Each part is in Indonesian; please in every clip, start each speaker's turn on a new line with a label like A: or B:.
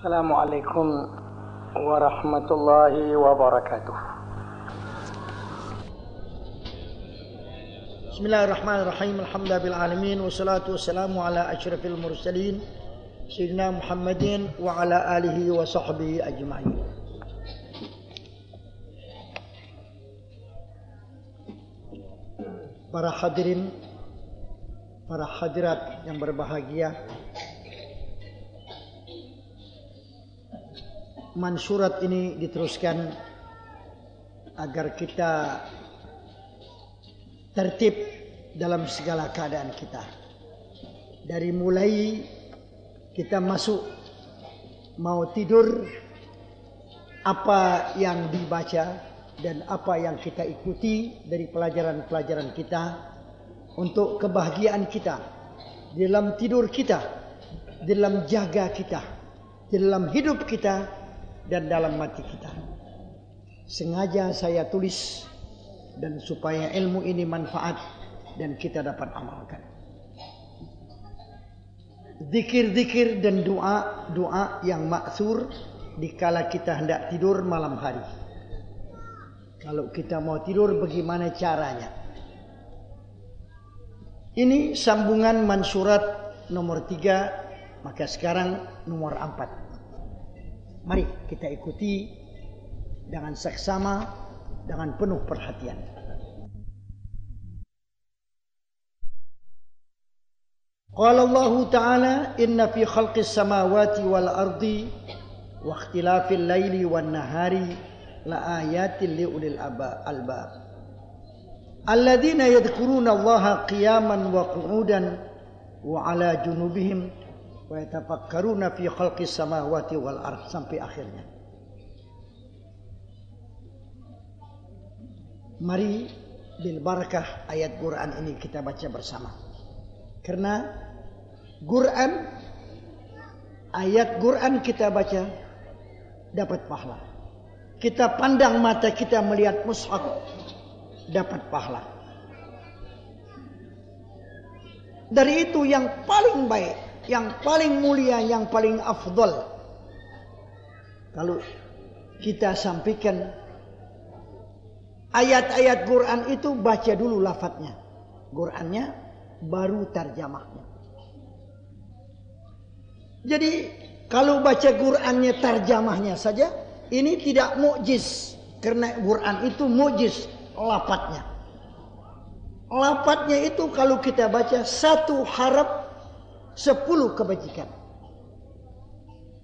A: السلام عليكم ورحمة الله وبركاته.
B: بسم الله الرحمن الرحيم الحمد لله بالعالمين والصلاة والسلام على أشرف المرسلين سيدنا محمد وعلى آله وصحبه أجمعين. Para hadirin, para hadirat yang berbahagia, mansurat ini diteruskan agar kita tertib dalam segala keadaan kita. Dari mulai kita masuk mau tidur apa yang dibaca dan apa yang kita ikuti dari pelajaran-pelajaran kita untuk kebahagiaan kita dalam tidur kita, dalam jaga kita, dalam hidup kita dan dalam mati kita. Sengaja saya tulis dan supaya ilmu ini manfaat dan kita dapat amalkan. Zikir-zikir dan doa-doa yang maksur dikala kita hendak tidur malam hari. Kalau kita mau tidur bagaimana caranya? Ini sambungan mansurat nomor tiga, maka sekarang nomor empat. Mari kita ikuti dengan seksama, dengan penuh perhatian. Ta'ala inna fi khalqis samawati wal ardi wa ikhtilafil laili wan nahari la ayatin li ulil albab alladzina yadhkuruna Allah qiyaman wa yatafakkaruna fi khalqis samawati wal ard sampai akhirnya Mari bil barakah ayat Quran ini kita baca bersama. Karena Quran ayat Quran kita baca dapat pahala. Kita pandang mata kita melihat mushaf dapat pahala. Dari itu yang paling baik, yang paling mulia, yang paling afdol. Kalau kita sampaikan Ayat-ayat Quran itu baca dulu lafadznya. Qurannya baru terjemahnya. Jadi kalau baca Qurannya terjemahnya saja, ini tidak mukjiz karena Quran itu mukjiz lafadznya. Lafadznya itu kalau kita baca satu harap sepuluh kebajikan.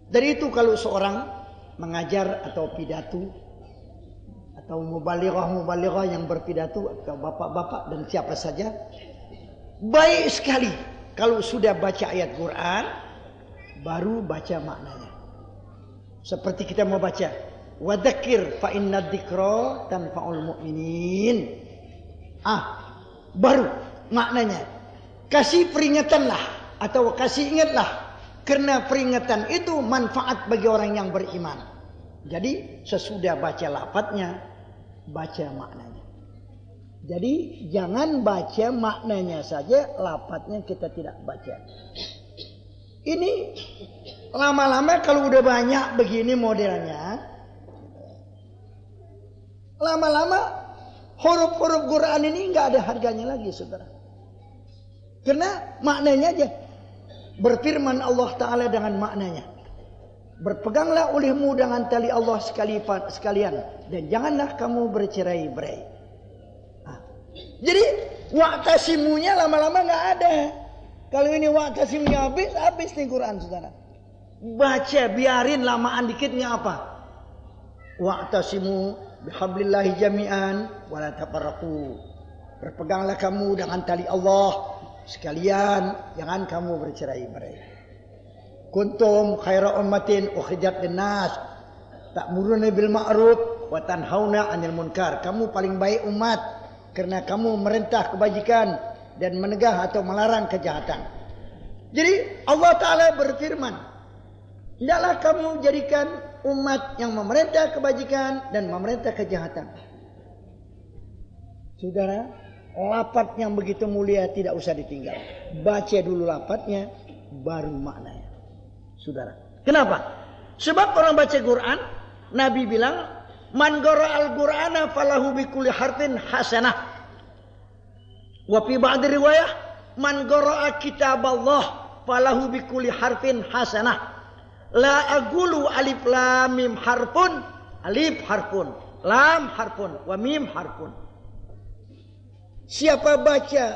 B: Dari itu kalau seorang mengajar atau pidato atau mubalighah-mubalighah yang berpidato atau bapak-bapak dan siapa saja baik sekali. Kalau sudah baca ayat Quran baru baca maknanya. Seperti kita mau baca wadakir fa inna dzikra tanfa'ul mu'minin. Ah baru maknanya. Kasih peringatanlah atau kasih ingatlah karena peringatan itu manfaat bagi orang yang beriman jadi sesudah baca lafadznya baca maknanya. Jadi jangan baca maknanya saja, lapatnya kita tidak baca. Ini lama-lama kalau udah banyak begini modelnya, lama-lama huruf-huruf Quran ini nggak ada harganya lagi, saudara. Karena maknanya aja berfirman Allah Taala dengan maknanya. Berpeganglah olehmu dengan tali Allah sekalian dan janganlah kamu bercerai-berai. Nah, jadi waktasimunya lama-lama nggak ada. Kalau ini waktasimunya habis, habis nih Quran saudara. Baca biarin lamaan dikitnya apa? Waktasimu bihablillahi jami'an wala tafarraqu. Berpeganglah kamu dengan tali Allah sekalian, jangan kamu bercerai-berai kuntum khaira ummatin ukhrijat linnas. Ta'muruna bil ma'ruf wa tanhauna 'anil munkar. Kamu paling baik umat karena kamu merintah kebajikan dan menegah atau melarang kejahatan. Jadi Allah taala berfirman hendaklah kamu jadikan umat yang memerintah kebajikan dan memerintah kejahatan. Saudara, lapat yang begitu mulia tidak usah ditinggal. Baca dulu lapatnya, baru maknanya saudara. Kenapa? Sebab orang baca Quran, Nabi bilang, "Man al-Qur'ana falahu bi kulli harfin hasanah." Wa fi riwayah, "Man kitab Allah falahu bi kulli harfin hasanah." La agulu alif lam mim harfun, alif harfun, lam harfun, wa mim harfun. Siapa baca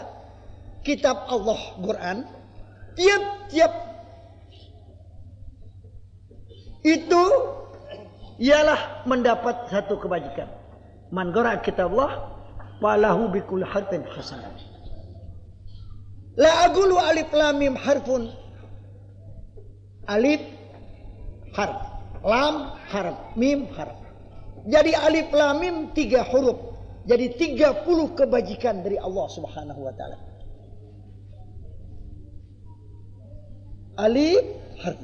B: kitab Allah Quran, tiap-tiap itu ialah mendapat satu kebajikan. Man qara kitab Allah falahu bi kulli harfin hasanah. La agulu alif lam mim harfun. Alif harf. Lam harf, mim harf. Jadi alif lam mim tiga huruf. Jadi tiga puluh kebajikan dari Allah Subhanahu wa taala. Alif harf.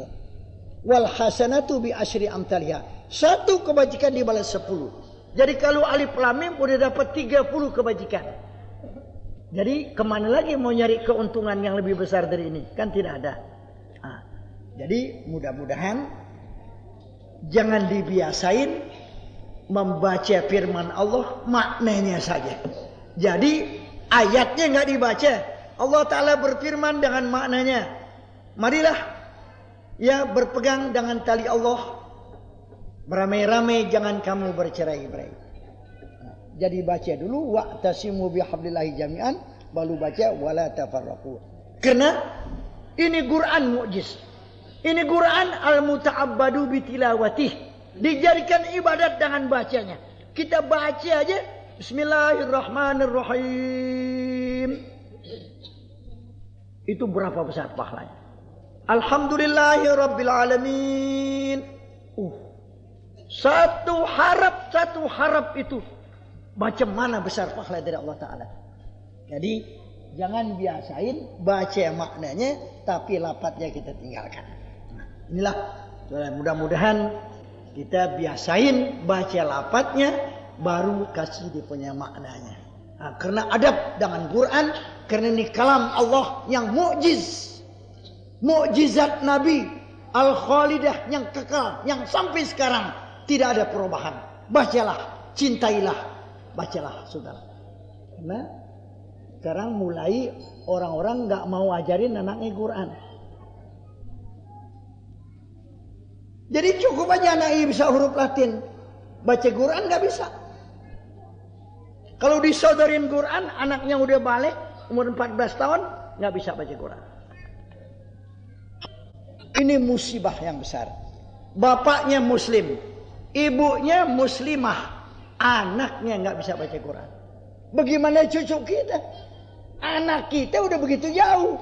B: Wal hasanatu bi asyri amthaliha. Satu kebajikan dibalas sepuluh. Jadi kalau alif lam mim udah dapat tiga puluh kebajikan. Jadi ke mana lagi mau nyari keuntungan yang lebih besar dari ini? Kan tidak ada. Nah, jadi mudah-mudahan Jangan dibiasain membaca firman Allah maknanya saja. Jadi ayatnya nggak dibaca. Allah Ta'ala berfirman dengan maknanya. Marilah ya berpegang dengan tali Allah. Beramai-ramai jangan kamu bercerai-berai. Jadi baca dulu wa'tasimu bihablillahi jami'an baru baca wala tafarraqu. Karena ini Quran mukjiz. Ini Quran al-muta'abbadu bitilawatih. Dijadikan ibadat dengan bacanya. Kita baca aja. Bismillahirrahmanirrahim. Itu berapa besar pahalanya? Alhamdulillahi Rabbil Alamin. Uh, satu harap, satu harap itu. Macam mana besar pahala dari Allah Ta'ala. Jadi jangan biasain baca maknanya tapi lapatnya kita tinggalkan. Inilah mudah-mudahan kita biasain baca lapatnya baru kasih dia punya maknanya. Nah, karena adab dengan Quran, karena ini kalam Allah yang mukjiz. Mukjizat Nabi Al-Khalidah yang kekal, yang sampai sekarang tidak ada perubahan. Bacalah, cintailah, bacalah saudara. Karena sekarang mulai orang-orang nggak mau ajarin anaknya Quran. Jadi cukup aja anak bisa huruf Latin. Baca Quran nggak bisa. Kalau disodorin Quran, anaknya udah balik, umur 14 tahun, nggak bisa baca Quran. Ini musibah yang besar. Bapaknya muslim, ibunya muslimah, anaknya nggak bisa baca Quran. Bagaimana cucu kita? Anak kita udah begitu jauh.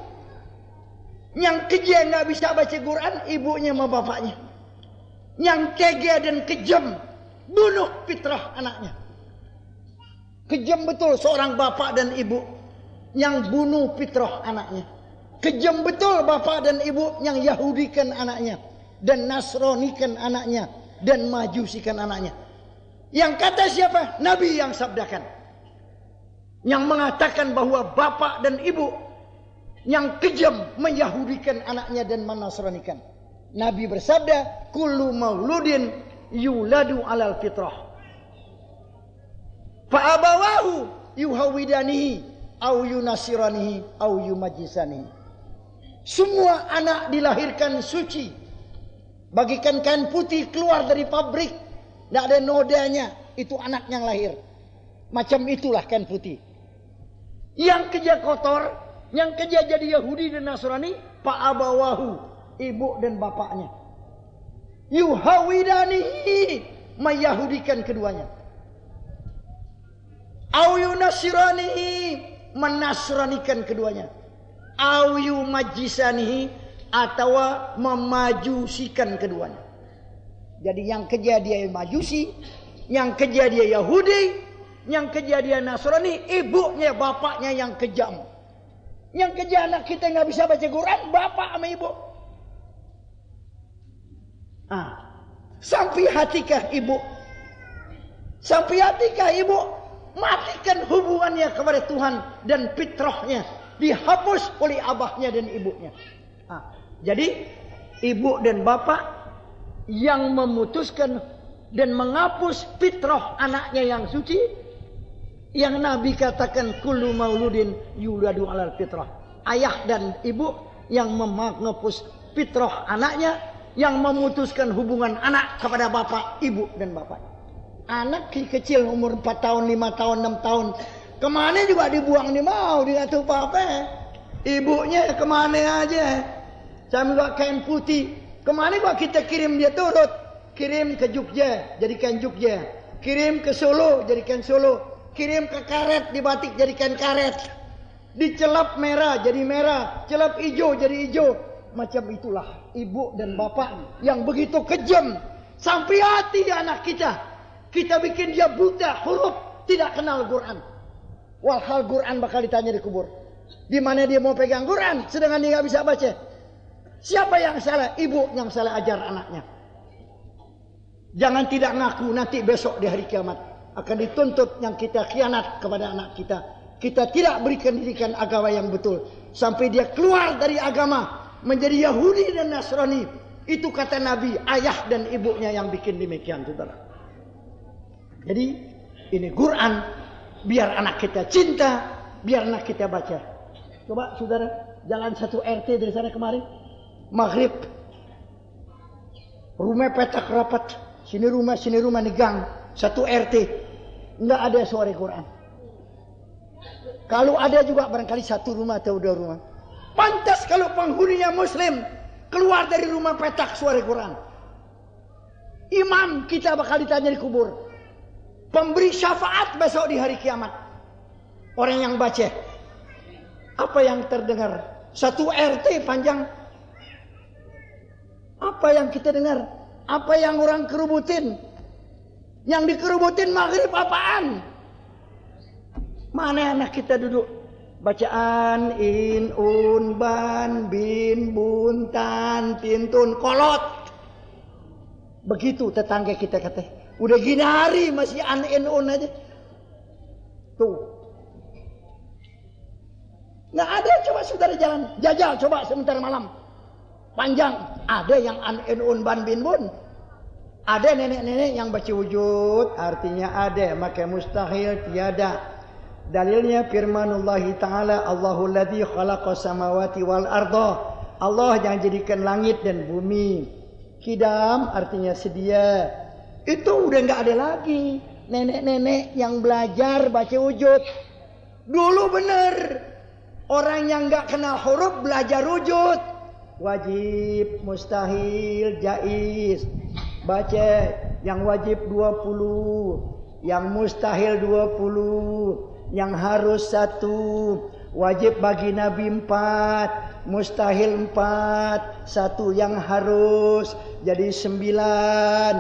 B: Yang keja nggak bisa baca Quran, ibunya sama bapaknya yang tega dan kejam bunuh fitrah anaknya. Kejam betul seorang bapak dan ibu yang bunuh fitrah anaknya. Kejam betul bapak dan ibu yang Yahudikan anaknya dan Nasronikan anaknya dan Majusikan anaknya. Yang kata siapa? Nabi yang sabdakan. Yang mengatakan bahwa bapak dan ibu yang kejam menyahudikan anaknya dan menasronikan. Nabi bersabda, "Kullu mauludin yuladu alal fitrah." Fa'abawahu yuhawidanihi au yunasiranihi au yumajisanihi. Semua anak dilahirkan suci. Bagikan kain putih keluar dari pabrik. Tidak ada nodanya. Itu anak yang lahir. Macam itulah kain putih. Yang kerja kotor. Yang kerja jadi Yahudi dan Nasrani. Fa'abawahu ibu dan bapaknya. Yuhawidanihi meyahudikan keduanya. Au yunasiranihi menasranikan keduanya. Au yumajisanihi atau memajusikan keduanya. Jadi yang kerja dia majusi, yang kerja dia Yahudi, yang kerja dia Nasrani, ibunya, bapaknya yang kejam. Yang kerja anak kita nggak bisa baca Quran, bapak sama ibu. Ah, sampai hatikah ibu? Sampai hatikah ibu? Matikan hubungannya kepada Tuhan dan fitrahnya dihapus oleh abahnya dan ibunya. Ah, jadi ibu dan bapak yang memutuskan dan menghapus fitrah anaknya yang suci yang Nabi katakan kullu mauludin yuladu alal fitrah ayah dan ibu yang menghapus fitrah anaknya yang memutuskan hubungan anak kepada bapak, ibu dan bapak. Anak kecil umur 4 tahun, 5 tahun, 6 tahun. Ke mana juga dibuang di mau, dia tuh apa Ibunya ke mana aja. Sambil kain putih. Ke mana gua kita kirim dia turut. Kirim ke Jogja, jadikan Jogja. Kirim ke Solo, jadikan Solo. Kirim ke karet, dibatik jadikan karet. Dicelap merah, jadi merah. Celap hijau, jadi hijau. Macam itulah ibu dan bapak yang begitu kejam. Sampai hati anak kita. Kita bikin dia buta huruf. Tidak kenal Quran. Walhal Quran bakal ditanya di kubur. Di mana dia mau pegang Quran sedangkan dia nggak bisa baca. Siapa yang salah? Ibu yang salah ajar anaknya. Jangan tidak ngaku nanti besok di hari kiamat akan dituntut yang kita khianat kepada anak kita. Kita tidak berikan didikan agama yang betul sampai dia keluar dari agama menjadi Yahudi dan Nasrani. Itu kata Nabi, ayah dan ibunya yang bikin demikian, saudara. Jadi ini Quran biar anak kita cinta, biar anak kita baca. Coba saudara, jalan satu RT dari sana kemarin, maghrib, rumah petak rapat, sini rumah, sini rumah nih gang, satu RT, nggak ada suara Quran. Kalau ada juga barangkali satu rumah atau dua rumah. Pantas kalau penghuninya muslim keluar dari rumah petak suara Quran. Imam kita bakal ditanya di kubur. Pemberi syafaat besok di hari kiamat. Orang yang baca. Apa yang terdengar? Satu RT panjang. Apa yang kita dengar? Apa yang orang kerubutin? Yang dikerubutin maghrib apaan? Mana anak kita duduk? Bacaan in un ban bin bun tan tin tun kolot. Begitu tetangga kita kata. Udah gini hari masih an in un aja. Tuh. Nggak ada coba saudara jalan. Jajal coba sebentar malam. Panjang. Ada yang an in un ban bin bun. Ada nenek-nenek yang baca wujud. Artinya ada. Maka mustahil tiada. Dalilnya firmanullah taala Allahul ladzi khalaqas samawati wal arda. Allah yang jadikan langit dan bumi. Kidam artinya sedia. Itu udah nggak ada lagi nenek-nenek yang belajar baca wujud. Dulu bener orang yang nggak kenal huruf belajar wujud. Wajib, mustahil, jais. Baca yang wajib 20, yang mustahil 20 yang harus satu wajib bagi Nabi empat mustahil empat. Satu yang harus jadi sembilan.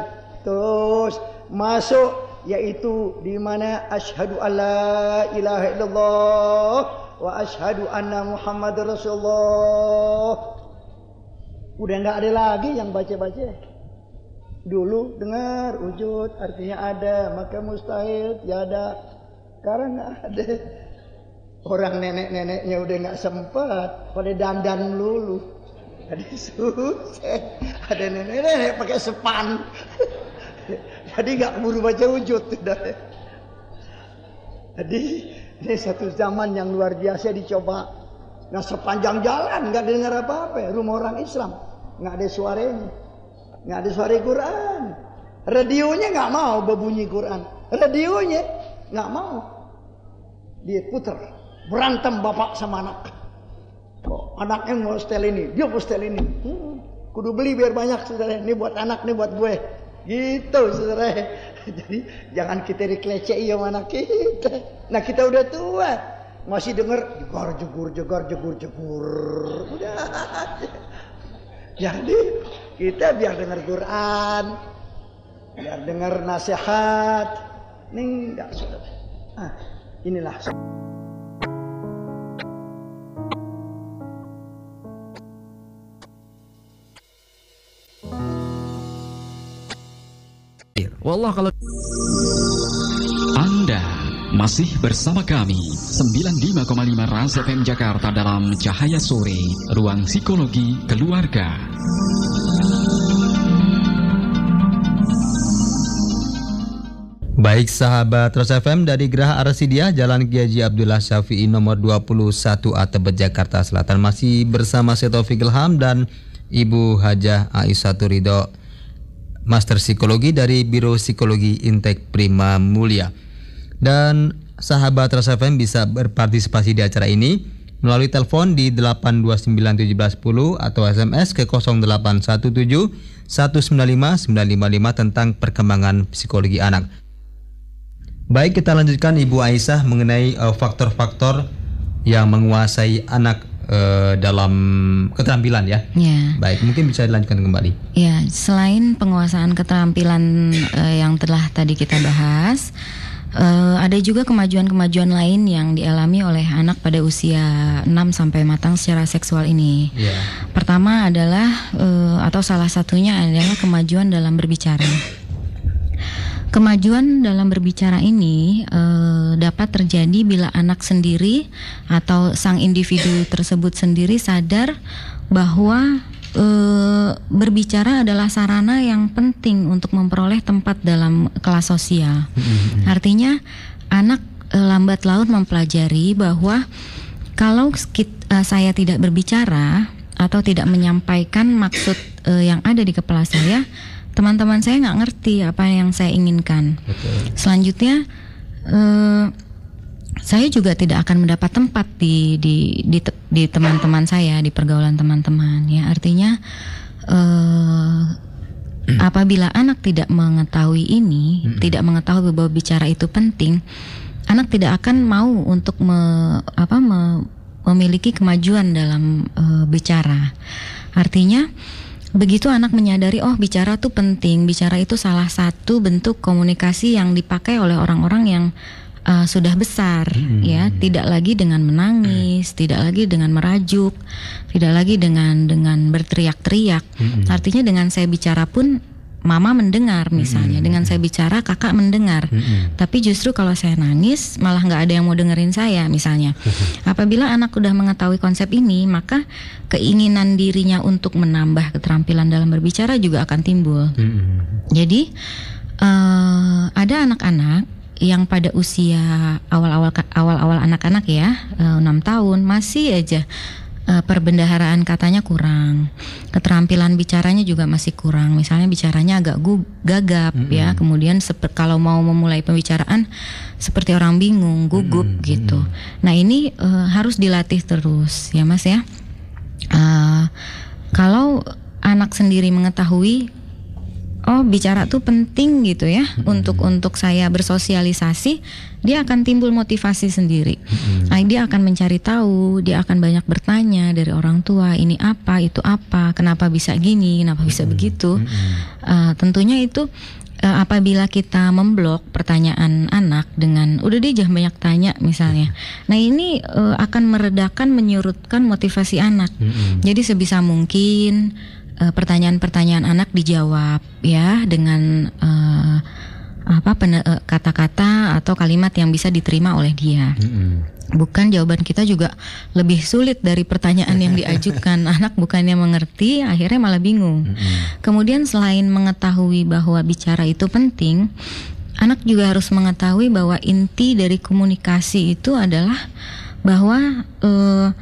B: Terus masuk yaitu di mana asyhadu alla ilaha illallah wa asyhadu anna muhammad rasulullah. Udah nggak ada lagi yang baca-baca. Dulu dengar wujud artinya ada maka mustahil tiada sekarang nggak ada. Orang nenek-neneknya udah nggak sempat pada dandan lulu. Jadi susah. Ada nenek-nenek pakai sepan. Jadi nggak buru baca wujud. Jadi ini satu zaman yang luar biasa dicoba. Nah sepanjang jalan nggak dengar apa-apa. Rumah orang Islam nggak ada suaranya, nggak ada suara Quran. Radionya nggak mau berbunyi Quran. Radionya nggak mau dia putar berantem bapak sama anak. Oh, anaknya mau setel ini dia mau setel ini. Hmm, kudu beli biar banyak saudara. Ini buat anak ini buat gue. Gitu saudara. Jadi jangan kita dikeleceh ya mana kita. Nah kita udah tua. Masih denger jegur jegur jegur jegur jegur. Udah. Jadi kita biar dengar Quran. Biar dengar nasihat. Nih enggak saudara. Ah inilah.
C: Wallah kalau Anda masih bersama kami 95,5 Ras FM Jakarta dalam Cahaya Sore Ruang Psikologi Keluarga
D: Baik sahabat Ros FM dari Geraha Arsidia Jalan Kiai Abdullah Syafi'i nomor 21A Tebet Jakarta Selatan masih bersama saya Taufik dan Ibu Hajah Aisyah Ridho Master Psikologi dari Biro Psikologi Intek Prima Mulia. Dan sahabat Ros FM bisa berpartisipasi di acara ini melalui telepon di 8291710 atau SMS ke 0817 195 955 tentang perkembangan psikologi anak. Baik, kita lanjutkan Ibu Aisyah mengenai uh, faktor-faktor yang menguasai anak uh, dalam keterampilan ya.
E: Ya.
D: Baik, mungkin bisa dilanjutkan kembali.
E: Ya, selain penguasaan keterampilan uh, yang telah tadi kita bahas, uh, ada juga kemajuan-kemajuan lain yang dialami oleh anak pada usia 6 sampai matang secara seksual ini.
D: Ya.
E: Pertama adalah uh, atau salah satunya adalah kemajuan dalam berbicara. Kemajuan dalam berbicara ini uh, dapat terjadi bila anak sendiri atau sang individu tersebut sendiri sadar bahwa uh, berbicara adalah sarana yang penting untuk memperoleh tempat dalam kelas sosial. Artinya anak uh, lambat laun mempelajari bahwa kalau uh, saya tidak berbicara atau tidak menyampaikan maksud uh, yang ada di kepala saya teman-teman saya nggak ngerti apa yang saya inginkan. Betul. Selanjutnya uh, saya juga tidak akan mendapat tempat di di di, di teman-teman saya di pergaulan teman-teman ya artinya uh, apabila anak tidak mengetahui ini hmm. tidak mengetahui bahwa bicara itu penting anak tidak akan mau untuk me, apa me, memiliki kemajuan dalam uh, bicara artinya Begitu anak menyadari oh bicara tuh penting, bicara itu salah satu bentuk komunikasi yang dipakai oleh orang-orang yang uh, sudah besar hmm. ya, tidak lagi dengan menangis, hmm. tidak lagi dengan merajuk, tidak lagi dengan dengan berteriak-teriak. Hmm. Artinya dengan saya bicara pun mama mendengar misalnya hmm. dengan saya bicara kakak mendengar hmm. tapi justru kalau saya nangis malah nggak ada yang mau dengerin saya misalnya apabila anak udah mengetahui konsep ini maka keinginan dirinya untuk menambah keterampilan dalam berbicara juga akan timbul hmm. jadi uh, ada anak-anak yang pada usia awal-awal awal-awal anak-anak ya eh, enam tahun masih aja uh, perbendaharaan katanya kurang, keterampilan bicaranya juga masih kurang. Misalnya bicaranya agak gagap mm -hmm. ya, kemudian kalau mau memulai pembicaraan seperti orang bingung, gugup mm -hmm. gitu. Nah ini uh, harus dilatih terus ya mas ya. Uh, kalau anak sendiri mengetahui oh bicara tuh penting gitu ya hmm. untuk untuk saya bersosialisasi dia akan timbul motivasi sendiri hmm. nah, dia akan mencari tahu dia akan banyak bertanya dari orang tua ini apa itu apa kenapa bisa gini kenapa bisa hmm. begitu hmm. Uh, tentunya itu uh, apabila kita memblok pertanyaan anak dengan udah dia jangan banyak tanya misalnya. Nah, ini uh, akan meredakan menyurutkan motivasi anak. Mm -hmm. Jadi sebisa mungkin pertanyaan-pertanyaan anak dijawab ya dengan uh, apa eh, kata-kata atau kalimat yang bisa diterima oleh dia. Mm-hmm. Bukan jawaban kita juga lebih sulit dari pertanyaan yang diajukan. Anak bukannya mengerti, akhirnya malah bingung. Mm-hmm. Kemudian selain mengetahui bahwa bicara itu penting, anak juga harus mengetahui bahwa inti dari komunikasi itu adalah bahwa uh,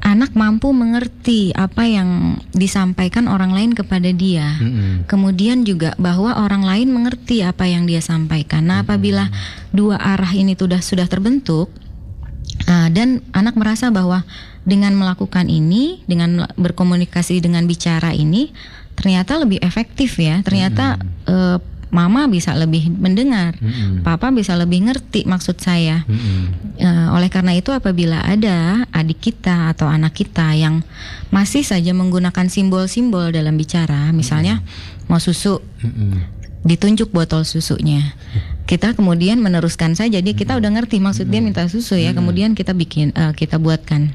E: anak mampu mengerti apa yang disampaikan orang lain kepada dia. Mm-hmm. Kemudian juga bahwa orang lain mengerti apa yang dia sampaikan. Nah, apabila dua arah ini sudah sudah terbentuk uh, dan anak merasa bahwa dengan melakukan ini, dengan berkomunikasi dengan bicara ini ternyata lebih efektif ya. Ternyata mm-hmm. uh, mama bisa lebih mendengar, mm-hmm. papa bisa lebih ngerti maksud saya. Mm-hmm. Uh, oleh karena itu, apabila ada adik kita atau anak kita yang masih saja menggunakan simbol-simbol dalam bicara, misalnya mm-hmm. mau susu, mm-hmm. ditunjuk botol susunya, kita kemudian meneruskan saja. Jadi kita udah ngerti maksud dia minta susu ya, kemudian kita bikin, uh, kita buatkan.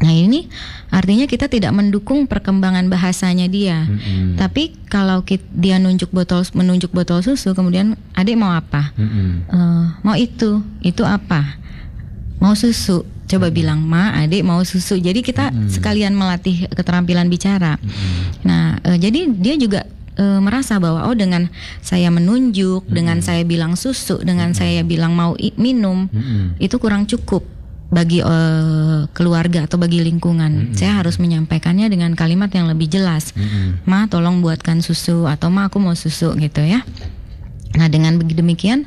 E: Nah ini artinya kita tidak mendukung perkembangan bahasanya dia. Mm-hmm. Tapi kalau kita, dia nunjuk botol menunjuk botol susu, kemudian adik mau apa? Mm-hmm. Uh, mau itu, itu apa? Mau susu. Coba mm-hmm. bilang ma, adik mau susu. Jadi kita mm-hmm. sekalian melatih keterampilan bicara. Mm-hmm. Nah uh, jadi dia juga e, merasa bahwa oh dengan saya menunjuk, dengan saya bilang susu, dengan saya bilang mau minum, itu kurang cukup bagi eh, keluarga atau bagi lingkungan. Saya harus menyampaikannya dengan kalimat yang lebih jelas. Ma, tolong buatkan susu atau ma aku mau susu gitu ya. Nah, dengan begitu demikian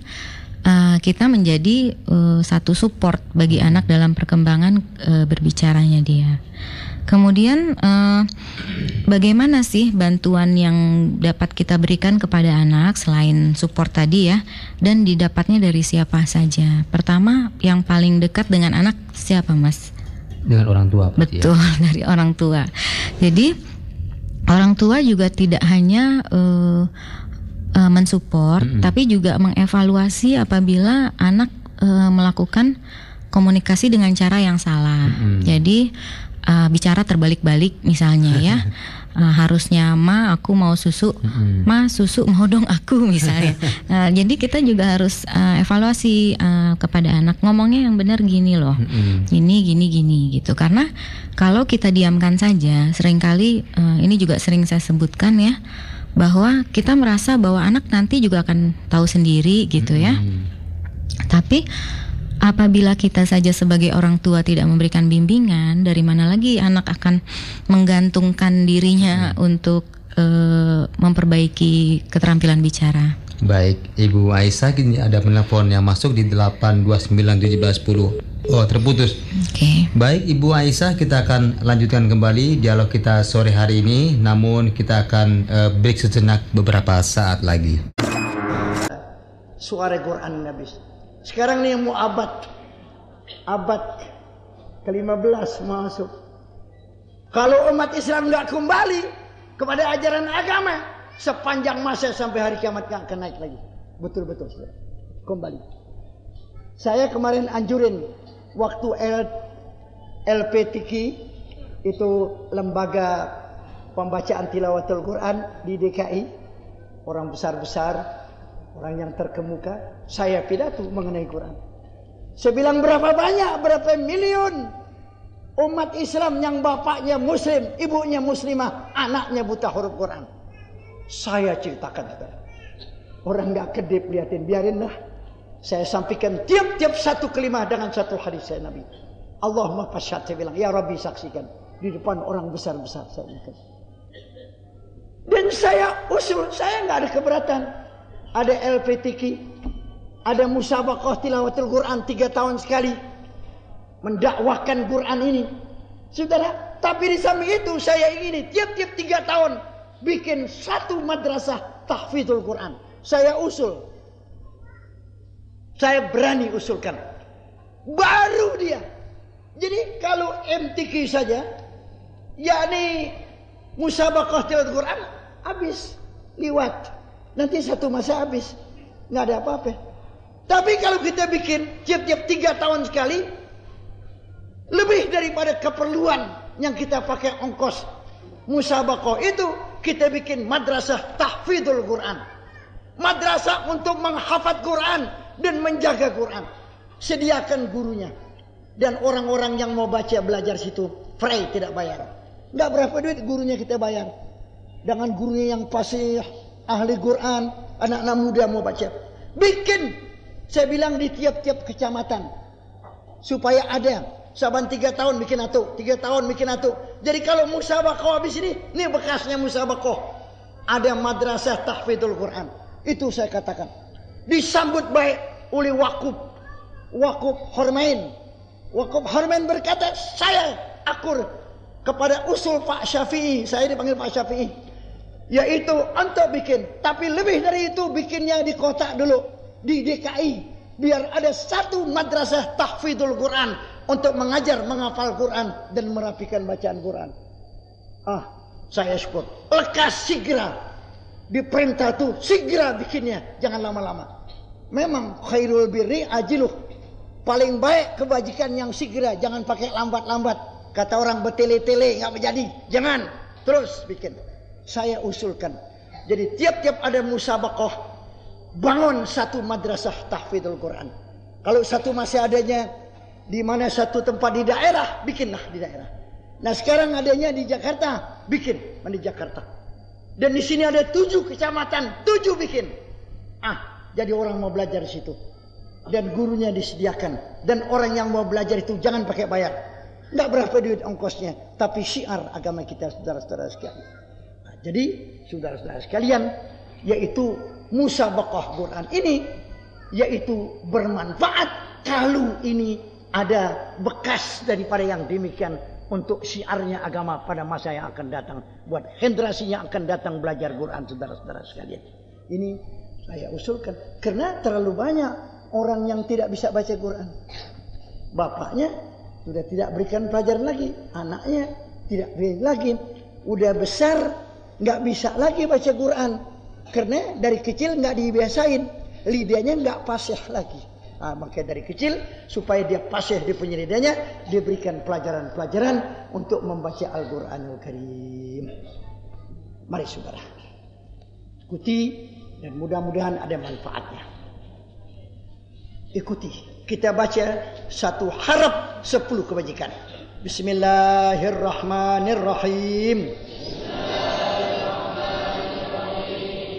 E: eh, kita menjadi eh, satu support bagi anak dalam perkembangan eh, berbicaranya dia. Kemudian eh, bagaimana sih bantuan yang dapat kita berikan kepada anak selain support tadi ya dan didapatnya dari siapa saja? Pertama, yang paling dekat dengan anak siapa, Mas?
D: Dengan orang tua ya.
E: Betul dari orang tua. Jadi orang tua juga tidak hanya eh, eh, mensupport, tapi juga mengevaluasi apabila anak eh, melakukan komunikasi dengan cara yang salah. Jadi eh, bicara terbalik-balik misalnya ya. Eh, harusnya ma aku mau susu, ma susu mau dong aku misalnya. Nah, jadi kita juga harus eh, evaluasi eh, kepada anak ngomongnya yang benar gini loh, gini gini gini gitu. Karena kalau kita diamkan saja, sering kali eh, ini juga sering saya sebutkan ya bahwa kita merasa bahwa anak nanti juga akan tahu sendiri gitu ya. Tapi apabila kita saja sebagai orang tua tidak memberikan bimbingan, dari mana lagi anak akan menggantungkan dirinya untuk eh, memperbaiki keterampilan bicara?
D: Baik, Ibu Aisyah kini ada penelpon yang masuk di 8291710. Oh, terputus.
E: Oke.
D: Baik, Ibu Aisyah, kita akan lanjutkan kembali dialog kita sore hari ini. Namun kita akan eh, break sejenak beberapa saat lagi.
B: suara Quran habis. Sekarang nih yang mau abad abad ke-15 masuk. Kalau umat Islam nggak kembali kepada ajaran agama sepanjang masa sampai hari kiamat nggak akan naik lagi. Betul-betul. Kembali. Saya kemarin anjurin waktu L, LPTQ itu lembaga pembacaan tilawatul Quran di DKI orang besar-besar orang yang terkemuka saya pidato mengenai Quran. Saya bilang berapa banyak? Berapa miliun umat Islam yang bapaknya muslim ibunya muslimah anaknya buta huruf Quran. Saya ceritakan orang nggak kedip liatin biarinlah. Saya sampaikan tiap-tiap satu kelima dengan satu hadis saya Nabi. Allahumma fasyad saya bilang ya Rabbi saksikan. Di depan orang besar-besar saya bilang. dan saya usul saya nggak ada keberatan. Ada LPTQ, ada musabaqah tilawatul Quran tiga tahun sekali, mendakwakan Quran ini. Saudara, tapi di samping itu saya ingin tiap-tiap tiga tahun bikin satu madrasah tahfidzul Quran. Saya usul. Saya berani usulkan. Baru dia. Jadi kalau MTQ saja, yakni musabaqah tilawatul Quran habis liwat. Nanti satu masa habis. Nggak ada apa-apa. Tapi kalau kita bikin tiap-tiap tiga tahun sekali. Lebih daripada keperluan yang kita pakai ongkos musabakoh itu. Kita bikin madrasah tahfidul Quran. Madrasah untuk menghafat Quran dan menjaga Quran. Sediakan gurunya. Dan orang-orang yang mau baca belajar situ free tidak bayar. Nggak berapa duit gurunya kita bayar. Dengan gurunya yang fasih, ahli Quran, anak-anak muda mau baca. Bikin, saya bilang di tiap-tiap kecamatan. Supaya ada. Saban tiga tahun bikin atu, tiga tahun bikin atu. Jadi kalau musabakoh habis ini, ini bekasnya musabakoh. Ada madrasah tahfidul Quran. Itu saya katakan. Disambut baik oleh wakub. Wakub Hormain. Wakub Hormain berkata, saya akur kepada usul Pak Syafi'i. Saya dipanggil Pak Syafi'i yaitu untuk bikin tapi lebih dari itu bikinnya di kota dulu di DKI biar ada satu madrasah tahfidzul Quran untuk mengajar menghafal Quran dan merapikan bacaan Quran. Ah saya syukur. Lekas segera. Diperintah tuh segera bikinnya. Jangan lama-lama. Memang khairul birri ajiluh. Paling baik kebajikan yang segera. Jangan pakai lambat-lambat. Kata orang bertele-tele nggak menjadi. Jangan. Terus bikin. Saya usulkan. Jadi tiap-tiap ada musabakoh, bangun satu madrasah tahfidzul Quran. Kalau satu masih adanya di mana satu tempat di daerah, bikinlah di daerah. Nah sekarang adanya di Jakarta, bikin di Jakarta. Dan di sini ada tujuh kecamatan, tujuh bikin. Ah, jadi orang mau belajar di situ. Dan gurunya disediakan. Dan orang yang mau belajar itu jangan pakai bayar. Enggak berapa duit ongkosnya, tapi syiar agama kita saudara-saudara sekalian. Nah, jadi saudara-saudara sekalian, yaitu musabaqah Quran ini yaitu bermanfaat kalau ini ada bekas daripada yang demikian untuk syiarnya agama pada masa yang akan datang buat generasi yang akan datang belajar Quran saudara-saudara sekalian. Ini saya usulkan karena terlalu banyak orang yang tidak bisa baca Quran. Bapaknya sudah tidak berikan pelajaran lagi. Anaknya tidak berikan lagi. Udah besar nggak bisa lagi baca Quran. Karena dari kecil nggak dibiasain. Lidahnya nggak pasih lagi. Nah, maka dari kecil supaya dia pasih di penyelidahnya diberikan pelajaran-pelajaran untuk membaca Al-Qur'anul Karim. Mari saudara. Ikuti dan mudah-mudahan ada manfaatnya. Ikuti kita baca satu harap sepuluh kebajikan. Bismillahirrahmanirrahim.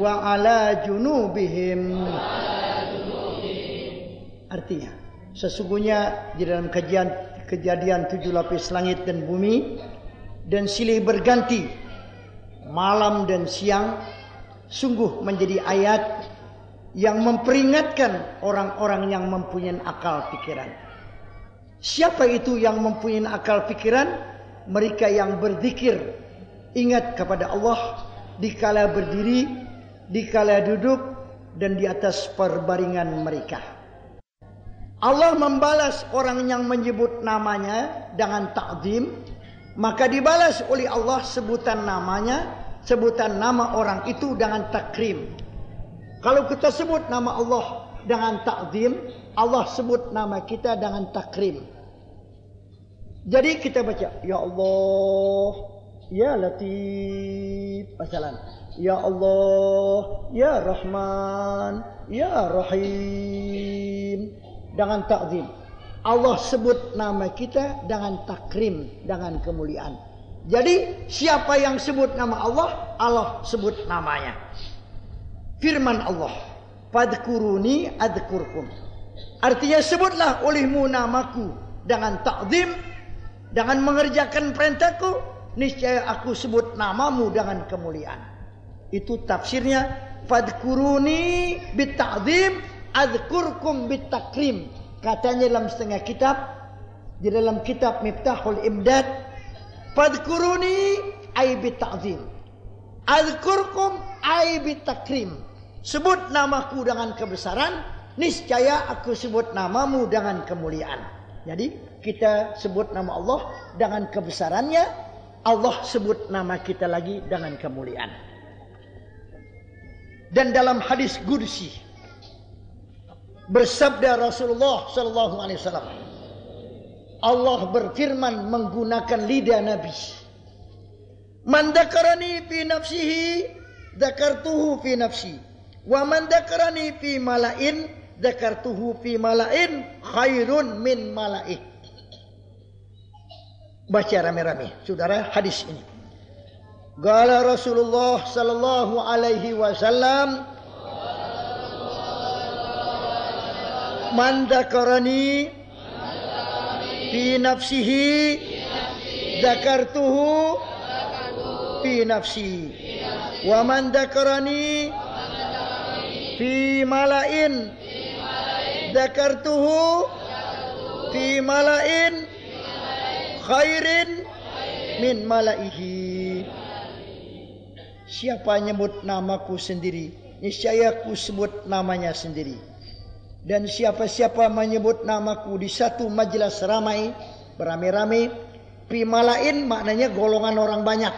B: wa ala junubihim. Artinya, sesungguhnya di dalam kejadian kejadian tujuh lapis langit dan bumi dan silih berganti malam dan siang sungguh menjadi ayat yang memperingatkan orang-orang yang mempunyai akal pikiran. Siapa itu yang mempunyai akal pikiran? Mereka yang berzikir, ingat kepada Allah dikala berdiri dikala duduk dan di atas perbaringan mereka. Allah membalas orang yang menyebut namanya dengan takdim, maka dibalas oleh Allah sebutan namanya, sebutan nama orang itu dengan takrim. Kalau kita sebut nama Allah dengan takzim, Allah sebut nama kita dengan takrim. Jadi kita baca, Ya Allah, Ya Latif, pasalan. Ya Allah, Ya Rahman, Ya Rahim. Dengan takzim. Allah sebut nama kita dengan takrim, dengan kemuliaan. Jadi siapa yang sebut nama Allah, Allah sebut namanya firman Allah fadkuruni adkurkum artinya sebutlah olehmu namaku dengan takzim dengan mengerjakan perintahku niscaya aku sebut namamu dengan kemuliaan itu tafsirnya fadkuruni bitakzim adkurkum bitakrim katanya dalam setengah kitab di dalam kitab Miftahul Imdad fadkuruni ay bitakzim adkurkum ay bitakrim Sebut namaku dengan kebesaran, niscaya aku sebut namamu dengan kemuliaan. Jadi kita sebut nama Allah dengan kebesarannya, Allah sebut nama kita lagi dengan kemuliaan. Dan dalam hadis Qudsi bersabda Rasulullah sallallahu alaihi wasallam Allah berfirman menggunakan lidah Nabi Man dakarani fi nafsihi dakartuhu fi nafsi Wa man dzakarani fi malain dzakartuhu fi malain khairun min malaih. Baca rame-rame, saudara hadis ini. Gala Rasulullah sallallahu alaihi wasallam Man dzakarani fi nafsihi dzakartuhu fi nafsi. Wa man dzakarani fi malain dzakartuhu fi malain khairin min malaihi Siapa nyebut namaku sendiri niscaya aku sebut namanya sendiri dan siapa-siapa menyebut namaku di satu majelis ramai beramai-ramai fi malain maknanya golongan orang banyak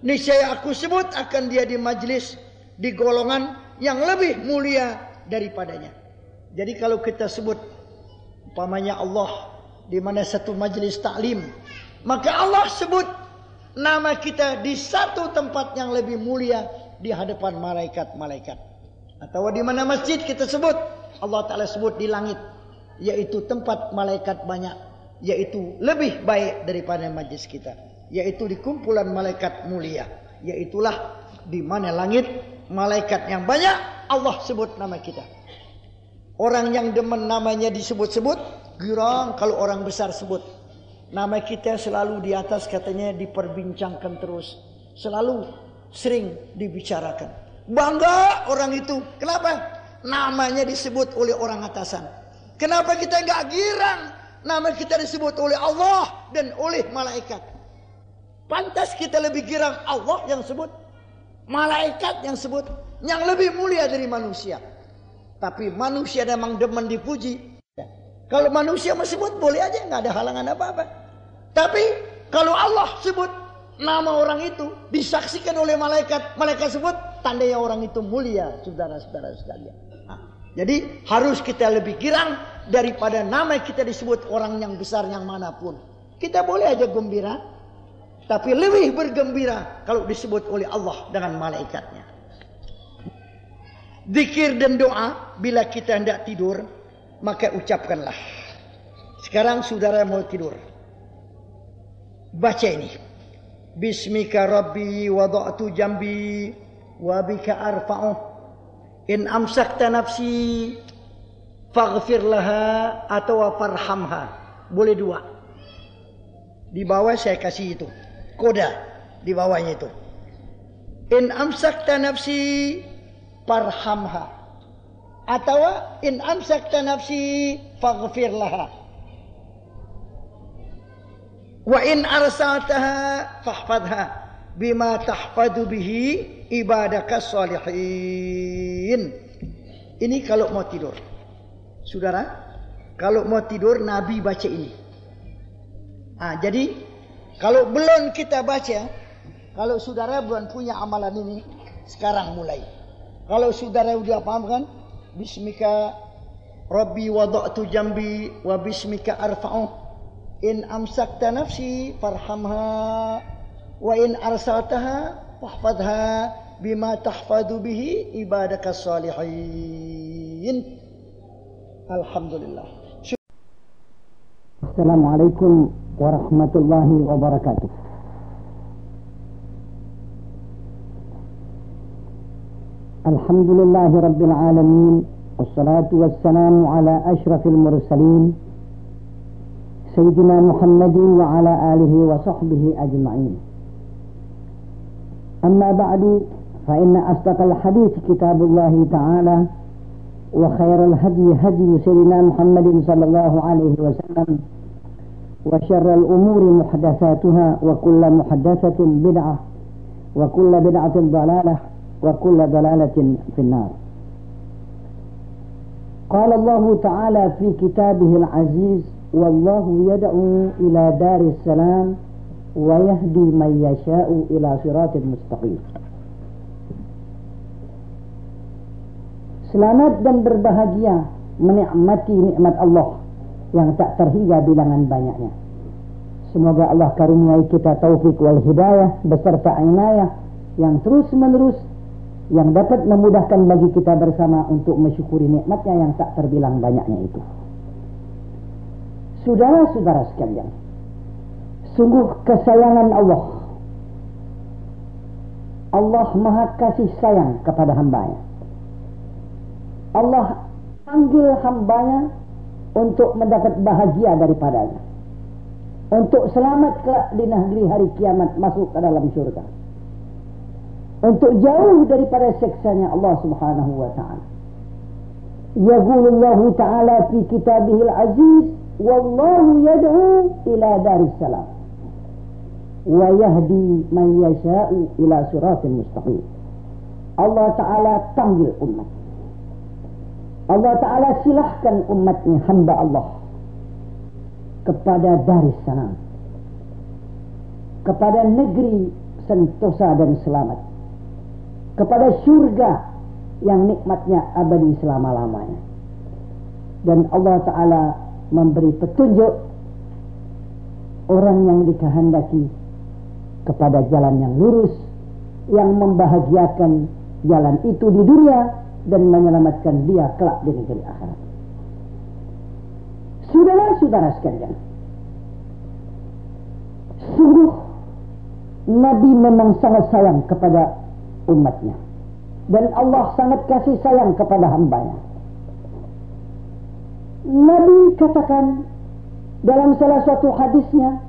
B: niscaya aku sebut akan dia di majlis di golongan yang lebih mulia daripadanya. Jadi kalau kita sebut umpamanya Allah di mana satu majlis taklim, maka Allah sebut nama kita di satu tempat yang lebih mulia di hadapan malaikat-malaikat. Atau di mana masjid kita sebut Allah Taala sebut di langit yaitu tempat malaikat banyak yaitu lebih baik daripada majlis kita yaitu di kumpulan malaikat mulia yaitulah di mana langit malaikat yang banyak Allah sebut nama kita orang yang demen namanya disebut-sebut girang kalau orang besar sebut nama kita selalu di atas katanya diperbincangkan terus selalu sering dibicarakan bangga orang itu kenapa namanya disebut oleh orang atasan kenapa kita nggak girang nama kita disebut oleh Allah dan oleh malaikat Pantas kita lebih girang Allah yang sebut. Malaikat yang sebut. Yang lebih mulia dari manusia. Tapi manusia memang demen dipuji. Kalau manusia mau sebut boleh aja. nggak ada halangan apa-apa. Tapi kalau Allah sebut nama orang itu. Disaksikan oleh malaikat. Malaikat sebut tandanya orang itu mulia. Saudara-saudara sekalian. Nah, jadi harus kita lebih girang daripada nama kita disebut orang yang besar yang mana pun. Kita boleh aja gembira. Tapi lebih bergembira kalau disebut oleh Allah dengan malaikatnya. Zikir dan doa bila kita hendak tidur, maka ucapkanlah. Sekarang saudara mau tidur. Baca ini. Bismika Rabbi wada'tu jambi wa bika arfa'u in amsakta nafsi faghfir laha atau farhamha. Boleh dua. Di bawah saya kasih itu koda di bawahnya itu. In amsakta nafsi parhamha. Atau in amsakta nafsi faghfir laha. Wa in arsaltaha fahfadha bima tahfadu bihi ibadaka salihin. Ini kalau mau tidur. Saudara, kalau mau tidur Nabi baca ini. Ah, jadi kalau belum kita baca, kalau saudara belum punya amalan ini, sekarang mulai. Kalau saudara sudah paham kan? Bismika Rabbi wada'tu jambi wa bismika arfa'u. إن أمسكت نفسي فارحمها وإن أرسلتها فاحفظها بما تحفظ به عبادك الصالحين. الحمد لله
F: السلام عليكم ورحمة الله وبركاته. الحمد لله رب العالمين والصلاة والسلام على أشرف المرسلين سيدنا محمد وعلى آله وصحبه أجمعين. أما بعد فإن أصدق الحديث كتاب الله تعالى وخير الهدي هدي سيدنا محمد صلى الله عليه وسلم وشر الأمور محدثاتها وكل محدثة بدعة وكل بدعة ضلالة وكل ضلالة في النار. قال الله تعالى في كتابه العزيز والله يدعو إلى دار السلام ويهدي من يشاء إلى ila siratil Selamat dan berbahagia menikmati nikmat Allah yang tak terhingga bilangan banyaknya. Semoga Allah karuniai kita taufik wal hidayah beserta inayah yang terus menerus yang dapat memudahkan bagi kita bersama untuk mensyukuri nikmatnya yang tak terbilang banyaknya itu. Saudara-saudara sekalian, sungguh kesayangan Allah. Allah maha kasih sayang kepada hambanya. Allah panggil hambanya untuk mendapat bahagia daripadanya. Untuk selamat kelak di negeri hari kiamat masuk ke dalam syurga. Untuk jauh daripada seksanya Allah subhanahu wa ta'ala. Yaqulullahu ta'ala fi kitabihil aziz. Wallahu yad'u ila daris salam. Wa yahdi man yasha'u ila suratin mustaqim. Allah Ta'ala panggil umat. Allah Ta'ala silahkan umatnya hamba Allah kepada Darussalam kepada negeri sentosa dan selamat kepada surga yang nikmatnya abadi selama-lamanya. Dan Allah Ta'ala memberi petunjuk orang yang dikehendaki kepada jalan yang lurus yang membahagiakan jalan itu di dunia dan menyelamatkan dia kelak di negeri akhirat. Saudara-saudara sekalian, sungguh Nabi memang sangat sayang kepada umatnya. Dan Allah sangat kasih sayang kepada hambanya. Nabi katakan dalam salah satu hadisnya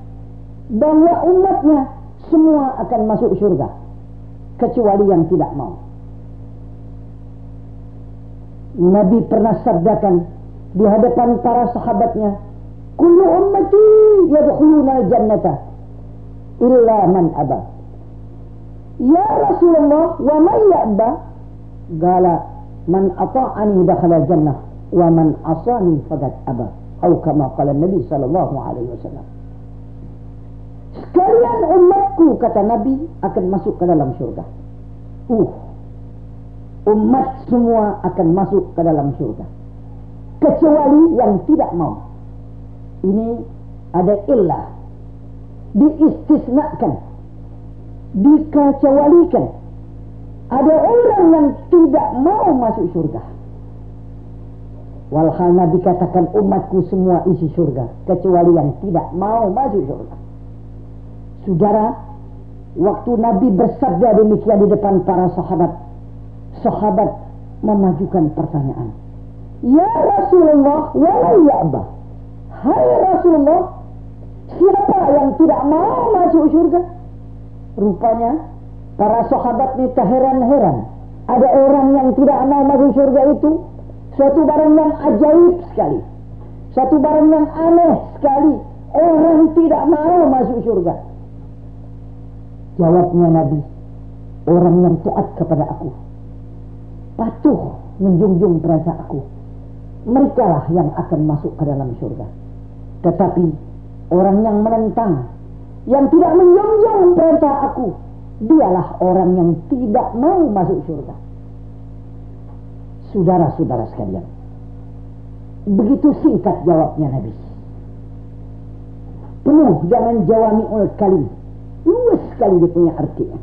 F: bahwa umatnya semua akan masuk surga kecuali yang tidak mau. Nabi pernah sabdakan di hadapan para sahabatnya, "Kullu ummati yadkhuluna al-jannata illa man aba." Ya Rasulullah, wa man ya'ba? Gala man ata'ani dakhala jannah wa man asani faqad aba. Atau kama qala Nabi sallallahu alaihi wasallam. Sekalian umatku kata Nabi akan masuk ke dalam surga. Uh, umat semua akan masuk ke dalam surga. Kecuali yang tidak mau. Ini ada illah. Diistisnakan. Dikecualikan. Ada orang yang tidak mau masuk surga. Walhal Nabi katakan umatku semua isi surga. Kecuali yang tidak mau masuk surga. Saudara, waktu Nabi bersabda demikian di depan para sahabat, sahabat memajukan pertanyaan. Ya Rasulullah, wala ya'ba. Hai Rasulullah, siapa yang tidak mau masuk surga? Rupanya para sahabat ini terheran-heran. Ada orang yang tidak mau masuk surga itu suatu barang yang ajaib sekali. Satu barang yang aneh sekali. Orang tidak mau masuk surga. Jawabnya Nabi, orang yang taat kepada aku, patuh menjunjung perintah aku, mereka lah yang akan masuk ke dalam surga. Tetapi orang yang menentang, yang tidak menjunjung perintah aku, dialah orang yang tidak mau masuk surga. Saudara-saudara sekalian, begitu singkat jawabnya Nabi. Penuh jangan jawami'ul kalim luas sekali dia punya artinya.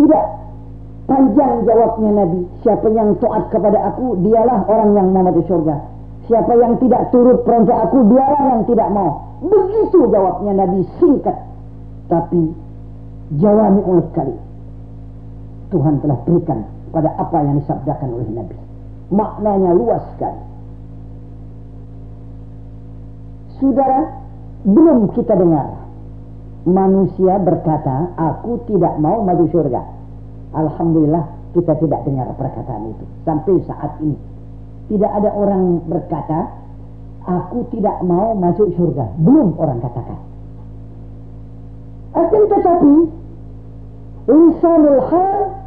F: Tidak panjang jawabnya Nabi. Siapa yang taat kepada aku, dialah orang yang mau masuk surga. Siapa yang tidak turut perintah aku, dialah yang tidak mau. Begitu jawabnya Nabi singkat. Tapi jawami oleh sekali. Tuhan telah berikan pada apa yang disabdakan oleh Nabi. Maknanya luas sekali. Saudara, belum kita dengar manusia berkata, aku tidak mau masuk surga. Alhamdulillah kita tidak dengar perkataan itu. Sampai saat ini. Tidak ada orang berkata, aku tidak mau masuk surga. Belum orang katakan. Akan tetapi, lisanul hal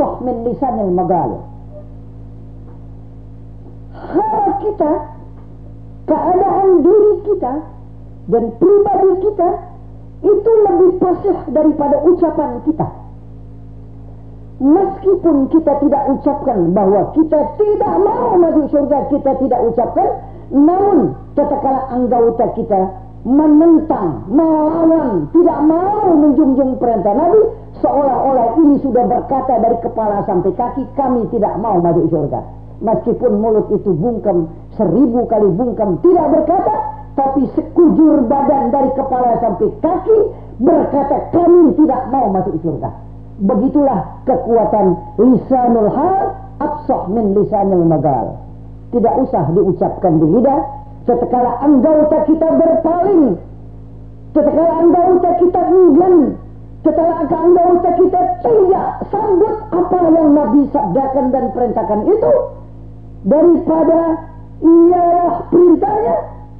F: absah min lisanil magal. Hal kita, keadaan diri kita, dan pribadi kita itu lebih fasih daripada ucapan kita. Meskipun kita tidak ucapkan bahwa kita tidak mau masuk surga, kita tidak ucapkan, namun tatkala anggota kita menentang, melawan, tidak mau menjunjung perintah Nabi, seolah-olah ini sudah berkata dari kepala sampai kaki, kami tidak mau masuk surga. Meskipun mulut itu bungkam, seribu kali bungkam, tidak berkata, tapi sekujur badan dari kepala sampai kaki berkata kami tidak mau masuk surga. Begitulah kekuatan lisanul hal absah min lisanil magal. Tidak usah diucapkan di lidah, setekala anggota kita berpaling, setekala anggota kita enggan, setelah anggota kita tidak sambut apa yang Nabi sabdakan dan perintahkan itu, daripada ialah perintahnya,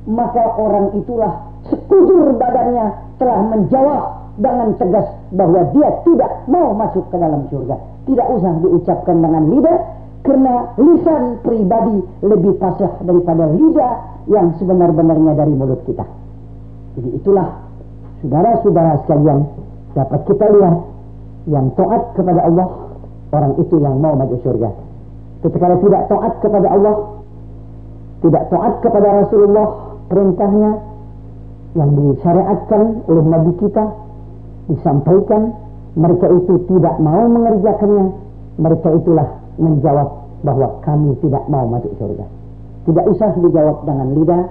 F: maka orang itulah sekujur badannya telah menjawab dengan tegas bahwa dia tidak mau masuk ke dalam surga. Tidak usah diucapkan dengan lidah karena lisan pribadi lebih fasih daripada lidah yang sebenar-benarnya dari mulut kita. Jadi itulah Saudara-saudara sekalian, dapat kita lihat yang taat kepada Allah, orang itu yang mau masuk surga. Ketika tidak taat kepada Allah, tidak taat kepada Rasulullah, perintahnya yang disyariatkan oleh Nabi kita, disampaikan, mereka itu tidak mau mengerjakannya, mereka itulah menjawab bahwa kami tidak mau masuk surga. Tidak usah dijawab dengan lidah,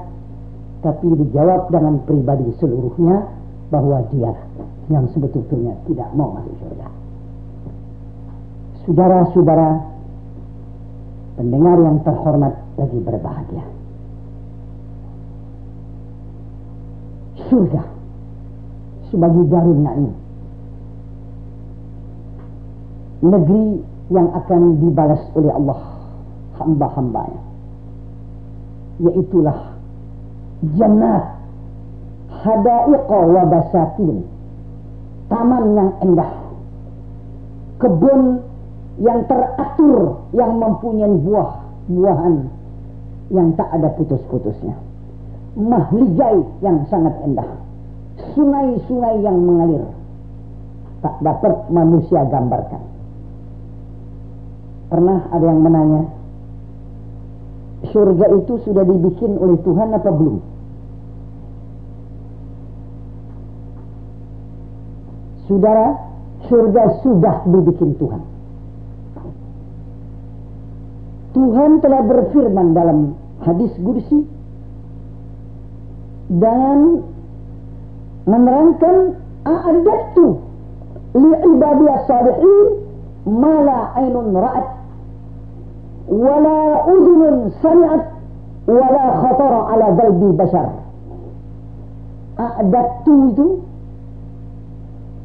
F: tapi dijawab dengan pribadi seluruhnya, bahwa dia yang sebetulnya tidak mau masuk surga. Saudara-saudara pendengar yang terhormat lagi berbahagia. Surga sebagai darun naim. Negeri yang akan dibalas oleh Allah hamba-hambanya. Yaitulah jannat hadaiqa wa basatin taman yang indah. Kebun yang teratur yang mempunyai buah buahan yang tak ada putus-putusnya. Mahligai yang sangat indah. Sungai-sungai yang mengalir. Tak dapat manusia gambarkan. Pernah ada yang menanya surga itu sudah dibikin oleh Tuhan apa belum Saudara, surga sudah dibikin Tuhan. Tuhan telah berfirman dalam hadis kursi dan menerangkan a'adatu li ibadiyah salihin mala ainun ra'at wala udhunun sami'at wala khatara ala dalbi bashar a'adatu itu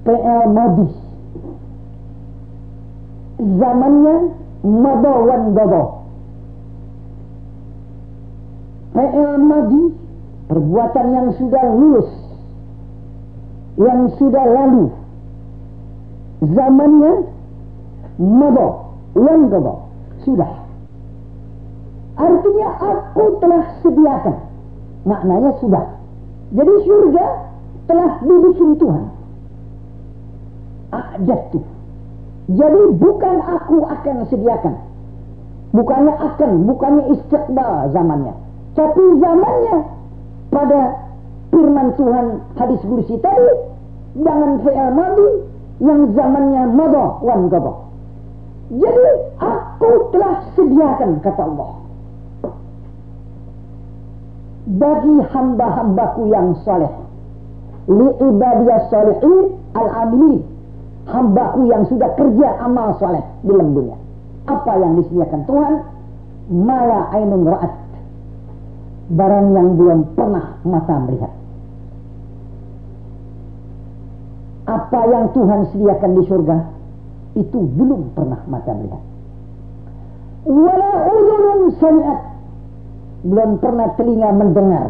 F: PL Madi zamannya Mada wan Dada PL Madi perbuatan yang sudah lulus yang sudah lalu. Zamannya Mada wan Dada sudah. Artinya aku telah sediakan. Maknanya sudah. Jadi surga telah dibikin Tuhan ajatu. Jadi bukan aku akan sediakan. Bukannya akan, bukannya istiqbal zamannya. Tapi zamannya pada firman Tuhan hadis kursi tadi dengan fi'al madi yang zamannya mada wan gada. Jadi aku telah sediakan kata Allah. Bagi hamba-hambaku yang saleh. Li salihin al-amilin hambaku yang sudah kerja amal soleh di dalam dunia. Apa yang disediakan Tuhan? Mala ainun ra'at. Barang yang belum pernah mata melihat. Apa yang Tuhan sediakan di surga itu belum pernah mata melihat. Wala udhunun sami'at. Belum pernah telinga mendengar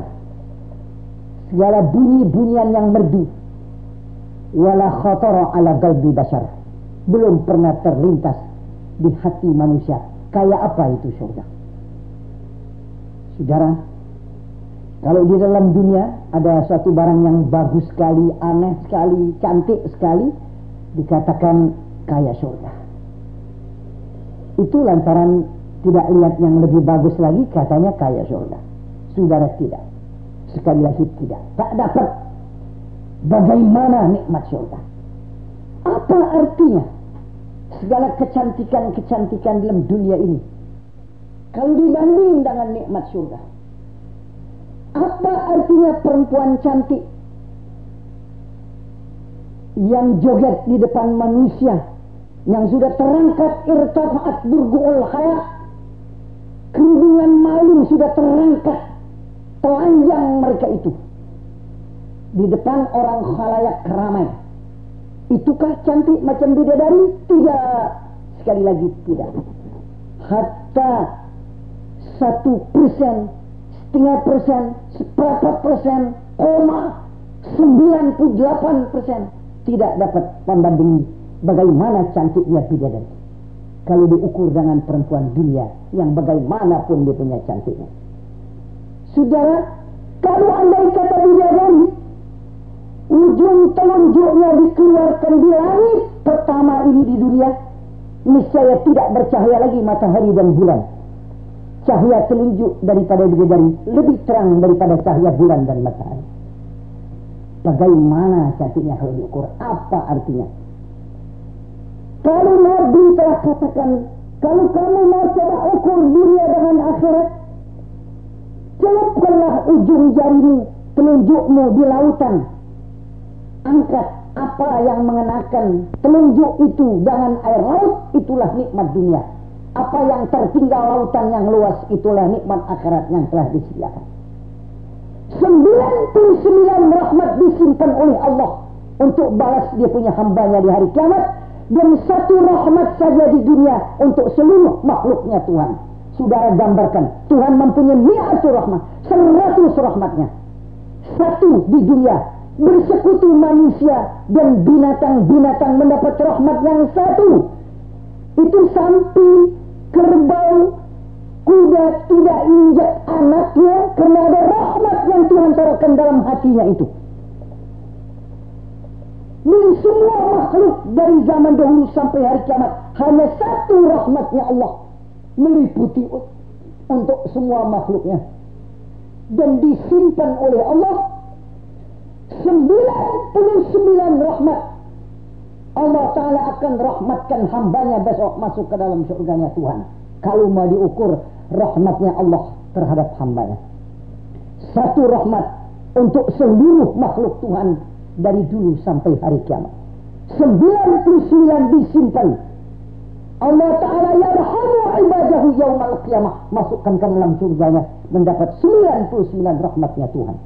F: segala bunyi-bunyian yang merdu wala khatara ala galbi bashar. Belum pernah terlintas di hati manusia. Kayak apa itu surga saudara kalau di dalam dunia ada satu barang yang bagus sekali aneh sekali cantik sekali dikatakan kayak surga itu lantaran tidak lihat yang lebih bagus lagi katanya kayak surga saudara tidak. Sekali lagi tidak. Tak dapat Bagaimana nikmat surga? Apa artinya segala kecantikan-kecantikan dalam dunia ini? Kalau dibanding dengan nikmat surga. Apa artinya perempuan cantik yang joget di depan manusia yang sudah terangkat irtafaat burgu'ul khaya kerudungan malu sudah terangkat telanjang mereka itu di depan orang khalayak ramai. Itukah cantik macam bidadari? Tidak. Sekali lagi tidak. Hatta satu persen, setengah persen, seperempat persen, koma sembilan puluh delapan persen tidak dapat membandingi bagaimana cantiknya bidadari. Kalau diukur dengan perempuan dunia yang bagaimanapun dia punya cantiknya. Saudara, kalau andai kata bidadari ujung telunjuknya dikeluarkan di langit pertama ini di dunia, niscaya tidak bercahaya lagi matahari dan bulan. Cahaya telunjuk daripada bidadari lebih terang daripada cahaya bulan dan matahari. Bagaimana cantiknya kalau diukur? Apa artinya? Kalau Nabi telah katakan, kalau kamu mau coba ukur dunia dengan akhirat, celupkanlah ujung jarimu, telunjukmu di lautan. Angkat apa yang mengenakan telunjuk itu dengan air laut, itulah nikmat dunia. Apa yang tertinggal lautan yang luas, itulah nikmat akhirat yang telah disediakan. 99 rahmat disimpan oleh Allah untuk balas dia punya hambanya di hari kiamat dan satu rahmat saja di dunia untuk seluruh makhluknya Tuhan. Saudara gambarkan, Tuhan mempunyai mi'atu rahmat, seratus rahmatnya. Satu di dunia, bersekutu manusia dan binatang-binatang mendapat rahmat yang satu. Itu sampai kerbau, kuda tidak injak anaknya karena ada rahmat yang Tuhan taruhkan dalam hatinya itu. Dan semua makhluk dari zaman dahulu sampai hari kiamat hanya satu rahmatnya Allah meliputi untuk semua makhluknya dan disimpan oleh Allah 99 rahmat Allah Ta'ala akan rahmatkan hambanya besok masuk ke dalam surganya Tuhan kalau mau diukur rahmatnya Allah terhadap hambanya. Satu rahmat untuk seluruh makhluk Tuhan dari dulu sampai hari kiamat. 99 disimpan. Allah Ta'ala yarhamu ibadahu yaumal qiyamah. Masukkan ke dalam surganya. Mendapat 99 rahmatnya Tuhan.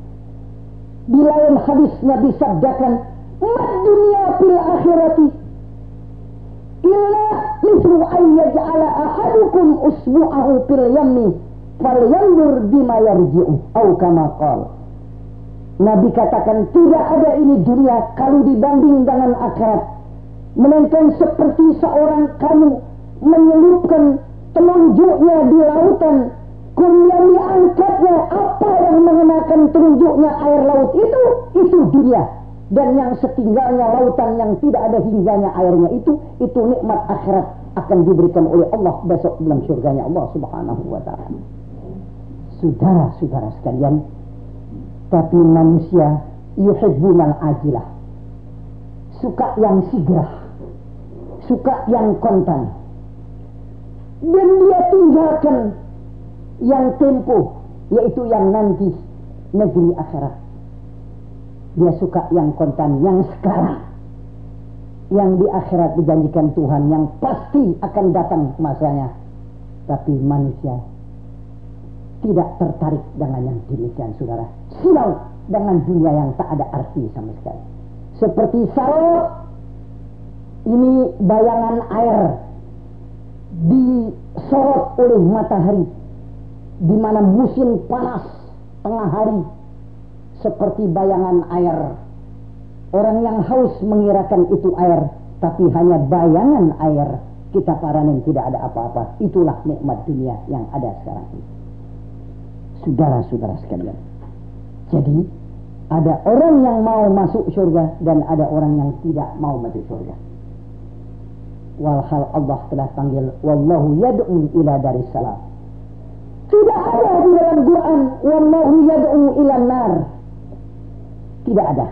F: Di lain hadis Nabi sabdakan. Mad dunia fil akhirati illa mislu an yaj'ala ahadukum usbu'ahu fil yammi falyanzur bima yarji'u au kama qala Nabi katakan tidak ada ini dunia kalau dibanding dengan akhirat melainkan seperti seorang kamu menyelupkan telunjuknya di lautan kemudian diangkatnya apa yang mengenakan telunjuknya air laut itu itu dunia dan yang setinggalnya lautan yang tidak ada hingganya airnya itu itu nikmat akhirat akan diberikan oleh Allah besok dalam surganya Allah Subhanahu wa taala. Saudara-saudara sekalian, tapi manusia yuhibbunal ajilah. Suka yang segera. Suka yang kontan. Dan dia tinggalkan yang tempo, yaitu yang nanti negeri akhirat. Dia suka yang kontan, yang sekarang. Yang di akhirat dijanjikan Tuhan, yang pasti akan datang masanya. Tapi manusia tidak tertarik dengan yang demikian, saudara. Silau dengan dunia yang tak ada arti sama sekali. Seperti sarok, ini bayangan air disorot oleh matahari di mana musim panas tengah hari seperti bayangan air. Orang yang haus mengirakan itu air, tapi hanya bayangan air. Kita paranin tidak ada apa-apa. Itulah nikmat dunia yang ada sekarang ini. Saudara-saudara sekalian. Jadi, ada orang yang mau masuk surga dan ada orang yang tidak mau masuk surga. Walhal Allah telah panggil Wallahu yad'u ila salam. Tidak ada di dalam Quran Wallahu yad'u ila nar. Tidak ada.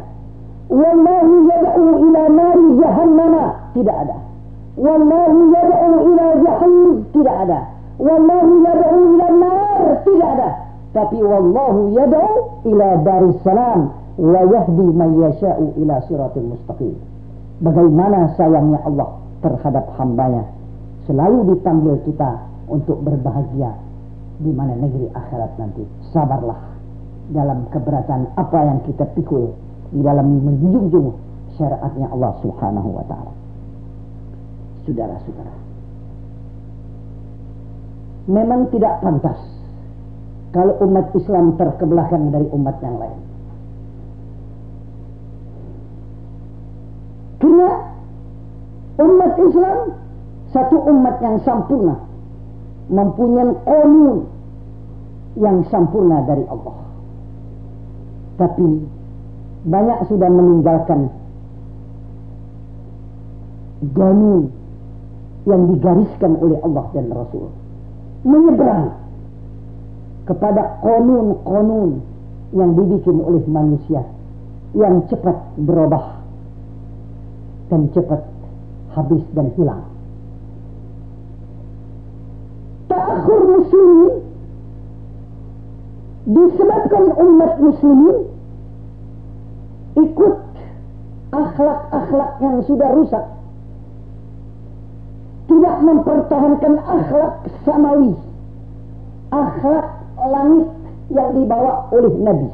F: Wallahu yad'u ila nari jahannama. Tidak ada. Wallahu yad'u ila jahannam. Tidak ada. Wallahu yad'u ila nar. Tidak ada. Tapi wallahu yad'u ila salam wa yahdi man yasha'u ila siratil mustaqim. Bagaimana sayangnya Allah terhadap hambanya. Selalu dipanggil kita untuk berbahagia di mana negeri akhirat nanti. Sabarlah dalam keberatan apa yang kita pikul di dalam menjunjung syariatnya Allah Subhanahu wa taala. Saudara-saudara. Memang tidak pantas kalau umat Islam terkebelakang dari umat yang lain. Karena umat Islam satu umat yang sempurna mempunyai konun yang sempurna dari Allah. Tapi banyak sudah meninggalkan ganu yang digariskan oleh Allah dan Rasul. Menyeberang kepada konun-konun yang dibikin oleh manusia yang cepat berubah dan cepat habis dan hilang. Ta'akhur muslimin disebabkan umat muslimin ikut akhlak-akhlak yang sudah rusak. Tidak mempertahankan akhlak samawi akhlak langit yang dibawa oleh Nabi.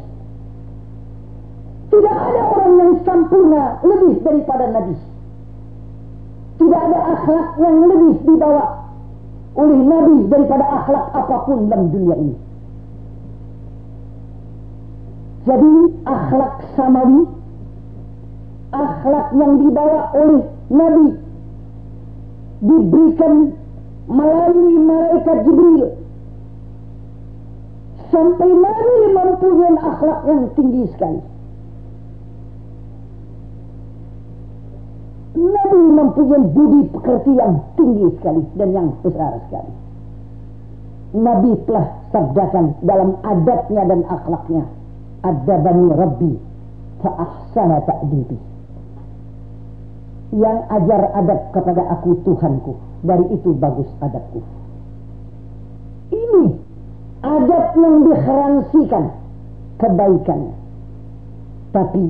F: Tidak ada orang yang sempurna lebih daripada Nabi. Tidak ada akhlak yang lebih dibawa oleh Nabi daripada akhlak apa pun dalam dunia ini jadi akhlak samawi akhlak yang dibawa oleh Nabi diberikan melalui malaikat Jibril sampai Nabi mempunyai akhlak yang tinggi sekali. Nabi mempunyai budi pekerti yang tinggi sekali dan yang besar sekali. Nabi telah sabdakan dalam adatnya dan akhlaknya. Adabani Rabbi fa'ahsana ta'dibi. Yang ajar adab kepada aku Tuhanku. Dari itu bagus adabku. Ini adab yang diheransikan kebaikannya. Tapi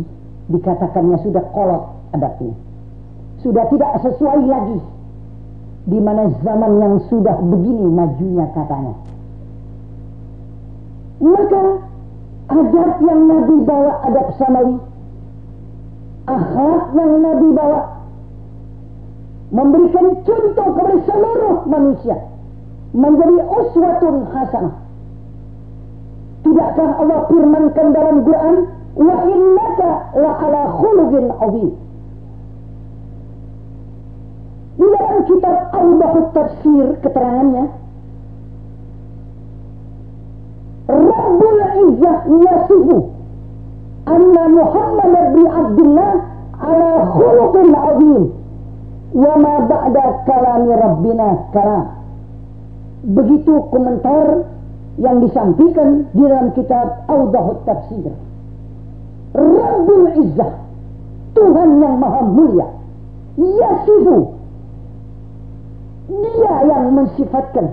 F: dikatakannya sudah kolot adabnya. Sudah tidak sesuai lagi. Di mana zaman yang sudah begini majunya katanya. Maka adab yang Nabi bawa adab samawi. Akhlak yang Nabi bawa memberikan contoh kepada seluruh manusia menjadi uswatun hasanah. Tidakkah Allah firmankan dalam Quran, "Wa innaka la ala khuluqin azim." Di dalam kitab Al-Bahut Tafsir keterangannya, Rabbul Izzah yasifu anna Muhammad bin Abdullah ala khuluqin azim wa ma ba'da kalami rabbina kalam. Begitu komentar yang disampaikan di dalam kitab Audahut Tafsir. Rabbul Izzah Tuhan yang maha mulia Yasifu dia yang mensifatkan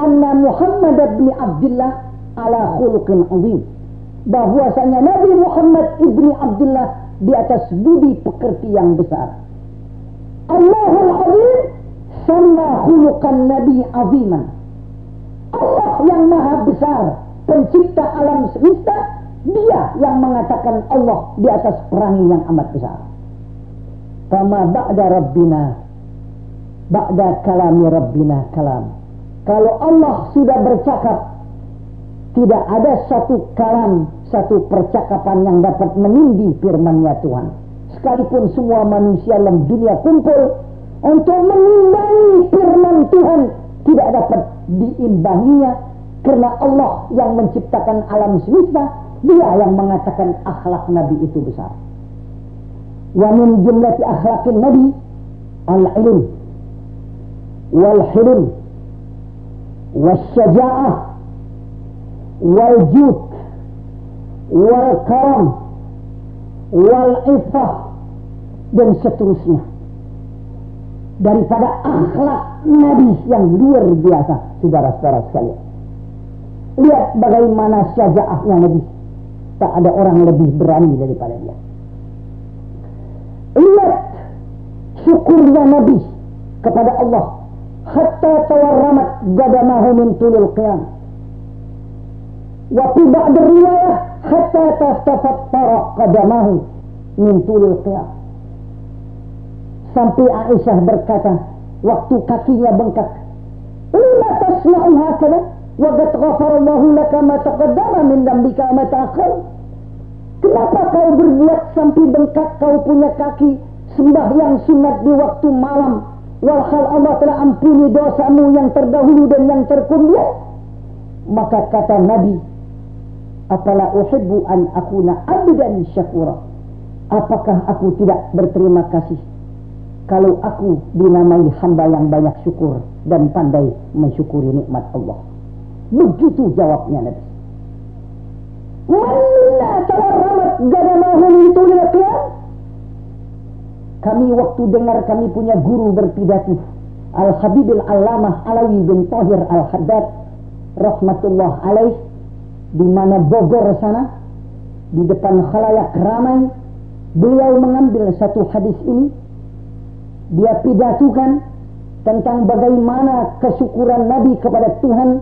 F: anna Muhammad bin Abdullah ala khuluqin azim. Bahwasanya Nabi Muhammad ibni Abdullah di atas budi pekerti yang besar. Allahul Azim sama khuluqan Nabi aziman. Allah yang maha besar pencipta alam semesta dia yang mengatakan Allah di atas perangi yang amat besar. Fama ba'da Rabbina Ba'da kalami Rabbina kalam. Kalau Allah sudah bercakap Tidak ada satu kalam Satu percakapan yang dapat menindi firmannya Tuhan. Sekalipun semua manusia dalam dunia kumpul Untuk mengimbangi firman Tuhan Tidak dapat diimbanginya Karena Allah yang menciptakan alam semesta Dia yang mengatakan akhlak Nabi itu besar. Wa min jumlati akhlaqin nabi al-ilm wal hilm والشجاعة والجود والكرم والعفة dan seterusnya daripada akhlak Nabi yang luar biasa saudara-saudara sekalian lihat bagaimana syajaahnya Nabi tak ada orang lebih berani daripada dia lihat syukurnya Nabi kepada Allah hatta tawarramat gadamahu min tulil qiyam. Wa fi ba'd hatta tastafattara qadamahu min tulil qiyam. Sampai Aisyah berkata waktu kakinya bengkak lima tasma'u hakala wa qad laka ma taqaddama min dambika ma ta'akhkhara Kenapa kau berbuat sampai bengkak kau punya kaki sembahyang sunat di waktu malam walhal Allah telah ampuni dosamu yang terdahulu dan yang terkemudian maka kata Nabi apala uhibbu an akuna abdan syakura apakah aku tidak berterima kasih kalau aku dinamai hamba yang banyak syukur dan pandai mensyukuri nikmat Allah. Begitu jawabnya Nabi. Manna tawarramat gadamahu min tulil Kami waktu dengar kami punya guru berpidato Al-Habibil Allamah Alawi bin Tahir Al-Haddad rahmatullah alaih di mana Bogor sana di depan khalayak ramai beliau mengambil satu hadis ini. Dia pidatukan tentang bagaimana kesyukuran Nabi kepada Tuhan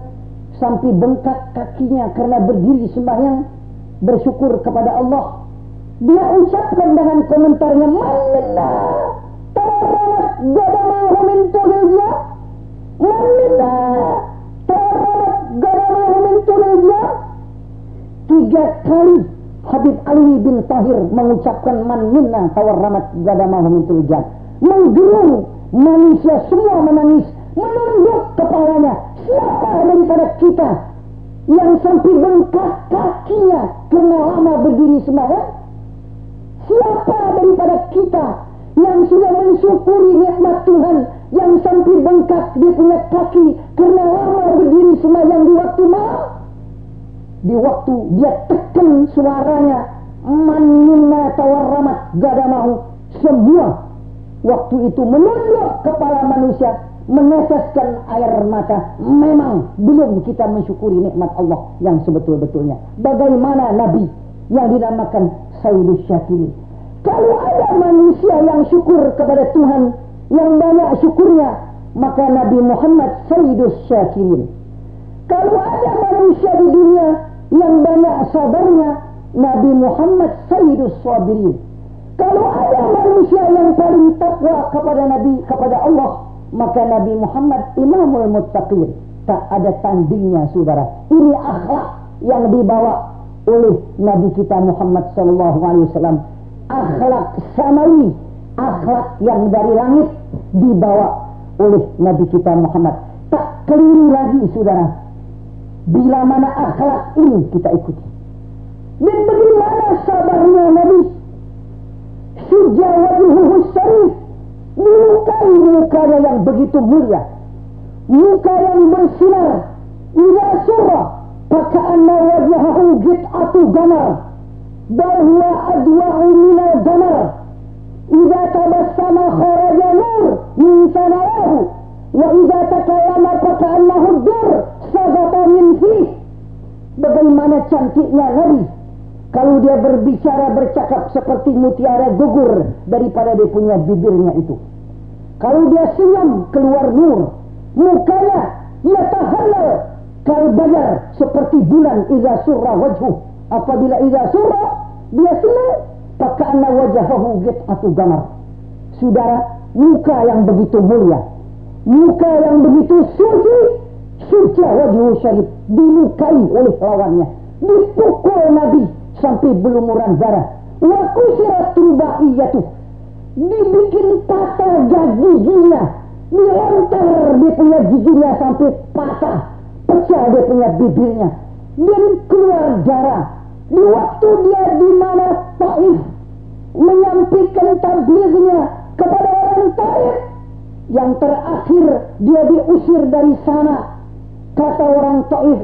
F: sampai bengkak kakinya karena berdiri sembahyang bersyukur kepada Allah dia ucapkan dengan komentarnya manillah taramat gadamahu min tulilja manillah taramat gadamahu min tulilja tiga kali Habib Alwi bin Tahir mengucapkan man minna tawarramat gadamahu min tulilja menggerung manusia semua menangis menunduk kepalanya. Siapa daripada kita yang sampai bengkak kakinya karena lama berdiri sembahyang siapa daripada kita yang sudah mensyukuri nikmat Tuhan yang sampai bengkak dia punya kaki karena lama berdiri sembahyang di waktu malam? Di waktu dia tekan suaranya man minna tawarramat gada mau semua waktu itu menunduk kepala manusia meneteskan air mata. Memang belum kita mensyukuri nikmat Allah yang sebetul-betulnya. Bagaimana Nabi yang dinamakan Sayyidus Syakirin kalau ada manusia yang syukur kepada Tuhan yang banyak syukurnya maka Nabi Muhammad Sayyidus Syakirin kalau ada manusia di dunia yang banyak sabarnya Nabi Muhammad Sayyidus Sabirin kalau ada manusia yang paling takwa kepada Nabi, kepada Allah, maka Nabi Muhammad Imamul Muttaqin. Tak ada tandingnya saudara. Ini akhlak yang dibawa oleh Nabi kita Muhammad wasallam. Akhlak samawi, akhlak yang dari langit dibawa oleh Nabi kita Muhammad. Tak keliru lagi saudara. Bila mana akhlak ini kita ikuti. Dan bagaimana sabarnya Nabi Sujah wajhuhu syarif Dilukai mukanya yang begitu mulia Muka yang bersinar Ila surah Paka'anna wajhahu git'atu gamar Bahwa adwa'u minal gamar Iza tabassama kharaja nur Min sanayahu Wa iza takayama paka'annahu dur Sagata min fih Bagaimana cantiknya Nabi? Kalau dia berbicara bercakap seperti mutiara gugur daripada dia punya bibirnya itu. Kalau dia senyum keluar nur, mukanya ia kalbayar seperti bulan iza surra wajhu. Apabila iza surra dia senyum, pakana wajahahu atau gamar. Saudara, muka yang begitu mulia, muka yang begitu suci, suci wajhu syarif dilukai oleh lawannya, dipukul Nabi sampai berlumuran darah. Wa kusirat rubaiyatuh. Dibikin patah giginya. Dilontar dia punya giginya sampai patah. Pecah dia punya bibirnya. Dan keluar darah. Di waktu dia di mana Taif menyampaikan tablignya kepada orang Taif. Yang terakhir dia diusir dari sana. Kata orang Taif,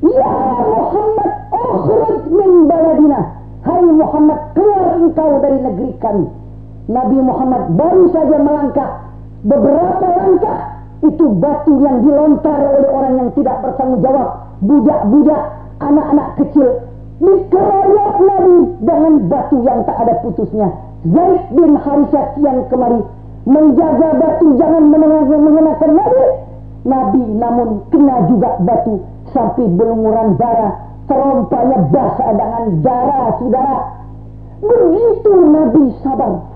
F: Ya Muhammad Ukhruj min baladina Hai Muhammad keluar engkau dari negeri kami Nabi Muhammad baru saja melangkah Beberapa langkah Itu batu yang dilontar oleh orang yang tidak bertanggung jawab Budak-budak Anak-anak kecil Dikeroyok Nabi dengan batu yang tak ada putusnya Zaid bin Harithah yang kemari Menjaga batu jangan mengenakan Nabi Nabi namun kena juga batu Sampai berlumuran darah terompahnya basah dengan darah saudara. Begitu Nabi sabar.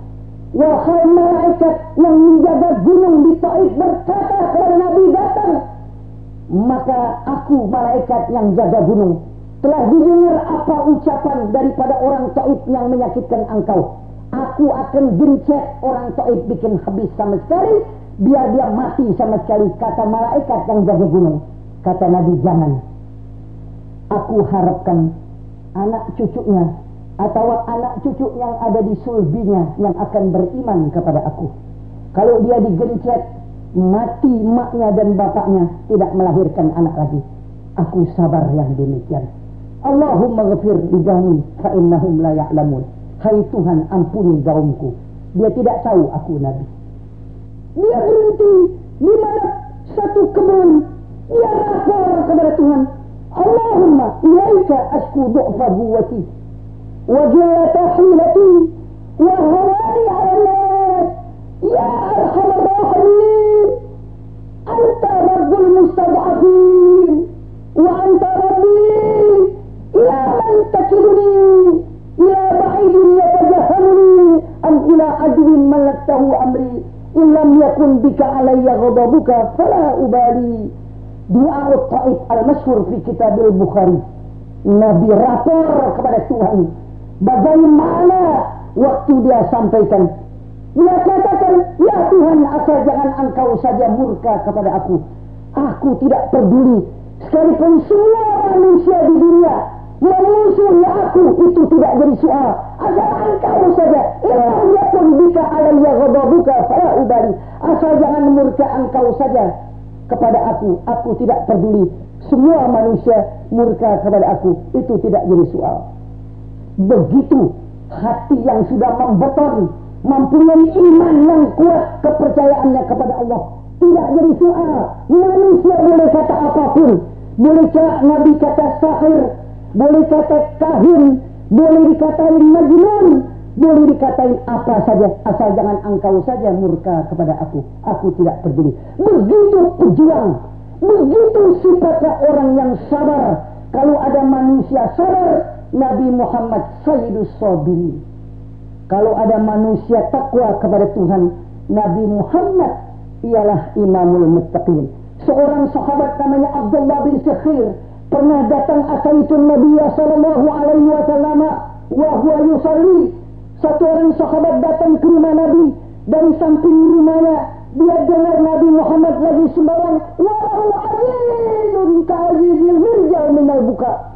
F: Wahai malaikat yang menjaga gunung di Taif berkata kepada Nabi datang. Maka aku malaikat yang jaga gunung telah didengar apa ucapan daripada orang Taif yang menyakitkan engkau. Aku akan gencet orang Taif bikin habis sama sekali biar dia mati sama sekali kata malaikat yang jaga gunung. Kata Nabi jangan aku harapkan anak cucunya atau anak cucu yang ada di sulbinya yang akan beriman kepada aku. Kalau dia digencet, mati maknya dan bapaknya tidak melahirkan anak lagi. Aku sabar yang demikian. Allahumma ghafir li qaumi fa innahum la ya'lamun. Hai Tuhan, ampuni gaumku. Dia tidak tahu aku nabi. Dia berhenti di mana satu kebun. Dia lapor kepada Tuhan. Allahumma ilaika asku du'fa buwati وجلة حيلتي وهواني على الناس. يا أرحم الراحمين أنت رب المستضعفين وأنت ربي. إلى من تكلني إلى بعيد يتجهلني. أم إلى عدو ملكته أمري؟ إن لم يكن بك علي غضبك فلا أبالي. دعاء الطائف المشهور في كتاب البخاري. Nabi rapor kepada Tuhan Bagaimana waktu dia sampaikan? Dia katakan, Ya Tuhan, asal jangan engkau saja murka kepada aku. Aku tidak peduli. Sekalipun semua manusia di dunia memusuhi aku, itu tidak jadi soal. Asal engkau saja. Ilah yakun bika alaiya ghadabuka fala ubali. Asal jangan murka engkau saja kepada aku. Aku tidak peduli. Semua manusia murka kepada aku. Itu tidak jadi soal. Begitu hati yang sudah membeton, mempunyai iman yang kuat kepercayaannya kepada Allah. Tidak jadi soal. Manusia boleh kata apa pun. Boleh Nabi kata sahir. Boleh kata kahin. Boleh dikatain majnun. Boleh dikatain apa saja. Asal jangan engkau saja murka kepada aku. Aku tidak peduli. Begitu pejuang. Begitu sifatnya orang yang sabar. Kalau ada manusia sabar, Nabi Muhammad Sayyidus Sabirin. Kalau ada manusia takwa kepada Tuhan, Nabi Muhammad ialah imamul muttaqin. Seorang sahabat namanya Abdullah bin Sakhir pernah datang asaitun Nabi sallallahu alaihi wasallam wa huwa yusalli. Satu orang sahabat datang ke rumah Nabi dari samping rumahnya dia dengar Nabi Muhammad lagi sembahyang walahu azizun ka'azizil mirjal minal buka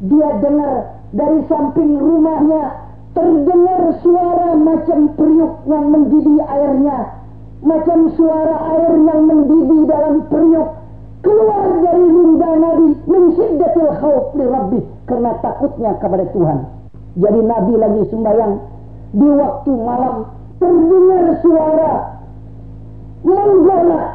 F: dia dengar dari samping rumahnya terdengar suara macam periuk yang mendidih airnya. Macam suara air yang mendidih dalam periuk. Keluar dari lungga Nabi min syiddatil khawf li Rabbi karena takutnya kepada Tuhan. Jadi Nabi lagi sembahyang. Di waktu malam terdengar suara menggolak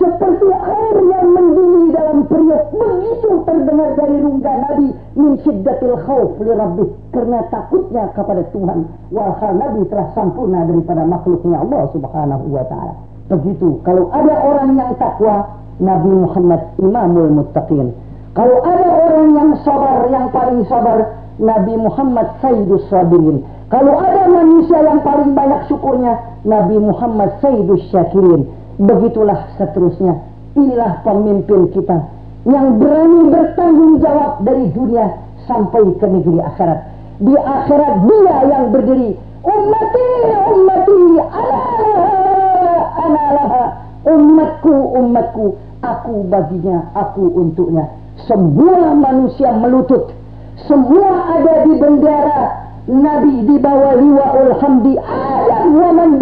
F: seperti air yang mendidih dalam periuk. Begitu terdengar dari rungga Nabi min syiddatil khawf li rabbih. Karena takutnya kepada Tuhan. Walhal Nabi telah sempurna daripada makhluknya Allah subhanahu wa ta'ala. Begitu. Kalau ada orang yang takwa Nabi Muhammad imamul muttaqin. Kalau ada orang yang sabar yang paling sabar Nabi Muhammad sayyidus sabirin. Kalau ada manusia yang paling banyak syukurnya Nabi Muhammad sayyidus syakirin Begitulah seterusnya. Inilah pemimpin kita yang berani bertanggung jawab dari dunia sampai ke negeri akhirat. Di akhirat dia yang berdiri. Ummati, ummati, alaha, analaha. Umatku, umatku, aku baginya, aku untuknya. Semua manusia melutut. Semua ada di bendera Nabi di bawah liwa'ul hamdi. Ayat wa man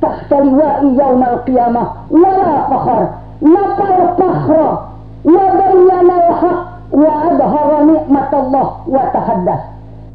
F: tahta liwa'i yaumal qiyamah wala fakhar nafar fakhra wa bayyana al-haq wa adhara nikmatallah wa tahaddas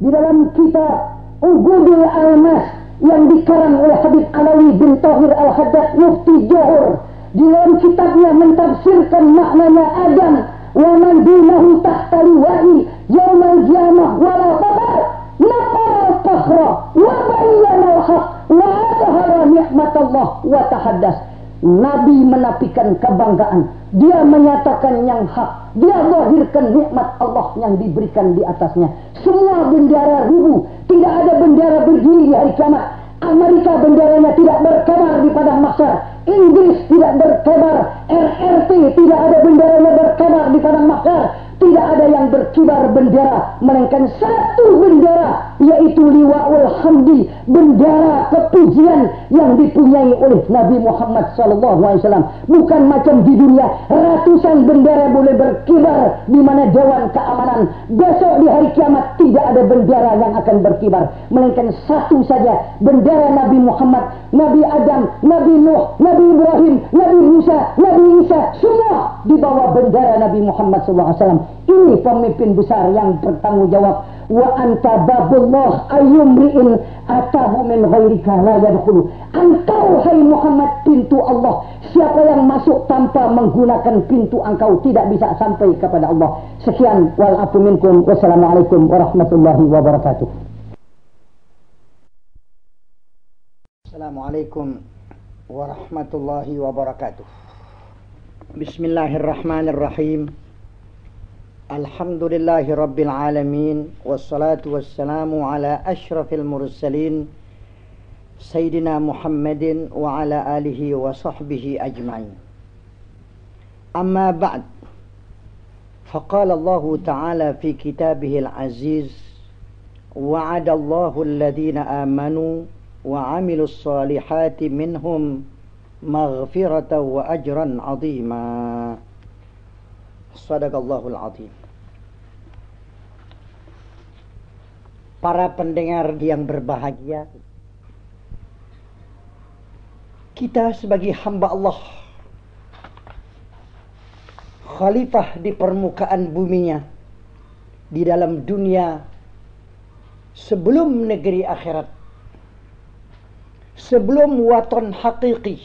F: di dalam kitab Ugudul Almas yang dikarang oleh Habib Alawi bin Tahir Al-Haddad Mufti Johor di dalam kitabnya mentafsirkan maknanya Adam wa man dunahu tahta liwa'i yaumal qiyamah wala fakhar nafar fakhra wa bayyana al-haq wa adhara nikmatallah wa tahaddas. Nabi menafikan kebanggaan. Dia menyatakan yang hak. Dia lahirkan nikmat Allah yang diberikan di atasnya. Semua bendera ribu tidak ada bendera berdiri di hari kiamat. Amerika benderanya tidak berkibar di padang mahsyar. Inggris tidak berkibar RRT tidak ada benderanya berkibar di padang mahsyar tidak ada yang berkibar bendera melainkan satu bendera yaitu liwaul hamdi bendera kepujian yang dipunyai oleh Nabi Muhammad SAW. Bukan macam di dunia ratusan bendera boleh berkibar di mana dewan keamanan. Besok di hari kiamat tidak ada bendera yang akan berkibar, melainkan satu saja bendera Nabi Muhammad, Nabi Adam, Nabi Nuh, Nabi Ibrahim, Nabi Musa, Nabi Isa, semua di bawah bendera Nabi Muhammad SAW. Ini pemimpin besar yang bertanggung jawab. Wa anta babullah ayyumri'in atahu min ghairika la yadkhulu. Engkau hai Muhammad pintu Allah. Siapa yang masuk tanpa menggunakan pintu engkau tidak bisa sampai kepada Allah. Sekian wal afu minkum. Wassalamualaikum warahmatullahi wabarakatuh.
B: Assalamualaikum warahmatullahi wabarakatuh. Bismillahirrahmanirrahim الحمد لله رب العالمين والصلاة والسلام على أشرف المرسلين سيدنا محمد وعلى آله وصحبه أجمعين. أما بعد فقال الله تعالى في كتابه العزيز وعد الله الذين آمنوا وعملوا الصالحات منهم مغفرة وأجرا عظيما. Sadaqallahul azim. Para pendengar yang berbahagia, kita sebagai hamba Allah, khalifah di permukaan buminya, di dalam dunia sebelum negeri akhirat, sebelum waton hakiki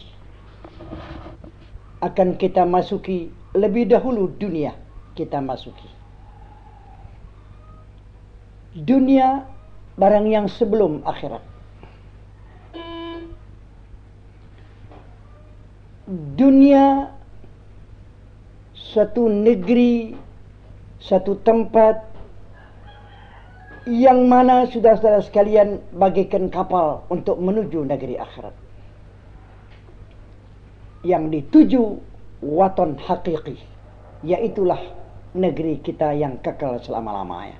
B: akan kita masuki lebih dahulu dunia kita masuki. Dunia barang yang sebelum akhirat. Dunia suatu negeri, satu tempat yang mana saudara-saudara sekalian bagikan kapal untuk menuju negeri akhirat. Yang dituju waton hakiki yaitulah negeri kita yang kekal selama-lamanya.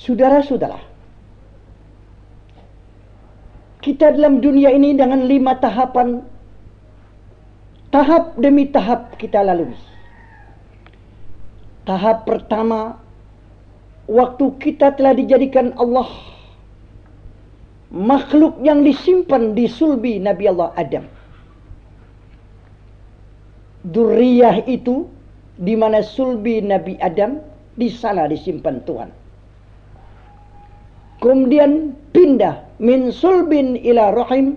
B: Saudara-saudara kita dalam dunia ini dengan lima tahapan tahap demi tahap kita lalui. Tahap pertama waktu kita telah dijadikan Allah makhluk yang disimpan di sulbi Nabi Allah Adam. Duriyah itu di mana sulbi Nabi Adam di sana disimpan Tuhan. Kemudian pindah min sulbin ila rahim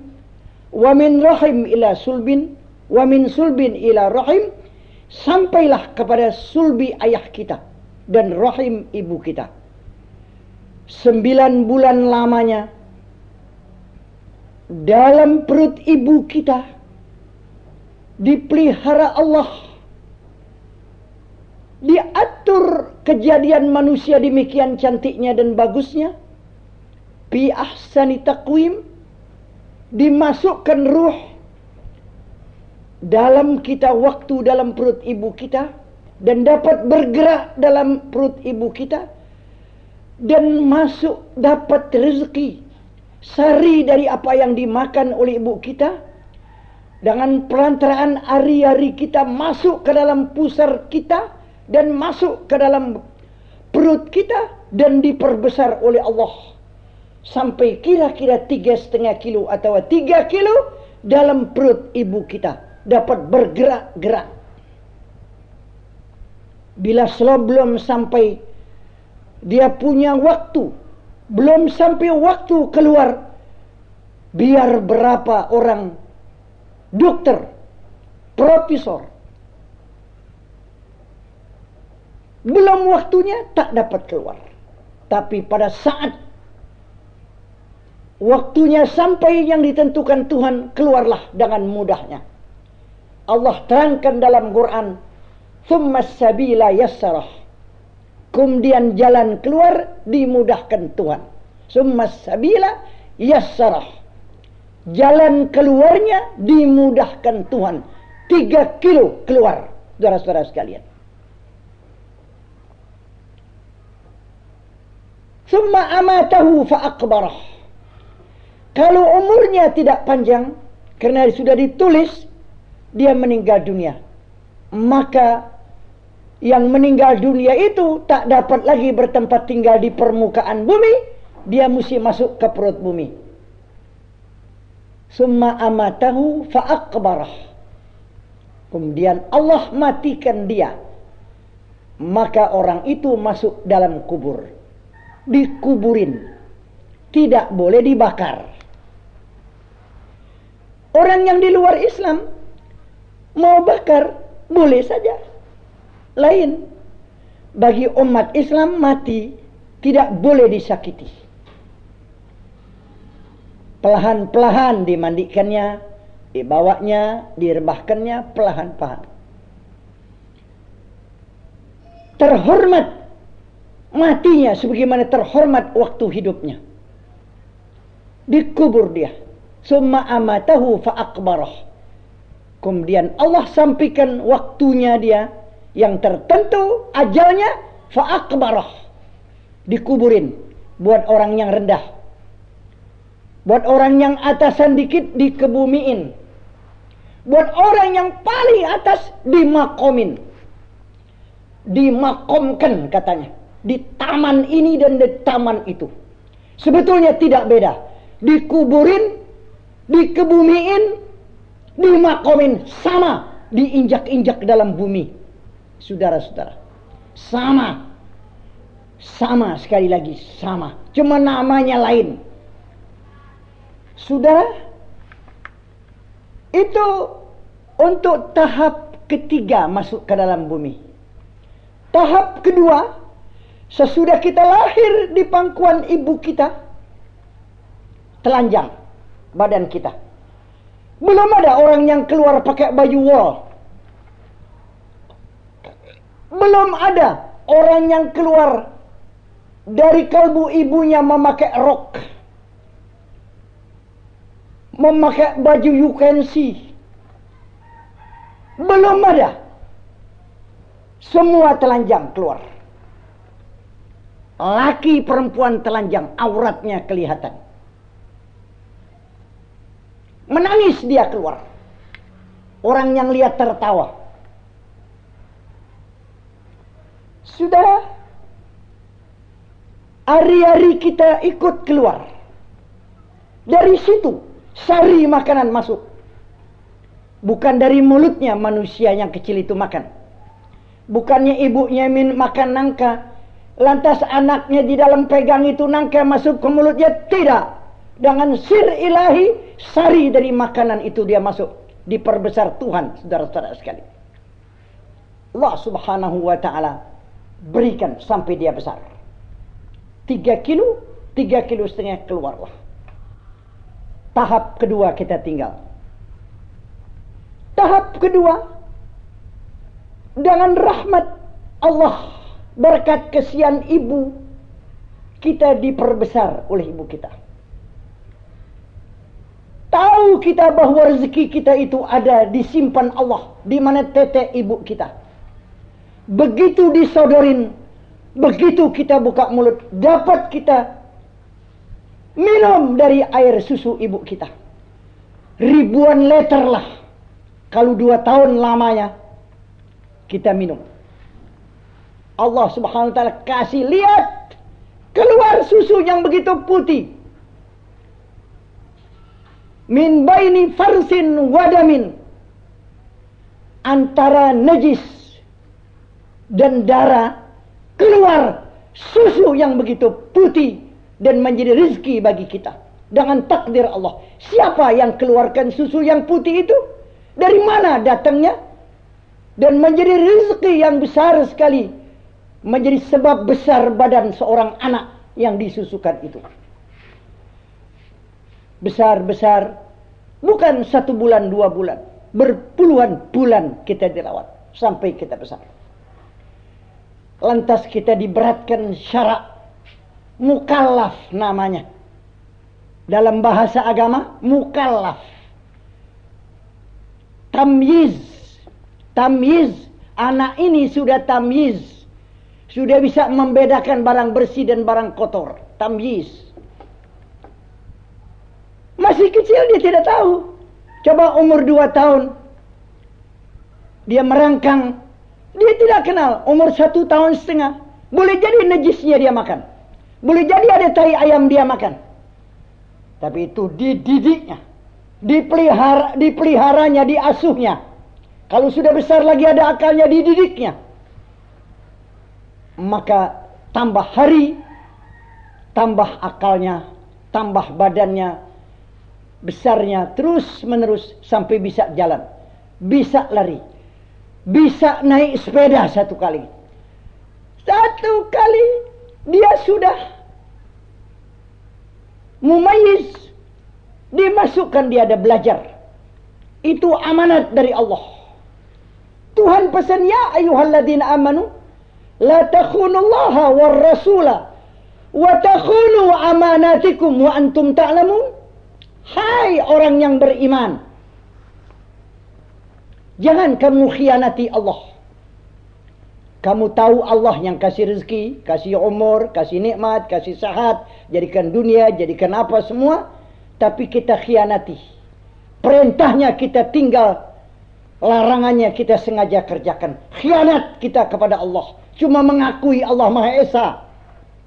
B: wa min rahim ila sulbin wa min sulbin ila rahim sampailah kepada sulbi ayah kita dan rahim ibu kita. Sembilan bulan lamanya dalam perut ibu kita dipelihara Allah. Diatur kejadian manusia demikian cantiknya dan bagusnya. Bi ahsani taqwim dimasukkan ruh dalam kita waktu dalam perut ibu kita dan dapat bergerak dalam perut ibu kita dan masuk dapat rezeki sari dari apa yang dimakan oleh ibu kita? Dengan perantaraan ari-ari kita masuk ke dalam pusar kita dan masuk ke dalam perut kita dan diperbesar oleh Allah. Sampai kira-kira tiga setengah kilo atau tiga kilo dalam perut ibu kita dapat bergerak-gerak. Bila sebelum sampai dia punya waktu belum sampai waktu keluar biar berapa orang dokter, profesor belum waktunya tak dapat keluar. Tapi pada saat waktunya sampai yang ditentukan Tuhan keluarlah dengan mudahnya. Allah terangkan dalam Quran, "Tsumma sabila yassarah." Kemudian jalan keluar dimudahkan Tuhan. Summa sabila yassarah. Jalan keluarnya dimudahkan Tuhan. Tiga kilo keluar. Saudara-saudara sekalian. Summa amatahu fa'akbarah. Kalau umurnya tidak panjang, karena sudah ditulis, dia meninggal dunia. Maka yang meninggal dunia itu tak dapat lagi bertempat tinggal di permukaan bumi, dia mesti masuk ke perut bumi. Summa amatahu fa'akbarah. Kemudian Allah matikan dia. Maka orang itu masuk dalam kubur. Dikuburin. Tidak boleh dibakar. Orang yang di luar Islam mau bakar boleh saja. Lain. Bagi umat Islam mati tidak boleh disakiti. Pelahan-pelahan dimandikannya, dibawanya, direbahkannya pelahan-pelahan. Terhormat matinya sebagaimana terhormat waktu hidupnya. Dikubur dia. Summa amatahu fa'akbarah. Kemudian Allah sampaikan waktunya dia yang tertentu ajalnya fa'akbarah. Dikuburin buat orang yang rendah. Buat orang yang atasan dikit dikebumiin. Buat orang yang paling atas dimakomin. Dimakomkan katanya. Di taman ini dan di taman itu. Sebetulnya tidak beda. Dikuburin, dikebumiin, dimakomin. Sama diinjak-injak dalam bumi. Saudara-saudara. Sama. Sama sekali lagi. Sama. Cuma namanya lain. Saudara, itu untuk tahap ketiga masuk ke dalam bumi. Tahap kedua, sesudah kita lahir di pangkuan ibu kita, telanjang badan kita. Belum ada orang yang keluar pakai baju wol. Belum ada orang yang keluar dari kalbu ibunya memakai rok memakai baju you can see. Belum ada. Semua telanjang keluar. Laki perempuan telanjang, auratnya kelihatan. Menangis dia keluar. Orang yang lihat tertawa. Sudah hari-hari kita ikut keluar. Dari situ Sari makanan masuk. Bukan dari mulutnya manusia yang kecil itu makan. Bukannya ibunya min makan nangka. Lantas anaknya di dalam pegang itu nangka masuk ke mulutnya. Tidak. Dengan sir ilahi, sari dari makanan itu dia masuk. Diperbesar Tuhan, saudara-saudara sekali. Allah subhanahu wa ta'ala berikan sampai dia besar. Tiga kilo, tiga kilo setengah keluarlah tahap kedua kita tinggal. Tahap kedua dengan rahmat Allah berkat kesian ibu kita diperbesar oleh ibu kita. Tahu kita bahwa rezeki kita itu ada disimpan Allah di mana tete ibu kita. Begitu disodorin, begitu kita buka mulut, dapat kita Minum dari air susu ibu kita. Ribuan liter lah. Kalau dua tahun lamanya kita minum. Allah subhanahu wa ta'ala kasih lihat. Keluar susu yang begitu putih. Min baini farsin wadamin. Antara najis dan darah keluar susu yang begitu putih dan menjadi rezeki bagi kita dengan takdir Allah. Siapa yang keluarkan susu yang putih itu? Dari mana datangnya? Dan menjadi rezeki yang besar sekali. Menjadi sebab besar badan seorang anak yang disusukan itu. Besar-besar. Bukan satu bulan, dua bulan. Berpuluhan bulan kita dirawat. Sampai kita besar. Lantas kita diberatkan syarat mukallaf namanya. Dalam bahasa agama mukallaf. Tamyiz. Tamyiz. Anak ini sudah tamyiz. Sudah bisa membedakan barang bersih dan barang kotor. Tamyiz. Masih kecil dia tidak tahu. Coba umur dua tahun. Dia merangkang. Dia tidak kenal. Umur satu tahun setengah. Boleh jadi najisnya dia makan. Boleh jadi ada tai ayam dia makan. Tapi itu dididiknya. Dipelihara, dipeliharanya, diasuhnya. Kalau sudah besar lagi ada akalnya dididiknya maka tambah hari, tambah akalnya, tambah badannya, besarnya terus menerus sampai bisa jalan, bisa lari, bisa naik sepeda satu kali. Satu kali dia sudah mumayyiz, dimasukkan dia ada belajar. Itu amanat dari Allah. Tuhan pesan ya ayuhalladzina amanu La takhunullaha war rasula wa takhunu amanatikum wa antum ta'lamun. Hai orang yang beriman. Jangan kamu khianati Allah. Kamu tahu Allah yang kasih rezeki, kasih umur, kasih nikmat, kasih sehat, jadikan dunia, jadikan apa semua, tapi kita khianati. Perintahnya kita tinggal, larangannya kita sengaja kerjakan. Khianat kita kepada Allah cuma mengakui Allah Maha Esa.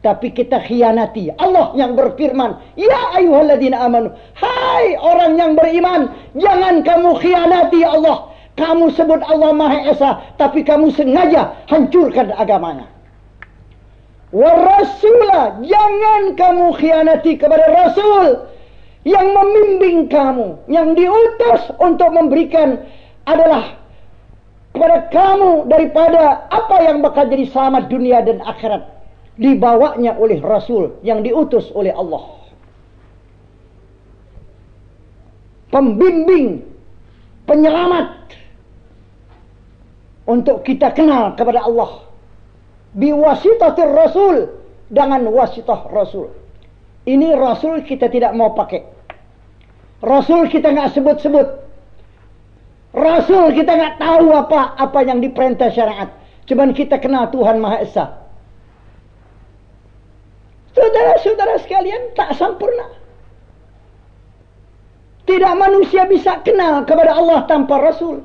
B: Tapi kita khianati. Allah yang berfirman, Ya ayuhalladzina amanu. Hai orang yang beriman. Jangan kamu khianati Allah. Kamu sebut Allah Maha Esa. Tapi kamu sengaja hancurkan agamanya. Warasulah. Jangan kamu khianati kepada Rasul. Yang membimbing kamu. Yang diutus untuk memberikan adalah kepada kamu daripada apa yang bakal jadi selamat dunia dan akhirat dibawanya oleh Rasul yang diutus oleh Allah pembimbing penyelamat untuk kita kenal kepada Allah biwasitatir Rasul dengan wasitah Rasul ini Rasul kita tidak mau pakai Rasul kita nggak sebut-sebut Rasul kita nggak tahu apa apa yang diperintah syariat. Cuman kita kenal Tuhan Maha Esa. Saudara-saudara sekalian tak sempurna. Tidak manusia bisa kenal kepada Allah tanpa Rasul.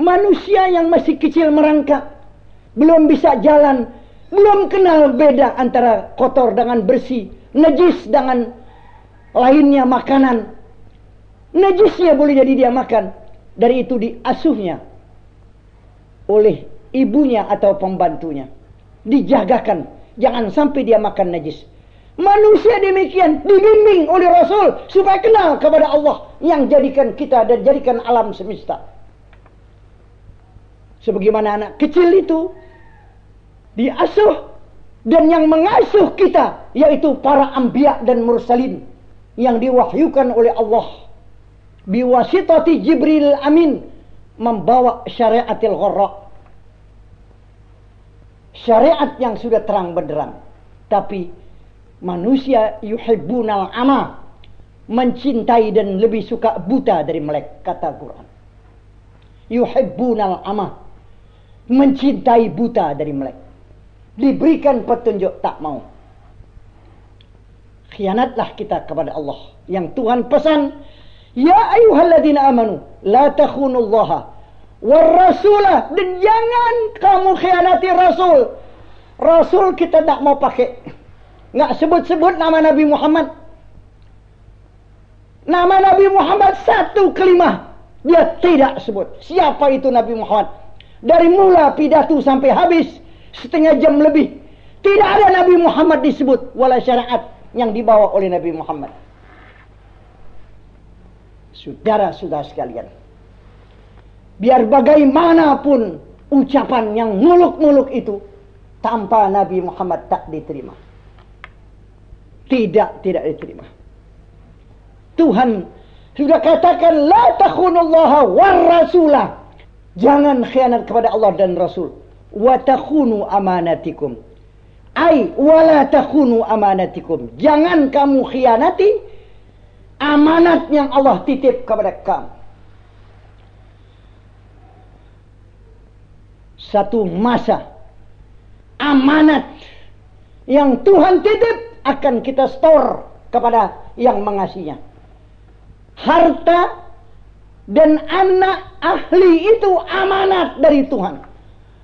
B: Manusia yang masih kecil merangkak. Belum bisa jalan. Belum kenal beda antara kotor dengan bersih. Najis dengan lainnya makanan Najisnya boleh jadi dia makan. Dari itu diasuhnya oleh ibunya atau pembantunya. Dijagakan. Jangan sampai dia makan najis. Manusia demikian dibimbing oleh Rasul supaya kenal kepada Allah yang jadikan kita dan jadikan alam semesta. Sebagaimana anak kecil itu diasuh dan yang mengasuh kita yaitu para ambiya dan mursalin yang diwahyukan oleh Allah biwasitati Jibril Amin membawa syariatil gharra. Syariat yang sudah terang benderang. Tapi manusia yuhibbunal ama mencintai dan lebih suka buta dari melek kata Quran. Yuhibbunal ama mencintai buta dari melek. Diberikan petunjuk tak mau. Khianatlah kita kepada Allah yang Tuhan pesan Ya ayuhalladzina amanu la takhunullaha war rasulah dan jangan kamu khianati rasul. Rasul kita tak mau pakai. Enggak sebut-sebut nama Nabi Muhammad. Nama Nabi Muhammad satu kelima dia tidak sebut. Siapa itu Nabi Muhammad? Dari mula pidato sampai habis setengah jam lebih. Tidak ada Nabi Muhammad disebut wala syariat yang dibawa oleh Nabi Muhammad. Saudara-saudara sekalian. Biar bagaimanapun ucapan yang muluk-muluk itu tanpa Nabi Muhammad tak diterima. Tidak, tidak diterima. Tuhan sudah katakan la takhunullaha war rasulah. Jangan khianat kepada Allah dan Rasul. Wa takhunu amanatikum. Ai wala takhunu amanatikum. Jangan kamu khianati amanat yang Allah titip kepada kamu. satu masa amanat yang Tuhan titip akan kita store kepada yang mengasihinya. Harta dan anak ahli itu amanat dari Tuhan.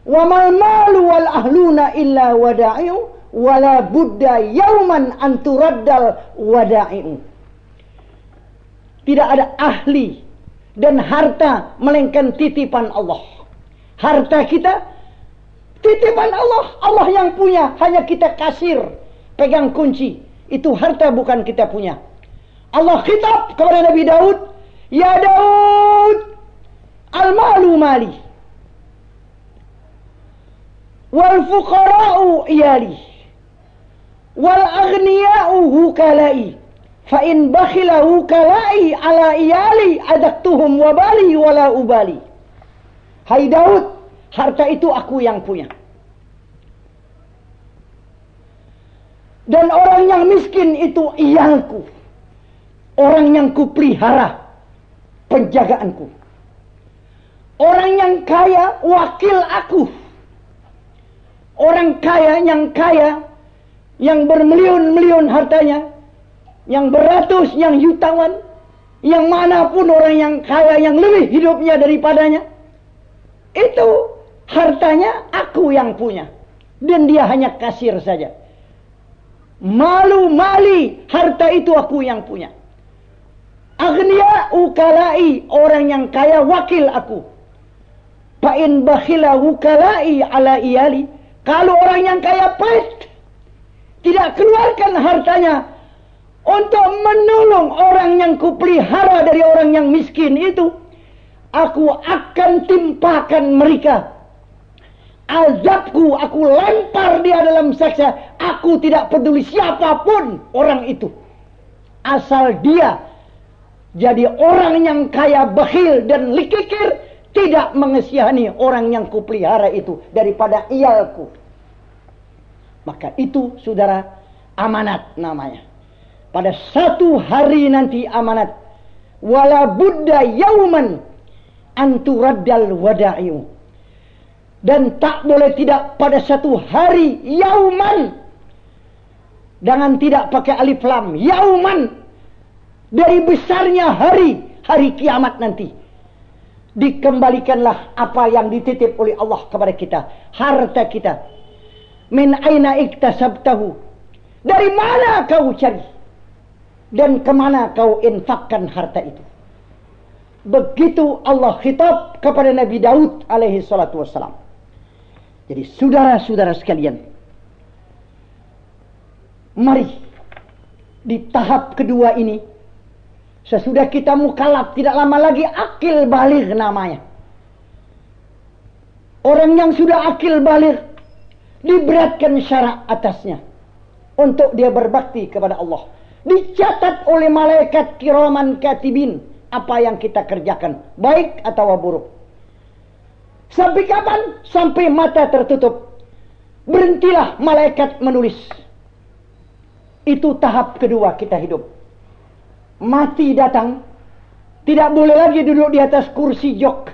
B: Wa mal malu wal ahluna illa wada'i'u wala budda yauman anturaddal wada'i'u. Tidak ada ahli dan harta melainkan titipan Allah. Harta kita titipan Allah, Allah yang punya, hanya kita kasir, pegang kunci. Itu harta bukan kita punya. Allah khitab kepada Nabi Daud, "Ya Daud, al-malu mali wal fuqara'u iyali wal aghniya'u hukalai." Fa in bakhila hukalai ala iyali adaktuhum wabali wala ubali. Hai Daud, harta itu aku yang punya. Dan orang yang miskin itu iyalku. Orang yang kupelihara penjagaanku. Orang yang kaya wakil aku. Orang kaya yang kaya yang bermiliun-miliun hartanya, yang beratus, yang jutawan, yang mana pun orang yang kaya yang lebih hidupnya daripadanya, itu hartanya aku yang punya. Dan dia hanya kasir saja. Malu mali, harta itu aku yang punya. Agnia ukalai, orang yang kaya wakil aku. Fa'in bakhila ukalai ala iyali. Kalau orang yang kaya pahit, tidak keluarkan hartanya untuk menolong orang yang kupelihara dari orang yang miskin itu, aku akan timpakan mereka. Azabku aku lempar dia dalam seksa. Aku tidak peduli siapa pun orang itu. Asal dia jadi orang yang kaya bakhil dan likikir tidak mengesihani orang yang kupelihara itu daripada iyalku. Maka itu saudara amanat namanya. Pada satu hari nanti amanat. Wala buddha yauman anturaddal wada'iu. Dan tak boleh tidak pada satu hari yauman. Dengan tidak pakai alif lam. Yauman. Dari besarnya hari. Hari kiamat nanti dikembalikanlah apa yang dititip oleh Allah kepada kita, harta kita. Min aina iktasabtahu? Dari mana kau cari? Dan ke mana kau infakkan harta itu? Begitu Allah khitab kepada Nabi Daud alaihi salatu wassalam. Jadi saudara-saudara sekalian, mari di tahap kedua ini Sesudah kita mukalaf tidak lama lagi akil balik namanya. Orang yang sudah akil balik diberatkan syarat atasnya untuk dia berbakti kepada Allah. Dicatat oleh malaikat kiraman katibin apa yang kita kerjakan, baik atau buruk. Sampai kapan? Sampai mata tertutup. Berhentilah malaikat menulis. Itu tahap kedua kita hidup mati datang, tidak boleh lagi duduk di atas kursi jok.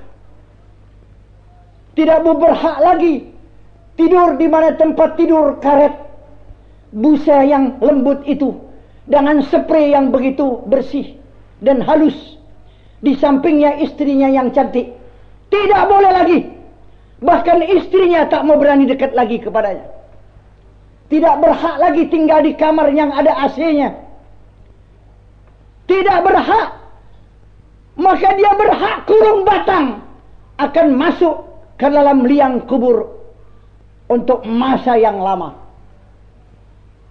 B: Tidak berhak lagi tidur di mana tempat tidur karet busa yang lembut itu dengan spray yang begitu bersih dan halus. Di sampingnya istrinya yang cantik. Tidak boleh lagi. Bahkan istrinya tak mau berani dekat lagi kepadanya. Tidak berhak lagi tinggal di kamar yang ada AC-nya tidak berhak maka dia berhak kurung batang akan masuk ke dalam liang kubur untuk masa yang lama.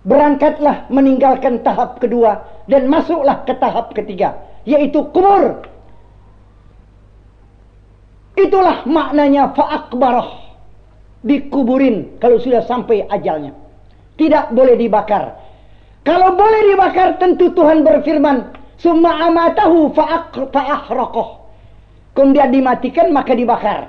B: Berangkatlah meninggalkan tahap kedua dan masuklah ke tahap ketiga yaitu kubur. Itulah maknanya fa'akbarah dikuburin kalau sudah sampai ajalnya. Tidak boleh dibakar. Kalau boleh dibakar tentu Tuhan berfirman Summa amatahu fa'ahraqah. Kemudian dimatikan maka dibakar.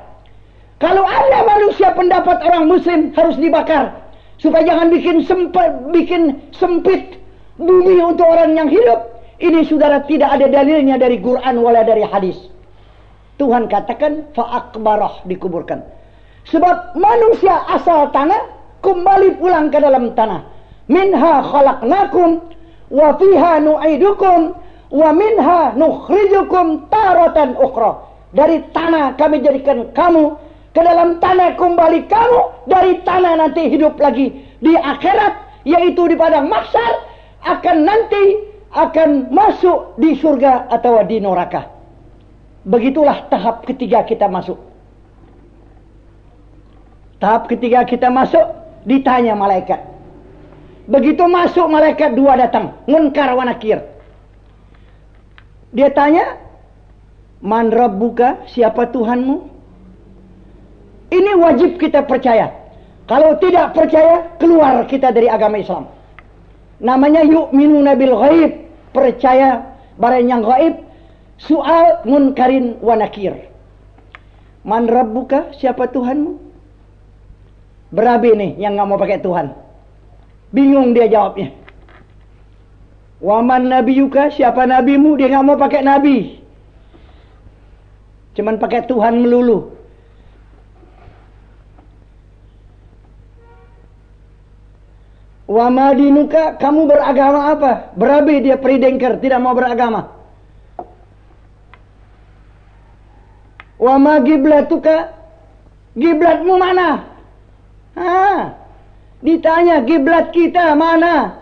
B: Kalau ada manusia pendapat orang muslim harus dibakar. Supaya jangan bikin sempit, bikin sempit bumi untuk orang yang hidup. Ini saudara tidak ada dalilnya dari Quran wala dari hadis. Tuhan katakan fa'akbarah dikuburkan. Sebab manusia asal tanah kembali pulang ke dalam tanah. Minha khalaqnakum wa fiha nu'idukum wa minha nukhrijukum taratan ukhra. Dari tanah kami jadikan kamu ke dalam tanah kembali kamu dari tanah nanti hidup lagi di akhirat yaitu di padang mahsyar akan nanti akan masuk di surga atau di neraka. Begitulah tahap ketiga kita masuk. Tahap ketiga kita masuk ditanya malaikat. Begitu masuk malaikat dua datang, munkar wa nakir. Dia tanya, "Man rabbuka? Siapa Tuhanmu?" Ini wajib kita percaya. Kalau tidak percaya, keluar kita dari agama Islam. Namanya yu'minuna bil ghaib, percaya barang yang gaib. Soal munkarin wa nakir. Man rabbuka? Siapa Tuhanmu? Berabi nih yang nggak mau pakai Tuhan. Bingung dia jawabnya. Waman Nabi Yuka, siapa nabimu? Dia nggak mau pakai nabi. Cuman pakai Tuhan melulu. Wamadinuka, kamu beragama apa? Berabi dia peridengker, tidak mau beragama. Wama giblatuka, giblatmu mana? Ha, ditanya kiblat kita mana?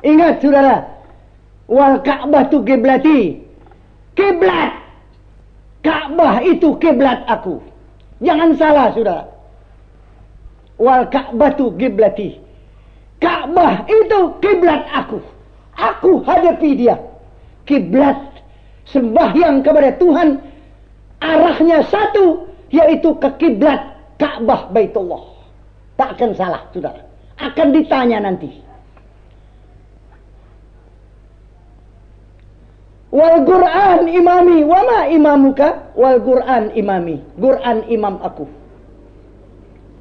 B: Ingat saudara, wal Ka'bah tu kiblati. Kiblat. Ka'bah itu kiblat aku. Jangan salah saudara. Wal Ka'bah tu kiblati. Ka'bah itu kiblat aku. Aku hadapi dia. Kiblat sembahyang kepada Tuhan arahnya satu yaitu ke kiblat Ka'bah Baitullah. Tak akan salah, saudara. Akan ditanya nanti. Wal Quran imami, wama imamuka? Wal Quran imami. Quran imam aku.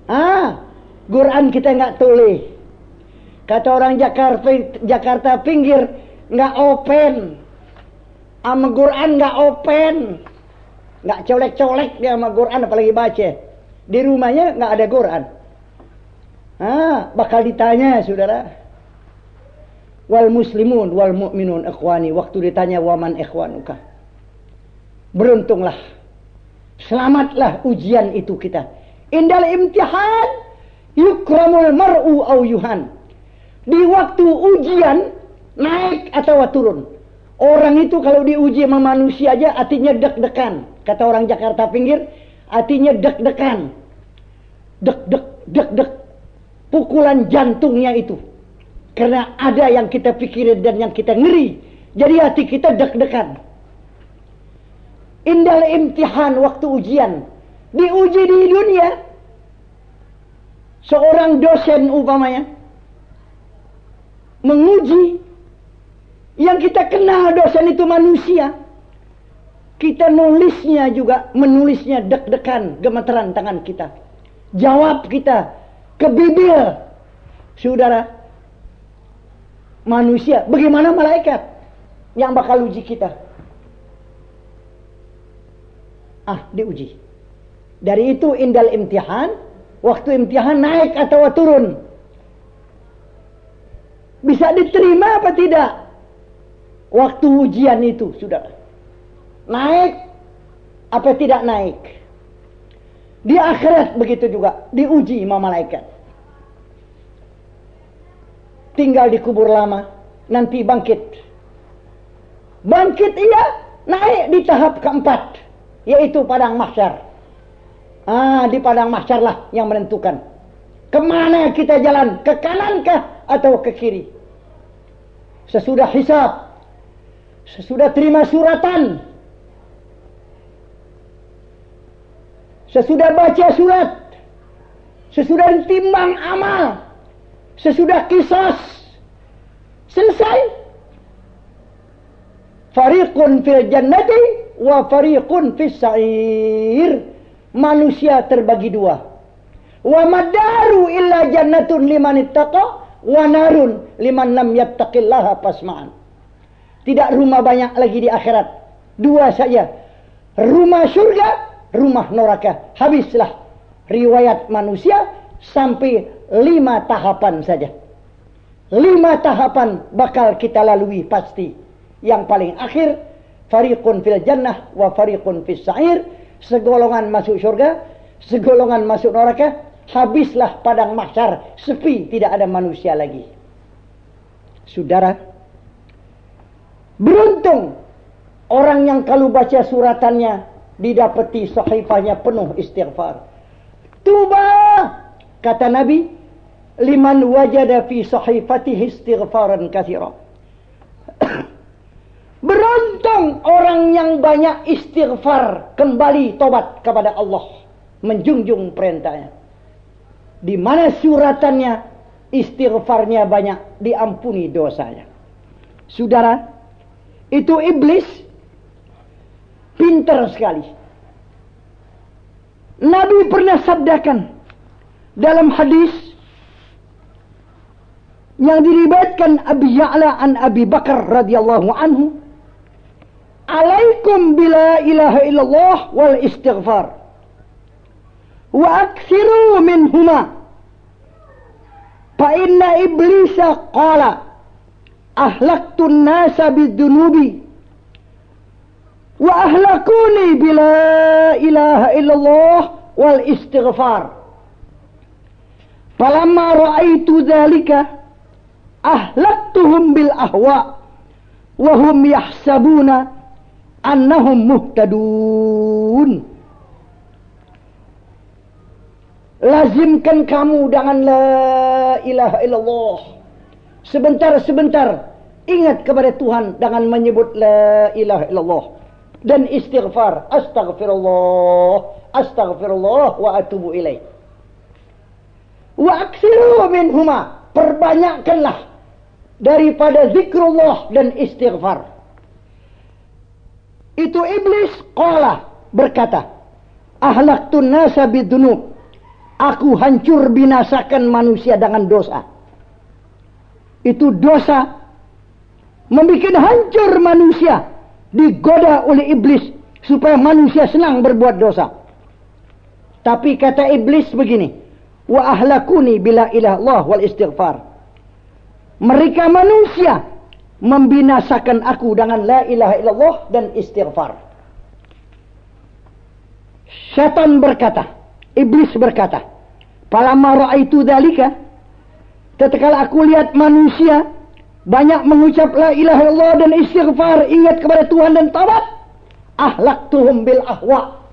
B: Ah, Quran kita nggak tulis. Kata orang Jakarta, Jakarta pinggir nggak open. Ama Quran nggak open. Nggak colek-colek dia sama Quran apalagi baca. Di rumahnya nggak ada Quran. Ah, bakal ditanya saudara. Wal muslimun wal mu'minun ikhwani. Waktu ditanya waman ikhwanuka. Beruntunglah. Selamatlah ujian itu kita. Indal imtihan yukramul mar'u au yuhan. Di waktu ujian naik atau turun. Orang itu kalau diuji sama manusia aja artinya deg-degan. Kata orang Jakarta pinggir, artinya deg-degan dek dek pukulan jantungnya itu karena ada yang kita pikirin dan yang kita ngeri. Jadi hati kita deg-degan. Indal imtihan waktu ujian. Diuji di dunia. Seorang dosen umpamanya. Menguji. Yang kita kenal dosen itu manusia. Kita nulisnya juga menulisnya deg-degan gemeteran tangan kita. Jawab kita ke bibir. Saudara manusia bagaimana malaikat yang bakal uji kita? Ah diuji. Dari itu indal imtihan waktu imtihan naik atau turun. Bisa diterima apa tidak? Waktu ujian itu sudah. Naik apa tidak naik? Di akhirat begitu juga diuji sama malaikat. Tinggal di kubur lama, nanti bangkit. Bangkit iya, naik di tahap keempat, yaitu padang mahsyar. Ah, di padang mahsyar lah yang menentukan. Ke mana kita jalan? Ke kanankah atau ke kiri? Sesudah hisab, sesudah terima suratan, Sesudah baca surat. Sesudah ditimbang amal. Sesudah kisos. Selesai. Fariqun fil jannati wa fariqun fis sa'ir. Manusia terbagi dua. Wa madaru illa jannatun liman ittaqa wa narun liman lam yattaqillaha pasma'an. Tidak rumah banyak lagi di akhirat. Dua saja. Rumah surga
F: rumah neraka. Habislah riwayat manusia sampai lima tahapan saja. Lima tahapan bakal kita lalui pasti. Yang paling akhir, fariqun fil jannah wa fariqun fis sa'ir. Segolongan masuk surga, segolongan masuk neraka. Habislah padang mahsyar, sepi, tidak ada manusia lagi. Saudara, beruntung orang yang kalau baca suratannya didapati sahifahnya penuh istighfar. Tuba kata Nabi liman wajada fi sahifatihi istighfaran katsira. Beruntung orang yang banyak istighfar kembali tobat kepada Allah menjunjung perintahnya. Di mana suratannya istighfarnya banyak diampuni dosanya. Saudara, itu iblis pintar sekali. Nabi pernah sabdakan dalam hadis yang diriwayatkan Abi Ya'la an Abi Bakar radhiyallahu anhu Alaikum bila ilaha illallah wal istighfar wa aksiru minhuma fa inna iblisa qala ahlaktu nasa bidunubi wa ahlakuni bila ilaha illallah wal istighfar. Falamma ra'aitu dhalika ahlaktuhum bil ahwa wa hum yahsabuna annahum muhtadun. Lazimkan kamu dengan la ilaha illallah. Sebentar-sebentar ingat kepada Tuhan dengan menyebut la ilaha illallah. Dan istighfar. Astaghfirullah. Astaghfirullah wa atubu ilaih. Wa aksiru minhuma. Perbanyakkanlah daripada zikrullah dan istighfar. Itu iblis qala berkata ahlaktun nasa bidunub. Aku hancur binasakan manusia dengan dosa. Itu dosa membuat hancur manusia digoda oleh iblis supaya manusia senang berbuat dosa. Tapi kata iblis begini wa ahlakuni bila ilallah wal istighfar mereka manusia membinasakan aku dengan la ilaha illallah dan istighfar syaitan berkata Iblis berkata, "Falamma ra'aitu dzalika" Tatkala aku lihat manusia banyak mengucap la ilaha illallah dan istighfar, ingat kepada Tuhan dan taubat, ahlaktuhum bil ahwa.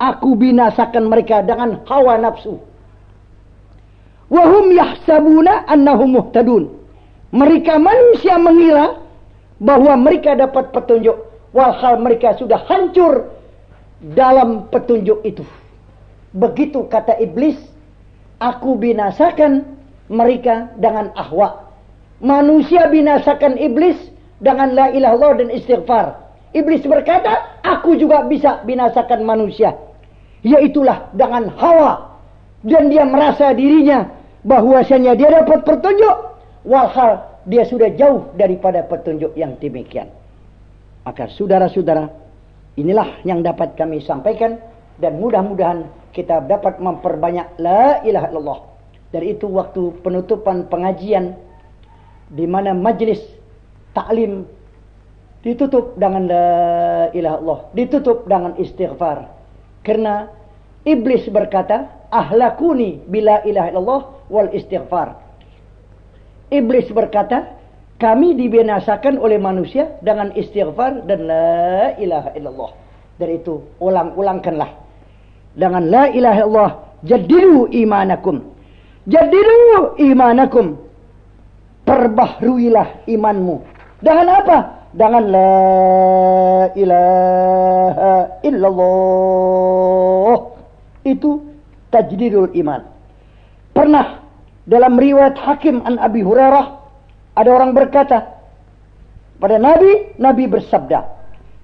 F: Aku binasakan mereka dengan hawa nafsu. Wahum yahsabuna annahum muhtadun. Mereka manusia mengira bahwa mereka dapat petunjuk. Walhal mereka sudah hancur dalam petunjuk itu. Begitu kata iblis, aku binasakan mereka dengan ahwa. Manusia binasakan iblis dengan la ilaha Allah dan istighfar. Iblis berkata, aku juga bisa binasakan manusia. Yaitulah dengan hawa. Dan dia merasa dirinya bahwasanya dia dapat petunjuk. Walhal dia sudah jauh daripada petunjuk yang demikian. Maka saudara-saudara, inilah yang dapat kami sampaikan. Dan mudah-mudahan kita dapat memperbanyak la ilaha illallah. Dari itu waktu penutupan pengajian di mana majlis taklim ditutup dengan la ilaha illallah, ditutup dengan istighfar. Karena iblis berkata, "Ahlakuni bila ilaha illallah wal istighfar." Iblis berkata, kami dibinasakan oleh manusia dengan istighfar dan la ilaha illallah. Dari itu ulang-ulangkanlah. Dengan la ilaha illallah jadilu imanakum. Jadilu imanakum. Perbahruilah imanmu. Dengan apa? Dengan la ilaha illallah. Itu tajdidul iman. Pernah dalam riwayat hakim an Abi Hurairah ada orang berkata pada Nabi Nabi bersabda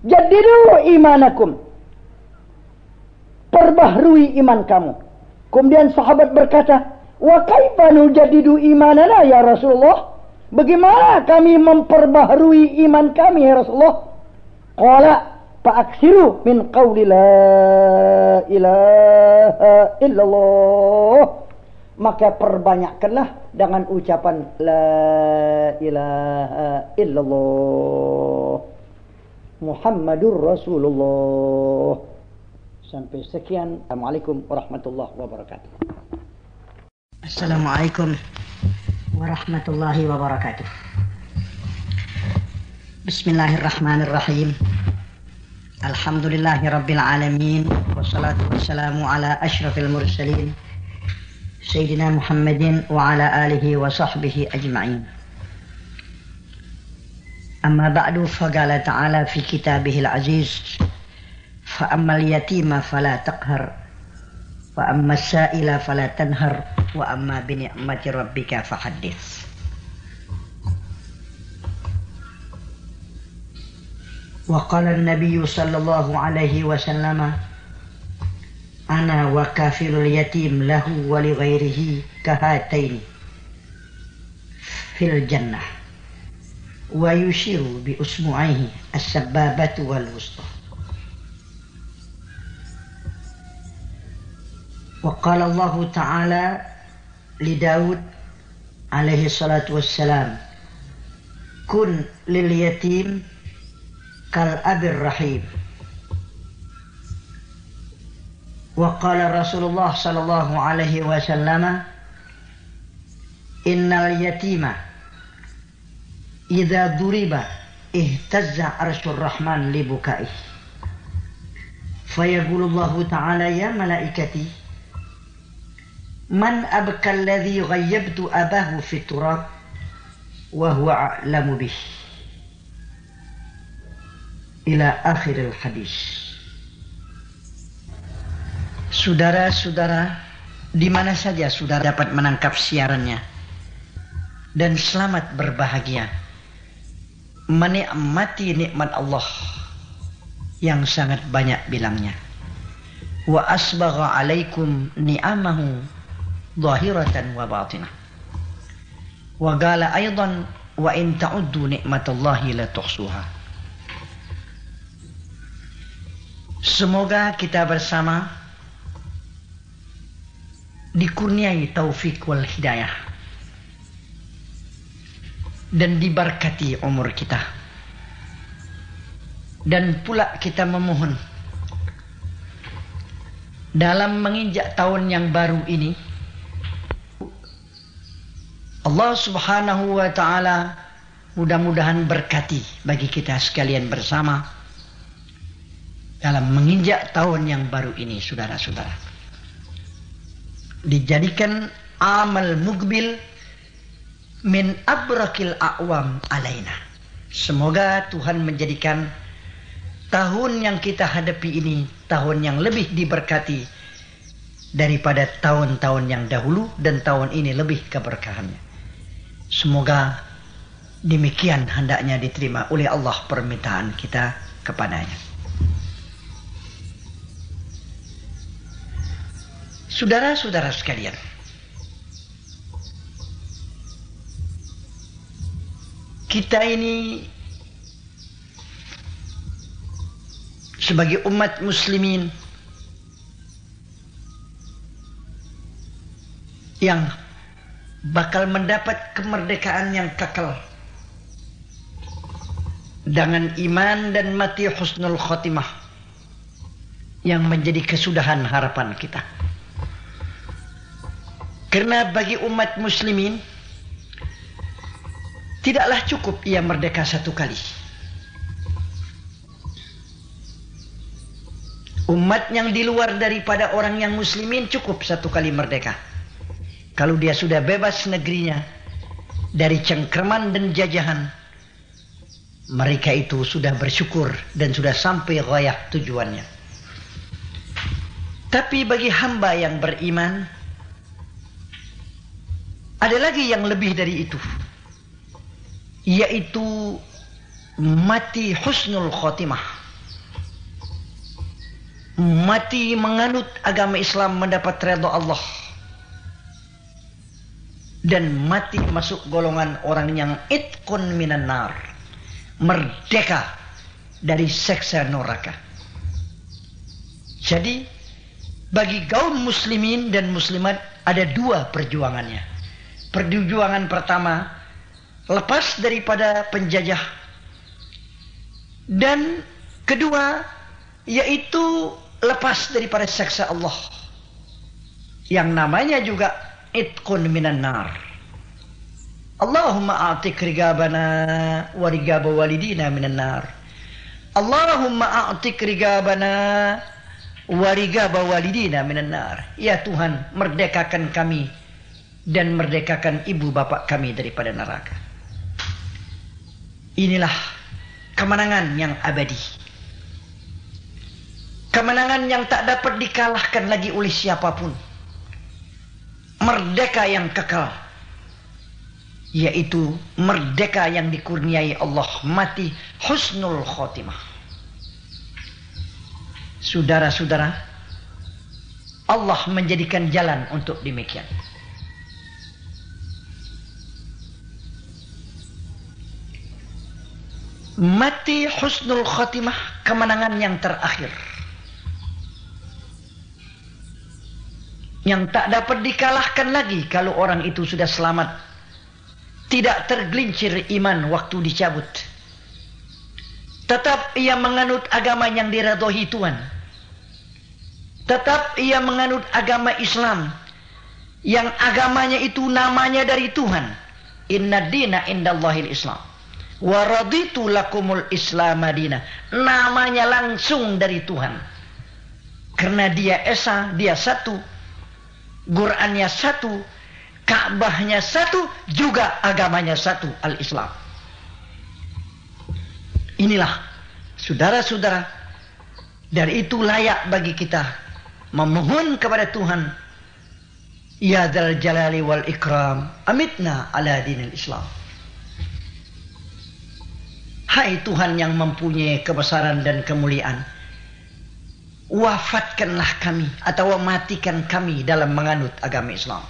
F: jadilu imanakum perbaharui iman kamu. Kemudian sahabat berkata, "Wa kaifa nujaddidu imanana ya Rasulullah?" Bagaimana kami memperbaharui iman kami ya Rasulullah? Qala Fa'aksiru min qawli la ilaha illallah. Maka perbanyakkanlah dengan ucapan la ilaha illallah. Muhammadur Rasulullah. Sampai sekian. Assalamualaikum warahmatullahi wabarakatuh.
B: Assalamualaikum warahmatullahi wabarakatuh. Bismillahirrahmanirrahim. Alhamdulillahi rabbil alamin wassalatu wassalamu ala asyrafil mursalin Wa ala alihi wa sahbihi ajma'in. أما بعد فقال تعالى في كتابه العزيز فأما اليتيم فلا تقهر وأما السائل فلا تنهر وأما بنعمة ربك فحدث وقال النبي صلى الله عليه وسلم أنا وكافل اليتيم له ولغيره كهاتين في الجنة ويشير بأسبوعيه السبابة والوسطى. وقال الله تعالى لداود عليه الصلاة والسلام كن لليتيم كالأب الرحيم. وقال رسول الله صلى الله عليه وسلم إن اليتيم إذا ضرب اهتز عرش الرحمن لبكائه. فيقول الله تعالى يا ملائكتي من أبكى الذي غيبت أباه في التراب وهو أعلم به. إلى آخر الحديث. Saudara-saudara, di mana saja saudara dapat menangkap siarannya dan selamat berbahagia menikmati nikmat Allah yang sangat banyak bilangnya. Wa asbagha alaikum ni'amahu zahiratan wa batinah. Wa qala aidan wa in ta'uddu ni'matallahi la tuhsuha. Semoga kita bersama dikurniai taufik wal hidayah dan diberkati umur kita. Dan pula kita memohon dalam menginjak tahun yang baru ini Allah Subhanahu wa taala mudah-mudahan berkati bagi kita sekalian bersama dalam menginjak tahun yang baru ini saudara-saudara. Dijadikan amal mukbil min abrakil a'wam alaina. Semoga Tuhan menjadikan tahun yang kita hadapi ini tahun yang lebih diberkati daripada tahun-tahun yang dahulu dan tahun ini lebih keberkahannya. Semoga demikian hendaknya diterima oleh Allah permintaan kita kepadanya. Saudara-saudara sekalian, kita ini sebagai umat muslimin yang bakal mendapat kemerdekaan yang kekal dengan iman dan mati husnul khotimah yang menjadi kesudahan harapan kita. Karena bagi umat muslimin tidaklah cukup ia merdeka satu kali. Umat yang di luar daripada orang yang muslimin cukup satu kali merdeka. Kalau dia sudah bebas negerinya dari cengkraman dan jajahan, mereka itu sudah bersyukur dan sudah sampai gayah tujuannya. Tapi bagi hamba yang beriman, ada lagi yang lebih dari itu. Yaitu mati husnul khotimah. Mati menganut agama Islam mendapat redha Allah. Dan mati masuk golongan orang yang itkun minan nar. Merdeka dari seksa neraka. Jadi bagi kaum muslimin dan muslimat ada dua perjuangannya. Perjuangan pertama lepas daripada penjajah dan kedua yaitu lepas daripada seksa Allah yang namanya juga itqun minan nar. Allahumma a'tik rigabana wa rigaba walidina minan nar. Allahumma a'tik rigabana wa rigaba walidina minan nar. Ya Tuhan, merdekakan kami dan merdekakan ibu bapak kami daripada neraka. Inilah kemenangan yang abadi. Kemenangan yang tak dapat dikalahkan lagi oleh siapa pun. Merdeka yang kekal. Yaitu merdeka yang dikurniai Allah mati husnul khotimah. Saudara-saudara, Allah menjadikan jalan untuk demikian. Mati husnul khotimah kemenangan yang terakhir. Yang tak dapat dikalahkan lagi kalau orang itu sudah selamat. Tidak tergelincir iman waktu dicabut. Tetap ia menganut agama yang diradoi Tuhan. Tetap ia menganut agama Islam. Yang agamanya itu namanya dari Tuhan. Inna dina indallahil Islam. Waraditu lakumul Islam Madinah. Namanya langsung dari Tuhan. Karena dia Esa, dia satu. Qurannya satu. Ka'bahnya satu. Juga agamanya satu. Al-Islam. Inilah. Saudara-saudara. Dari itu layak bagi kita. Memohon kepada Tuhan. Ya dal jalali wal ikram. Amitna ala dinil Islam. Hai Tuhan yang mempunyai kebesaran dan kemuliaan. Wafatkanlah kami atau matikan kami dalam menganut agama Islam.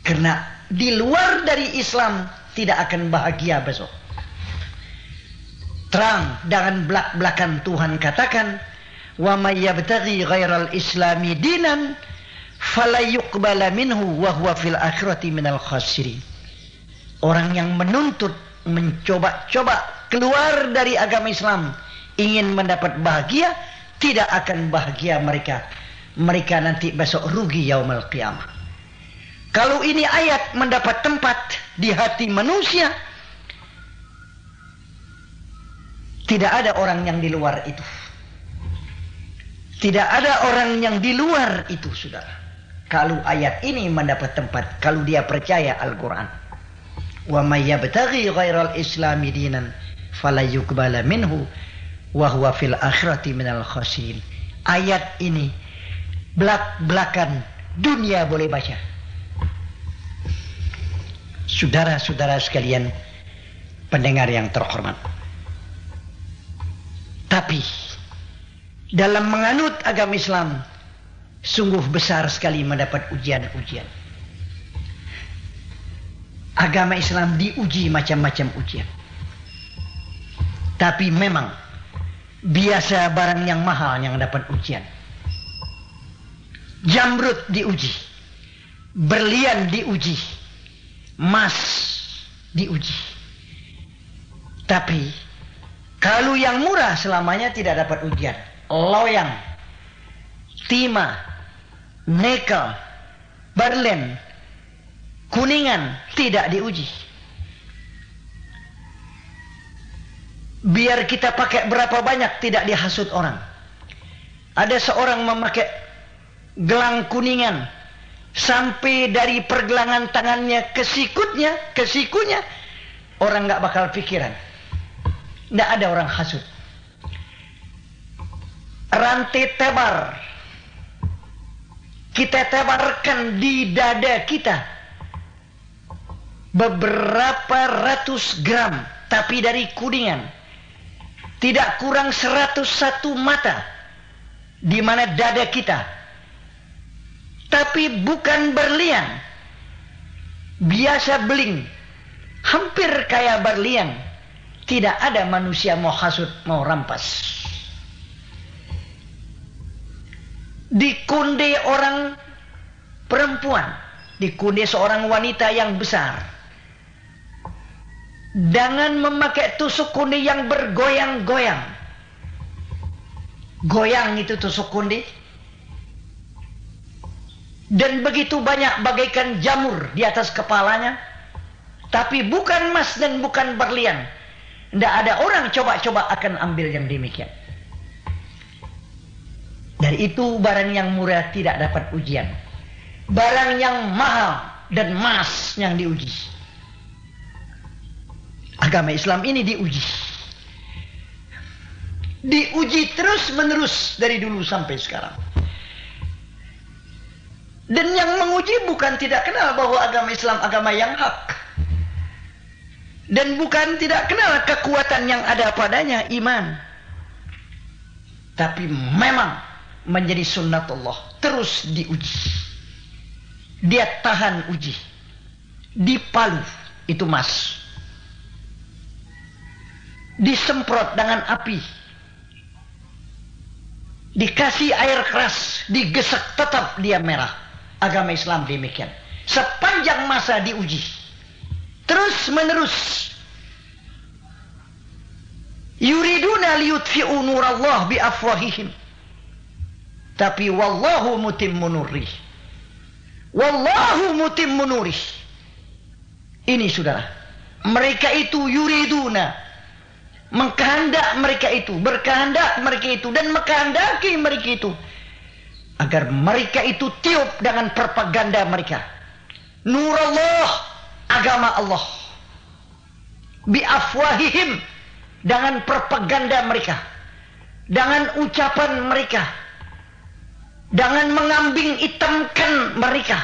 B: Karena di luar dari Islam tidak akan bahagia besok. Terang dengan belak-belakan Tuhan katakan, "Wa may yabtaghi ghairal islami dinan fala minhu wa huwa fil akhirati minal khasirin." Orang yang menuntut mencoba-coba keluar dari agama Islam ingin mendapat bahagia tidak akan bahagia mereka. Mereka nanti besok rugi yaumul qiyamah. Kalau ini ayat mendapat tempat di hati manusia tidak ada orang yang di luar itu. Tidak ada orang yang di luar itu saudara. Kalau ayat ini mendapat tempat kalau dia percaya Al-Quran wa may yabtaghi ghairal islami dinan fala yuqbala minhu wa huwa fil akhirati minal khasirin. Ayat ini belak-belakan dunia boleh baca. Saudara-saudara sekalian pendengar yang terhormat. Tapi dalam menganut agama Islam sungguh besar sekali mendapat ujian-ujian. Agama Islam diuji macam-macam ujian. Tapi memang biasa barang yang mahal yang dapat ujian. Jamrut diuji. Berlian diuji. Emas diuji. Tapi kalau yang murah selamanya tidak dapat ujian. Loyang, timah, nikel, berlian, kuningan tidak diuji. biar kita pakai berapa banyak tidak dihasut orang. Ada seorang memakai gelang kuningan sampai dari pergelangan tangannya ke sikutnya, ke sikunya, orang nggak bakal pikiran. Nggak ada orang hasut. Rantai tebar kita tebarkan di dada kita beberapa ratus gram tapi dari kuningan tidak kurang 101 mata di mana dada kita. Tapi bukan berlian. Biasa beling. Hampir kayak berlian. Tidak ada manusia mau hasut, mau rampas. Dikunde orang perempuan, dikunde seorang wanita yang besar. Dengan memakai tusuk kundi yang bergoyang-goyang. Goyang itu tusuk kundi. Dan begitu banyak bagaikan jamur di atas kepalanya. Tapi bukan emas dan bukan berlian. Tidak ada orang coba-coba akan ambil yang demikian. Dari itu barang yang murah tidak dapat ujian. Barang yang mahal dan emas yang diuji. Agama Islam ini diuji. Diuji terus menerus dari dulu sampai sekarang. Dan yang menguji bukan tidak kenal bahwa agama Islam agama yang hak. Dan bukan tidak kenal kekuatan yang ada padanya iman. Tapi memang menjadi sunnatullah terus diuji. Dia tahan uji. Dipalu itu mas. Disemprot dengan api. Dikasih air keras, digesek tetap dia merah. Agama Islam demikian. Sepanjang masa diuji. Terus menerus. Yuriduna liyutfi'u nurallah bi afwahihim. Tapi wallahu mutimmu nurih. Wallahu mutimmu nurih. Ini saudara. Mereka itu yuriduna. Mengkehendak mereka itu. Berkehendak mereka itu. Dan mengkehendaki mereka itu. Agar mereka itu tiup dengan propaganda mereka. Nur Allah. Agama Allah. Biafwahihim. Dengan propaganda mereka. Dengan ucapan mereka Jangan mengambing hitamkan mereka.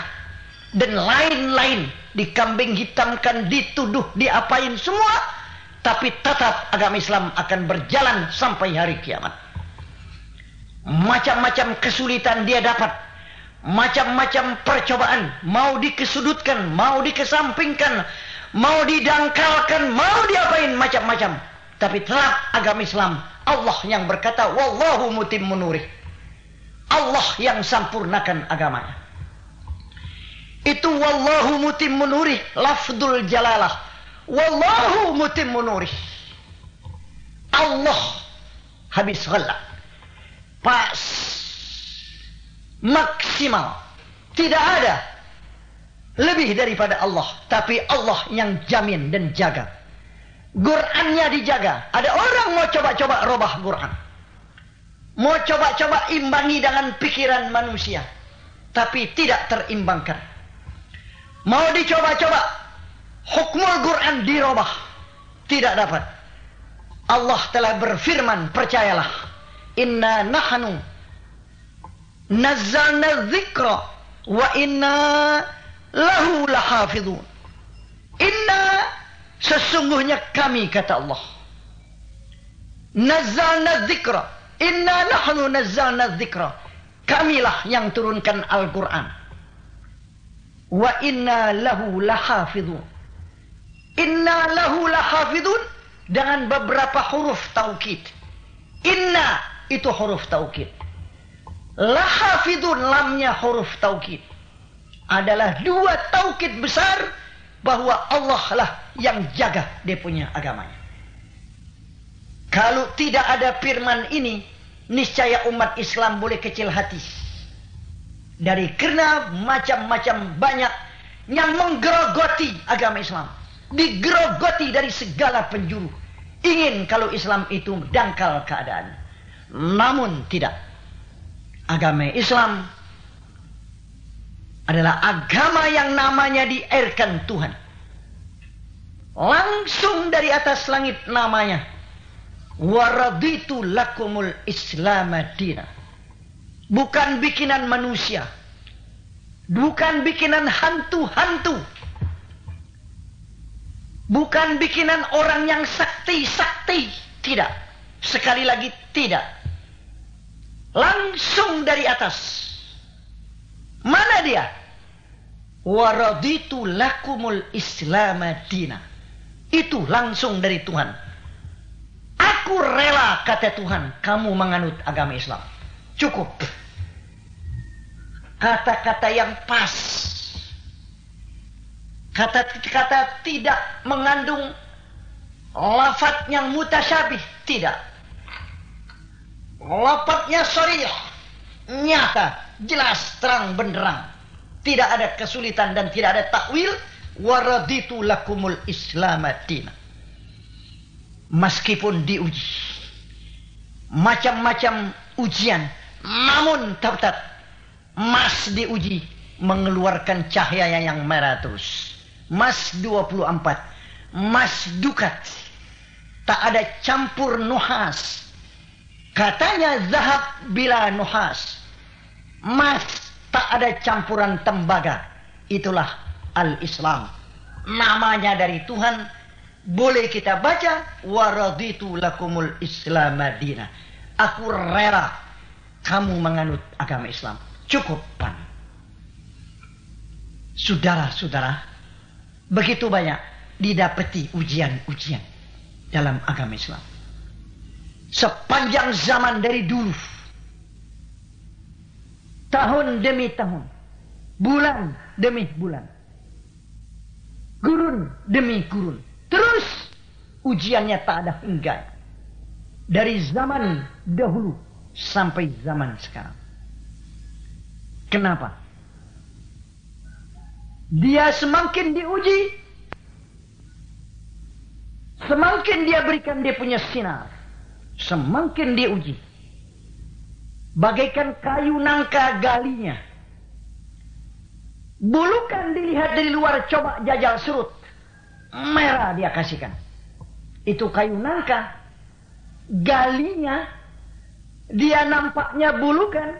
B: Dan lain-lain. Dikambing hitamkan, dituduh, diapain semua. Tapi tetap agama Islam akan berjalan sampai hari kiamat. Macam-macam kesulitan dia dapat. Macam-macam percobaan. Mau dikesudutkan, mau dikesampingkan. Mau didangkalkan, mau diapain macam-macam. Tapi tetap agama Islam. Allah yang berkata, Wallahu mutim nurih. Allah yang sempurnakan agamanya. Itu wallahu mutim nurih lafdul jalalah. Wallahu mutim nurih. Allah habis ghalak. Pas maksimal. Tidak ada lebih daripada Allah, tapi Allah yang jamin dan jaga. Qurannya dijaga. Ada orang mau coba-coba robah Quran. Mau coba-coba imbangi dengan pikiran manusia. Tapi tidak terimbangkan. Mau dicoba-coba. Hukmul Quran dirubah. Tidak dapat. Allah telah berfirman, percayalah. Inna nahnu nazzalna dzikra wa inna lahu lahafidun. Inna sesungguhnya kami kata Allah. Nazzalna dzikra Inna nahnu nazzalna dzikra. Kamilah yang turunkan Al-Qur'an. Wa inna lahu lahafidun. Inna lahu lahafidun dengan beberapa huruf taukid. Inna itu huruf taukid. Lahafidun lamnya huruf taukid. Adalah dua taukid besar bahwa Allah lah yang jaga dia punya agamanya. Kalau tidak ada firman ini, niscaya umat Islam boleh kecil hati. Dari kerana macam-macam banyak yang menggerogoti agama Islam. Digerogoti dari segala penjuru. Ingin kalau Islam itu dangkal keadaan. Namun tidak. Agama Islam adalah agama yang namanya diairkan Tuhan. Langsung dari atas langit namanya waraditu lakumul Islam dina. Bukan bikinan manusia. Bukan bikinan hantu-hantu. Bukan bikinan orang yang sakti-sakti. Tidak. Sekali lagi tidak. Langsung dari atas. Mana dia? Waraditu lakumul Islam dina. Itu langsung dari Tuhan Aku rela kata Tuhan kamu menganut agama Islam. Cukup. Kata-kata yang pas. Kata-kata tidak mengandung lafat yang mutasyabih. Tidak. Lafadnya sorry. Nyata. Jelas. Terang benderang. Tidak ada kesulitan dan tidak ada takwil. Waraditu lakumul islamadina. Meskipun diuji. Macam-macam ujian. Namun tetap Mas diuji mengeluarkan cahaya yang merah terus. Mas 24. Mas dukat. Tak ada campur nuhas. Katanya zahab bila nuhas. Mas tak ada campuran tembaga. Itulah al-Islam. Namanya dari Tuhan boleh kita baca waraditu lakumul Islam Madinah. Aku rela kamu menganut agama Islam. Cukup pan. Saudara-saudara, begitu banyak didapati ujian-ujian dalam agama Islam. Sepanjang zaman dari dulu. Tahun demi tahun. Bulan demi bulan. Gurun demi gurun. Terus ujiannya tak ada hingga. Dari zaman dahulu sampai zaman sekarang. Kenapa? Dia semakin diuji, semakin dia berikan dia punya sinar, semakin diuji. Bagaikan kayu nangka galinya. Bulukan dilihat dari luar coba jajal surut. Merah dia kasihkan. Itu kayu nangka. Galinya dia nampaknya bulukan.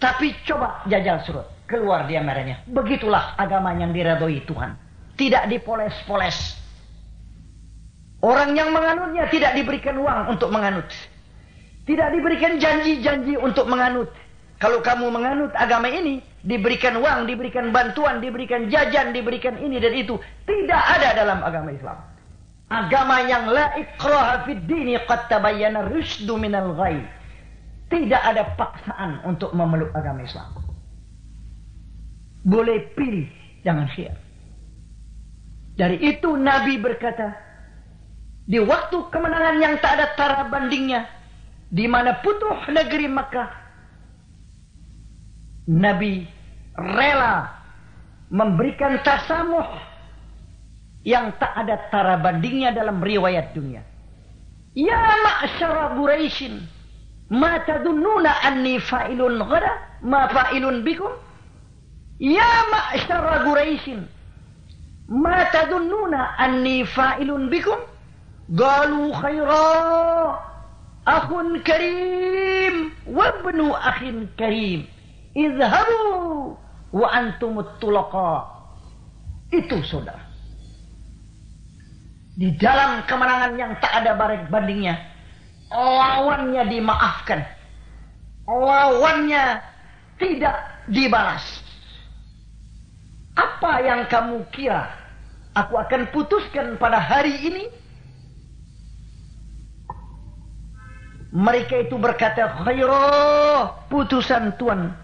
B: Tapi coba jajal surut. Keluar dia merahnya. Begitulah agama yang diredoi Tuhan. Tidak dipoles-poles. Orang yang menganutnya tidak diberikan uang untuk menganut. Tidak diberikan janji-janji untuk menganut. Kalau kamu menganut agama ini, diberikan uang, diberikan bantuan, diberikan jajan, diberikan ini dan itu. Tidak ada dalam agama Islam. Agama yang la ikraha fid dini qad tabayyana rusdu minal ghai. Tidak ada paksaan untuk memeluk agama Islam. Boleh pilih, jangan khiyar. Dari itu Nabi berkata, di waktu kemenangan yang tak ada tara bandingnya, di mana putuh negeri Makkah, Nabi rela memberikan tasamuh yang tak ada tara bandingnya dalam riwayat dunia. Ya ma'syara Quraisyin, ma tadunnuna anni fa'ilun ghada, ma fa'ilun bikum? Ya ma'syara Quraisyin, ma tadunnuna anni fa'ilun bikum? Galu khaira akhun karim wabnu akhin karim. Izhabu wa antumut tulaqa itu saudara. Di dalam kemenangan yang tak ada bareng bandingnya lawannya dimaafkan. Lawannya tidak dibalas apa yang kamu kira aku akan putuskan pada hari ini Mereka itu berkata, khairah, putusan Tuhan,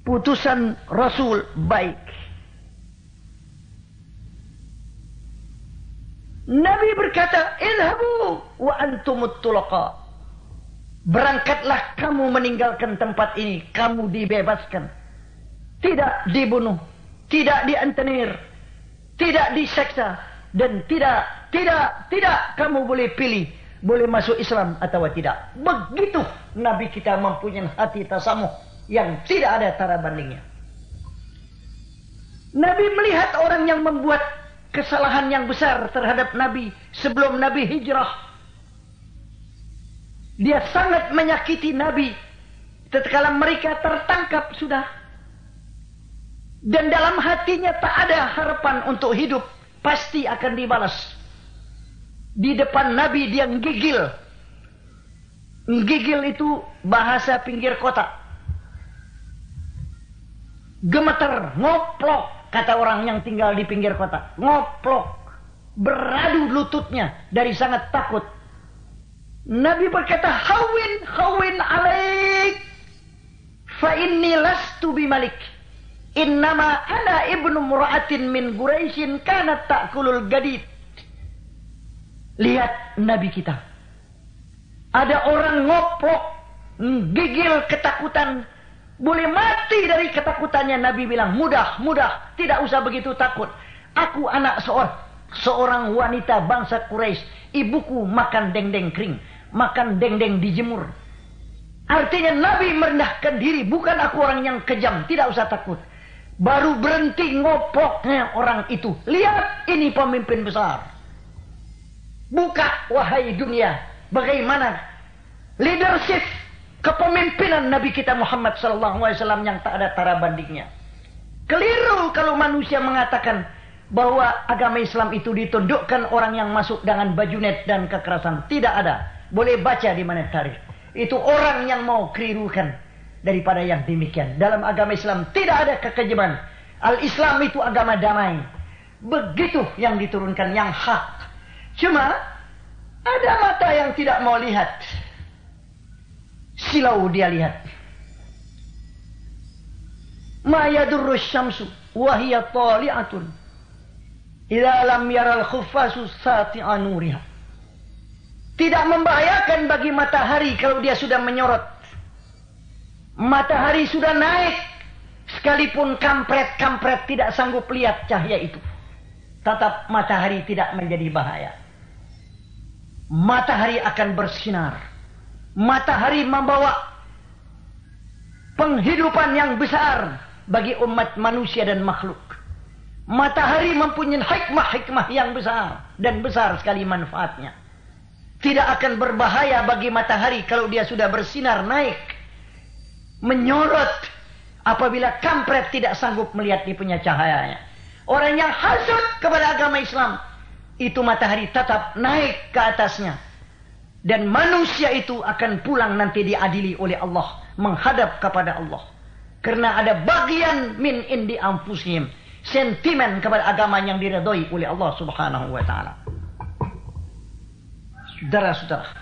B: putusan Rasul baik. Nabi berkata, ilhabu wa antumut. Berangkatlah kamu meninggalkan tempat ini, kamu dibebaskan. Tidak dibunuh, tidak diantenir, tidak diseksa, dan tidak, tidak, tidak kamu boleh pilih boleh masuk Islam atau tidak. Begitu Nabi kita mempunyai hati tasamuh yang tidak ada tara bandingnya. Nabi melihat orang yang membuat kesalahan yang besar terhadap Nabi sebelum Nabi hijrah. Dia sangat menyakiti Nabi tatkala mereka tertangkap sudah. Dan dalam hatinya tak ada harapan untuk hidup, pasti akan dibalas. Di depan Nabi dia gigil. Gigil itu bahasa pinggir kota. Gemeter, ngoplok, kata orang yang tinggal di pinggir kota. Ngoplok, beradu lututnya dari sangat takut. Nabi berkata, "Hawin, hawin alaik, fa inni lastu bimalik." Innama ana ibnu mura'atin min Quraisyin kanat ta'kulul gadid. Lihat Nabi kita. Ada orang ngoplok, gigil ketakutan. Boleh mati dari ketakutannya. Nabi bilang, mudah, mudah. Tidak usah begitu takut. Aku anak seorang, seorang wanita bangsa Quraisy. Ibuku makan dendeng kering. Makan dendeng dijemur. Artinya Nabi merendahkan diri. Bukan aku orang yang kejam. Tidak usah takut. Baru berhenti ngopoknya orang itu. Lihat ini pemimpin besar. Buka wahai dunia. Bagaimana leadership kepemimpinan Nabi kita Muhammad SAW yang tak ada tara bandingnya. Keliru kalau manusia mengatakan bahwa agama Islam itu ditundukkan orang yang masuk dengan bajunet dan kekerasan. Tidak ada. Boleh baca di mana tarikh. Itu orang yang mau kelirukan daripada yang demikian. Dalam agama Islam tidak ada kekejaman. Al-Islam itu agama damai. Begitu yang diturunkan yang hak. Cuma ada mata yang tidak mau lihat. Silau dia lihat. Ma yadurru syamsu wa hiya tali'atun. Idza lam yaral nuriha. Tidak membahayakan bagi matahari kalau dia sudah menyorot. Matahari sudah naik. Sekalipun kampret-kampret tidak sanggup lihat cahaya itu. Tetap matahari tidak menjadi bahaya. Matahari akan bersinar. Matahari membawa penghidupan yang besar bagi umat manusia dan makhluk. Matahari mempunyai hikmah-hikmah yang besar dan besar sekali manfaatnya. Tidak akan berbahaya bagi matahari kalau dia sudah bersinar naik. Menyorot apabila kampret tidak sanggup melihat di punya cahayanya. Orang yang hasut kepada agama Islam itu matahari tetap naik ke atasnya. Dan manusia itu akan pulang nanti diadili oleh Allah. Menghadap kepada Allah. Karena ada bagian min indi anfusihim. Sentimen kepada agama yang diredoi oleh Allah subhanahu wa ta'ala. Saudara-saudara.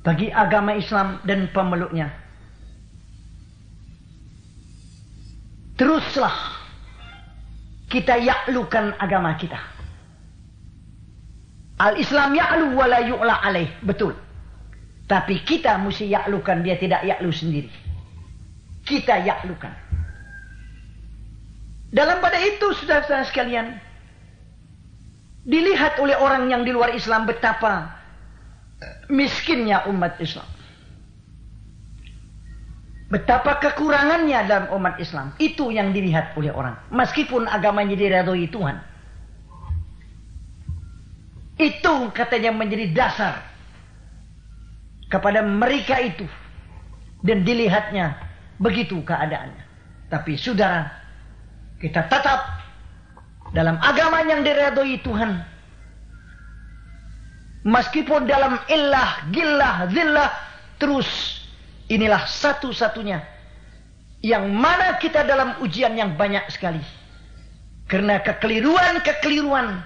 B: Bagi agama Islam dan pemeluknya. Teruslah kita yaklukan agama kita. Al-Islam ya'lu wa la alaih. Betul. Tapi kita mesti yaklukan, dia tidak yaklu sendiri. Kita yaklukan. Dalam pada itu, saudara-saudara sekalian, dilihat oleh orang yang di luar Islam betapa miskinnya umat Islam. Betapa kekurangannya dalam umat Islam. Itu yang dilihat oleh orang. Meskipun agamanya diridhoi Tuhan. Itu katanya menjadi dasar kepada mereka itu. Dan dilihatnya begitu keadaannya. Tapi saudara, kita tetap dalam agama yang diridhoi Tuhan. Meskipun dalam illah, gillah, zillah, terus inilah satu-satunya yang mana kita dalam ujian yang banyak sekali. Karena kekeliruan-kekeliruan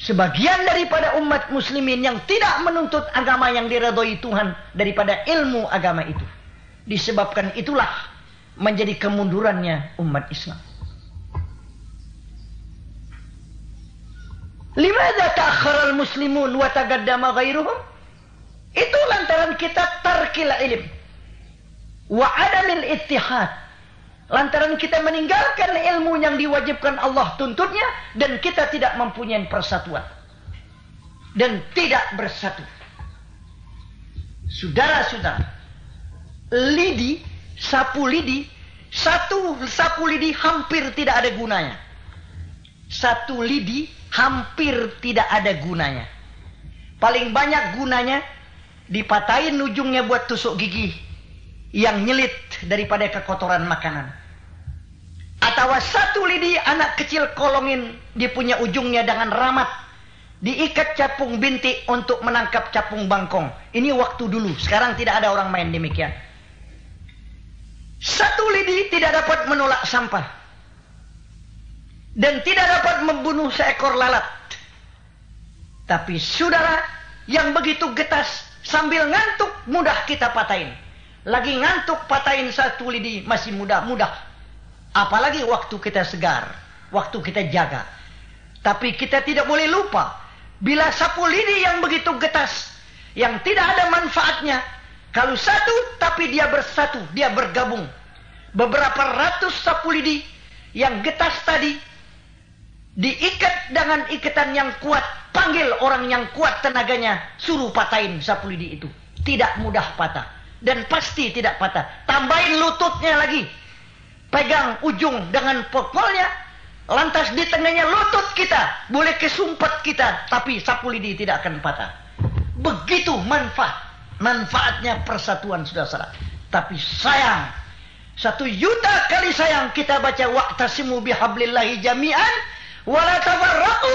B: sebagian daripada umat muslimin yang tidak menuntut agama yang diridhoi Tuhan daripada ilmu agama itu. Disebabkan itulah menjadi kemundurannya umat Islam. Limadha ta'akhara al-muslimun wa tagaddama ghairuhum? Itu lantaran kita tarkil ilim. Wa adamil ittihad. Lantaran kita meninggalkan ilmu yang diwajibkan Allah tuntutnya. Dan kita tidak mempunyai persatuan. Dan tidak bersatu. Saudara-saudara. Lidi, sapu lidi. Satu sapu lidi hampir tidak ada gunanya. Satu lidi hampir tidak ada gunanya. Paling banyak gunanya dipatahin ujungnya buat tusuk gigi yang nyelit daripada kekotoran makanan. Atau satu lidi anak kecil kolongin di punya ujungnya dengan ramat. Diikat capung bintik untuk menangkap capung bangkong. Ini waktu dulu. Sekarang tidak ada orang main demikian. Satu lidi tidak dapat menolak sampah. Dan tidak dapat membunuh seekor lalat. Tapi saudara yang begitu getas sambil ngantuk mudah kita patahin. Lagi ngantuk patahin satu lidi masih mudah-mudah. Apalagi waktu kita segar, waktu kita jaga. Tapi kita tidak boleh lupa bila sapu lidi yang begitu getas yang tidak ada manfaatnya kalau satu tapi dia bersatu, dia bergabung. Beberapa ratus sapu lidi yang getas tadi diikat dengan ikatan yang kuat Panggil orang yang kuat tenaganya, suruh patahin sapu lidi itu. Tidak mudah patah. Dan pasti tidak patah. Tambahin lututnya lagi. Pegang ujung dengan pokolnya. Lantas di tengahnya lutut kita. Boleh kesumpet kita. Tapi sapu lidi tidak akan patah. Begitu manfaat. Manfaatnya persatuan sudah salah. Tapi sayang. Satu juta kali sayang kita baca. Wa'tasimu bihablillahi jami'an. Wala tafarraqu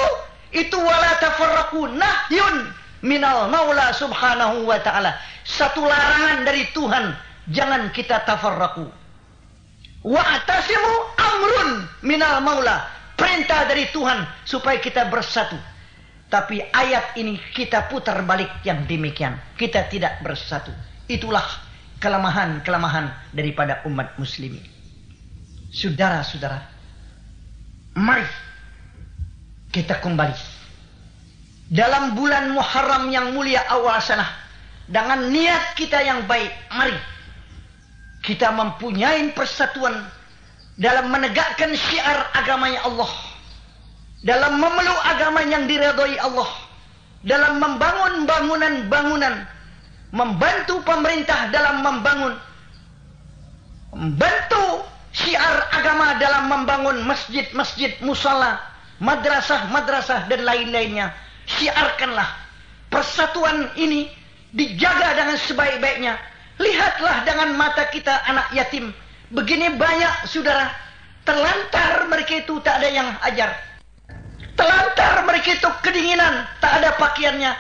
B: itu wala tafarraqu nahyun minal maula subhanahu wa ta'ala. Satu larangan dari Tuhan. Jangan kita tafarraqu. Wa'tasimu amrun minal maula. Perintah dari Tuhan supaya kita bersatu. Tapi ayat ini kita putar balik yang demikian. Kita tidak bersatu. Itulah kelemahan-kelemahan daripada umat muslimin. Saudara-saudara, mari kita kembali. Dalam bulan Muharram yang mulia awal sana dengan niat kita yang baik mari kita mempunyai persatuan dalam menegakkan syiar agamanya Allah dalam memeluk agama yang diredoi Allah dalam membangun bangunan-bangunan membantu pemerintah dalam membangun membantu syiar agama dalam membangun masjid-masjid musala madrasah-madrasah dan lain-lainnya Siarkanlah persatuan ini dijaga dengan sebaik-baiknya. Lihatlah dengan mata kita anak yatim. Begini banyak saudara. Terlantar mereka itu tak ada yang ajar. Telantar mereka itu kedinginan. Tak ada pakaiannya.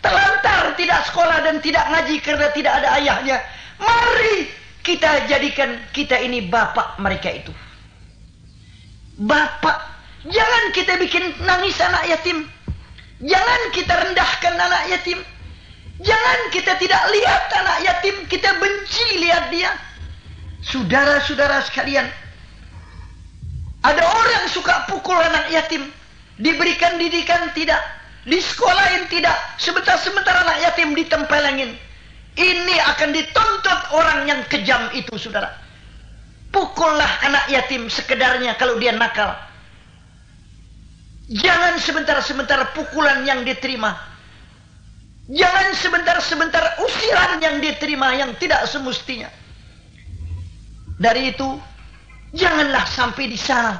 B: Telantar tidak sekolah dan tidak ngaji karena tidak ada ayahnya. Mari kita jadikan kita ini bapak mereka itu. Bapak. Jangan kita bikin nangis anak yatim. Jangan kita rendahkan anak yatim. Jangan kita tidak lihat anak yatim, kita benci lihat dia. Saudara-saudara sekalian, ada orang suka pukul anak yatim, diberikan didikan tidak, di sekolahin tidak, sebentar-sebentar anak yatim ditempelengin. Ini akan dituntut orang yang kejam itu, saudara. Pukullah anak yatim sekedarnya kalau dia nakal. Jangan sebentar-sebentar pukulan yang diterima. Jangan sebentar-sebentar usiran yang diterima yang tidak semestinya. Dari itu, janganlah sampai di sana.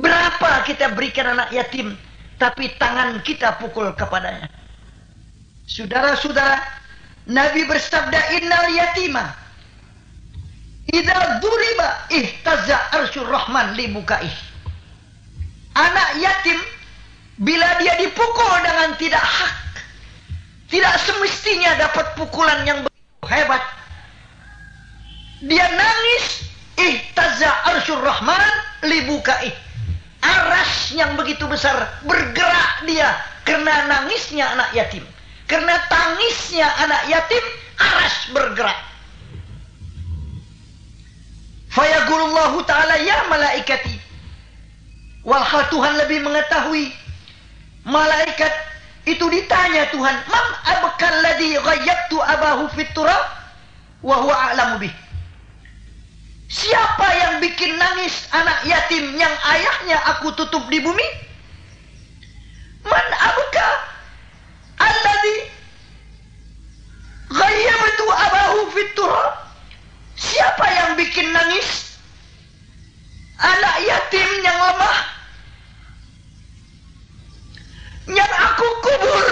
B: Berapa kita berikan anak yatim, tapi tangan kita pukul kepadanya. Saudara-saudara, Nabi bersabda, Innal yatima. Idza duriba ihtaza arsyur rahman li bukaih. Anak yatim bila dia dipukul dengan tidak hak, tidak semestinya dapat pukulan yang begitu hebat. Dia nangis, ihtaza arsyur rahman libukai. Aras yang begitu besar bergerak dia karena nangisnya anak yatim. Karena tangisnya anak yatim, aras bergerak. Fayaqulullahu ta'ala ya malaikati Walhal Tuhan lebih mengetahui. Malaikat itu ditanya Tuhan, "Man abkal ladzi ghayyabtu abahu fit turab wa huwa a'lamu bih?" Siapa yang bikin nangis anak yatim yang ayahnya aku tutup di bumi? Man abka alladzi ghayyabtu abahu fit turab? Siapa yang bikin nangis anak yatim yang lemah. Yang aku kubur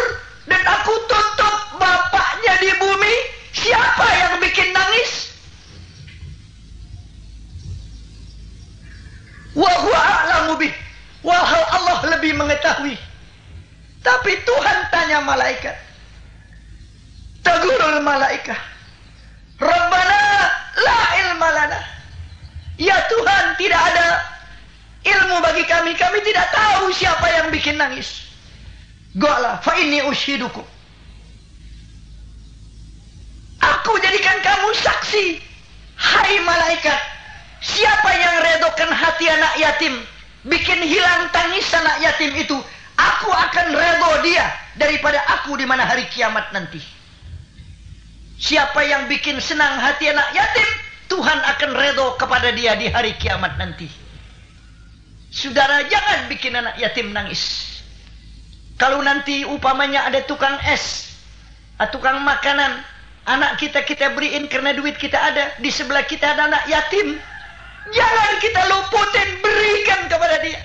B: dan aku tutup bapaknya di bumi siapa yang bikin nangis? A'lamu wahal Allah lebih mengetahui. Tapi Tuhan tanya malaikat. Tagurul malaikah Rabbana la ilma lana ya Tuhan tidak ada ilmu bagi kami kami tidak tahu siapa yang bikin nangis Gola fa inni ushidukum. Aku jadikan kamu saksi. Hai malaikat, siapa yang redokan hati anak yatim, bikin hilang tangis anak yatim itu, aku akan redo dia daripada aku di mana hari kiamat nanti. Siapa yang bikin senang hati anak yatim, Tuhan akan redo kepada dia di hari kiamat nanti. Saudara jangan bikin anak yatim nangis. Kalau nanti upamanya ada tukang es, tukang makanan, anak kita kita beriin karena duit kita ada, di sebelah kita ada anak yatim, jangan kita luputin, berikan kepada dia.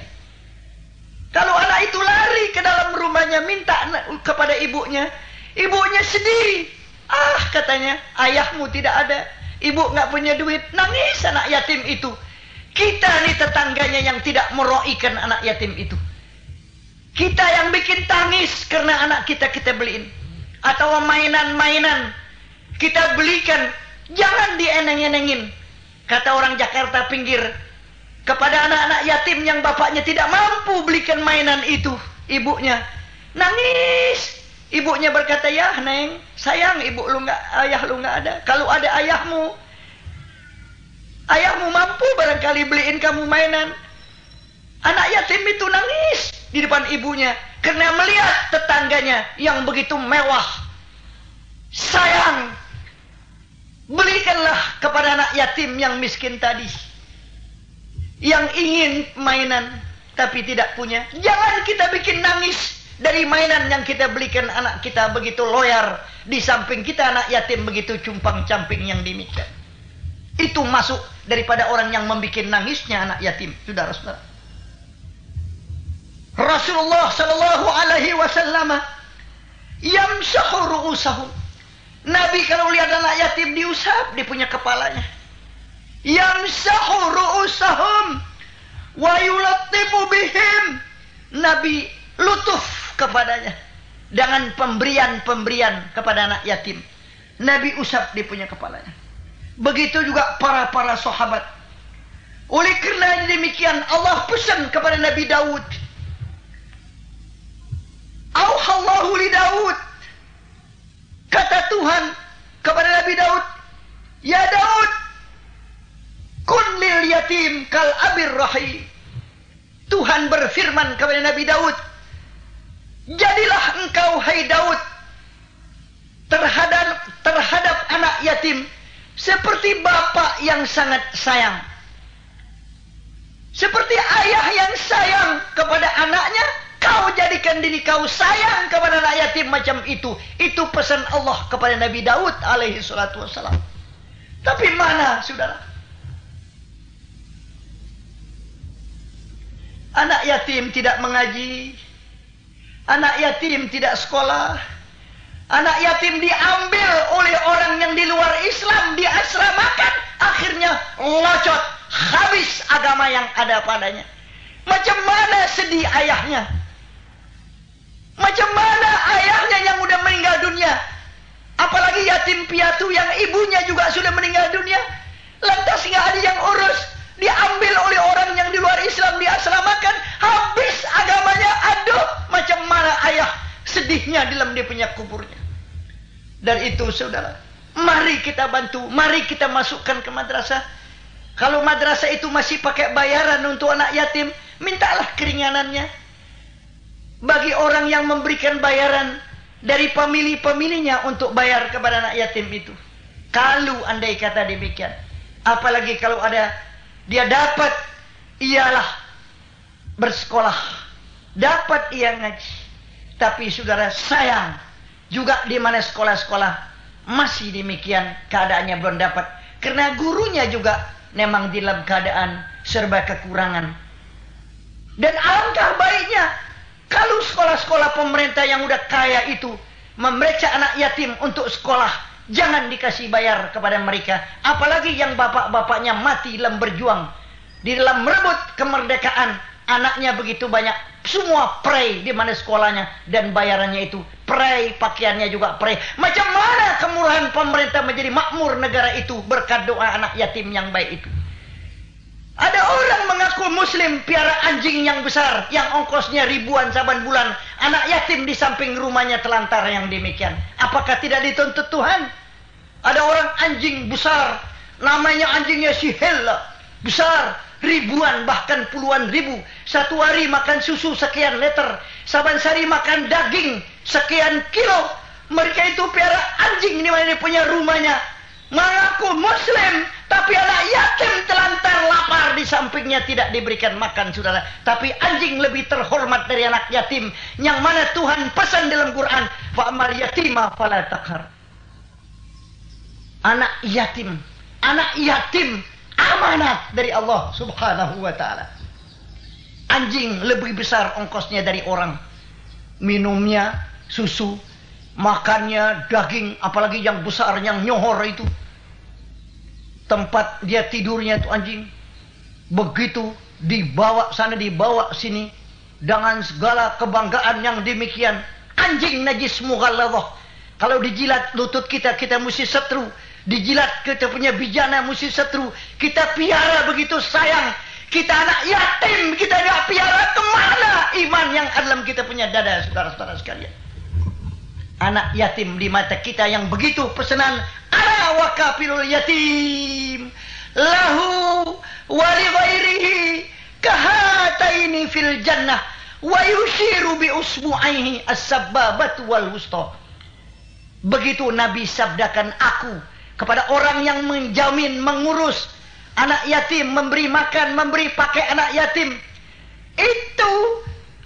B: Kalau anak itu lari ke dalam rumahnya minta kepada ibunya, ibunya sedih. Ah katanya, ayahmu tidak ada, ibu nggak punya duit, nangis anak yatim itu. Kita nih tetangganya yang tidak meroikan anak yatim itu. Kita yang bikin tangis karena anak kita kita beliin. Atau mainan-mainan kita belikan. Jangan dieneng-enengin. Kata orang Jakarta pinggir. Kepada anak-anak yatim yang bapaknya tidak mampu belikan mainan itu. Ibunya. Nangis. Ibunya berkata, ya neng, sayang ibu lu nggak ayah lu nggak ada. Kalau ada ayahmu, ayahmu mampu barangkali beliin kamu mainan. Anak yatim itu nangis di depan ibunya karena melihat tetangganya yang begitu mewah. Sayang, belikanlah kepada anak yatim yang miskin tadi. Yang ingin mainan tapi tidak punya. Jangan kita bikin nangis dari mainan yang kita belikan anak kita begitu loyar. Di samping kita anak yatim begitu cumpang-camping yang demikian. Itu masuk daripada orang yang membuat nangisnya anak yatim. Saudara-saudara. Rasulullah sallallahu alaihi wasallam yamsahu ru'usahum. Nabi kalau lihat anak yatim diusap di punya kepalanya. Yamsahu ru'usahum wa yulattifu bihim. Nabi lutuf kepadanya dengan pemberian-pemberian kepada anak yatim. Nabi usap di punya kepalanya. Begitu juga para-para sahabat. Oleh kerana demikian Allah pesan kepada Nabi Daud Auhallahu li Daud. Kata Tuhan kepada Nabi Daud, Ya Daud, kun lil yatim kal abir rahim. Tuhan berfirman kepada Nabi Daud, Jadilah engkau hai Daud terhadap terhadap anak yatim seperti bapak yang sangat sayang. Seperti ayah yang sayang kepada anaknya, Kau jadikan diri kau sayang kepada anak yatim macam itu. Itu pesan Allah kepada Nabi Daud alaihi salatu wassalam. Tapi mana saudara? Anak yatim tidak mengaji. Anak yatim tidak sekolah. Anak yatim diambil oleh orang yang di luar Islam, diasramakan. Akhirnya locot, habis agama yang ada padanya. Macam mana sedih ayahnya? Macam mana ayahnya yang sudah meninggal dunia? Apalagi yatim piatu yang ibunya juga sudah meninggal dunia. Lantas nggak ada yang urus. Diambil oleh orang yang di luar Islam diasramakan. Habis agamanya. Aduh, macam mana ayah sedihnya dalam dia punya kuburnya. Dan itu saudara. Mari kita bantu. Mari kita masukkan ke madrasah. Kalau madrasah itu masih pakai bayaran untuk anak yatim. Mintalah keringanannya bagi orang yang memberikan bayaran dari pemilih-pemilihnya untuk bayar kepada anak yatim itu. Kalau andai kata demikian. Apalagi kalau ada dia dapat ialah bersekolah. Dapat ia ngaji. Tapi saudara sayang juga di mana sekolah-sekolah masih demikian keadaannya belum dapat. Karena gurunya juga memang dalam keadaan serba kekurangan. Dan alangkah baiknya kalau sekolah-sekolah pemerintah yang udah kaya itu memeriksa anak yatim untuk sekolah, jangan dikasih bayar kepada mereka. Apalagi yang bapak-bapaknya mati dalam berjuang di dalam merebut kemerdekaan, anaknya begitu banyak. Semua pray di mana sekolahnya dan bayarannya itu pray, pakaiannya juga pray. Macam mana kemurahan pemerintah menjadi makmur negara itu berkat doa anak yatim yang baik itu? Ada orang mengaku muslim piara anjing yang besar yang ongkosnya ribuan saban bulan. Anak yatim di samping rumahnya telantar yang demikian. Apakah tidak dituntut Tuhan? Ada orang anjing besar. Namanya anjingnya si Hella. Besar. Ribuan bahkan puluhan ribu. Satu hari makan susu sekian liter. Saban sehari makan daging sekian kilo. Mereka itu piara anjing di mana punya rumahnya mengaku muslim tapi anak yatim telantar lapar di sampingnya tidak diberikan makan saudara. Tapi anjing lebih terhormat dari anak yatim yang mana Tuhan pesan dalam Quran fa amal yatima fala takhar anak yatim anak yatim amanat dari Allah subhanahu wa ta'ala. Anjing lebih besar ongkosnya dari orang. Minumnya susu makannya daging apalagi yang besar yang nyohor itu tempat dia tidurnya itu anjing. Begitu dibawa sana dibawa sini dengan segala kebanggaan yang demikian. Anjing najis mughalladhah. Kalau dijilat lutut kita kita mesti setru. Dijilat kita punya bijana mesti setru. Kita piara begitu sayang. Kita anak yatim kita tidak piara. Ke mana iman yang dalam kita punya? Dada saudara-saudara sekalian anak yatim di mata kita yang begitu pesanan ana wa kafirul yatim lahu wa li ghairihi kahataini fil jannah wa yushiru bi usbu'aihi as-sabbabatu wal wusta. Begitu nabi sabdakan aku kepada orang yang menjamin mengurus anak yatim memberi makan memberi pakai anak yatim. Itu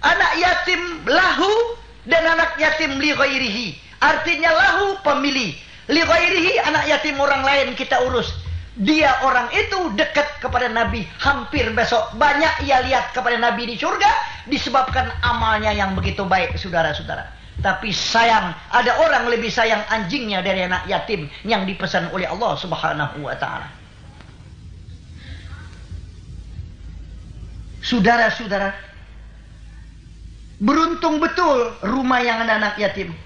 B: anak yatim lahu dan anak yatim li ghairihi. Artinya lahu pemilih. Li ghairihi anak yatim orang lain kita urus. Dia orang itu dekat kepada Nabi hampir besok. Banyak ia lihat kepada Nabi di surga disebabkan amalnya yang begitu baik saudara-saudara. Tapi sayang, ada orang lebih sayang anjingnya dari anak yatim yang dipesan oleh Allah Subhanahu wa taala. Saudara-saudara, Beruntung betul rumah yang ada anak yatim.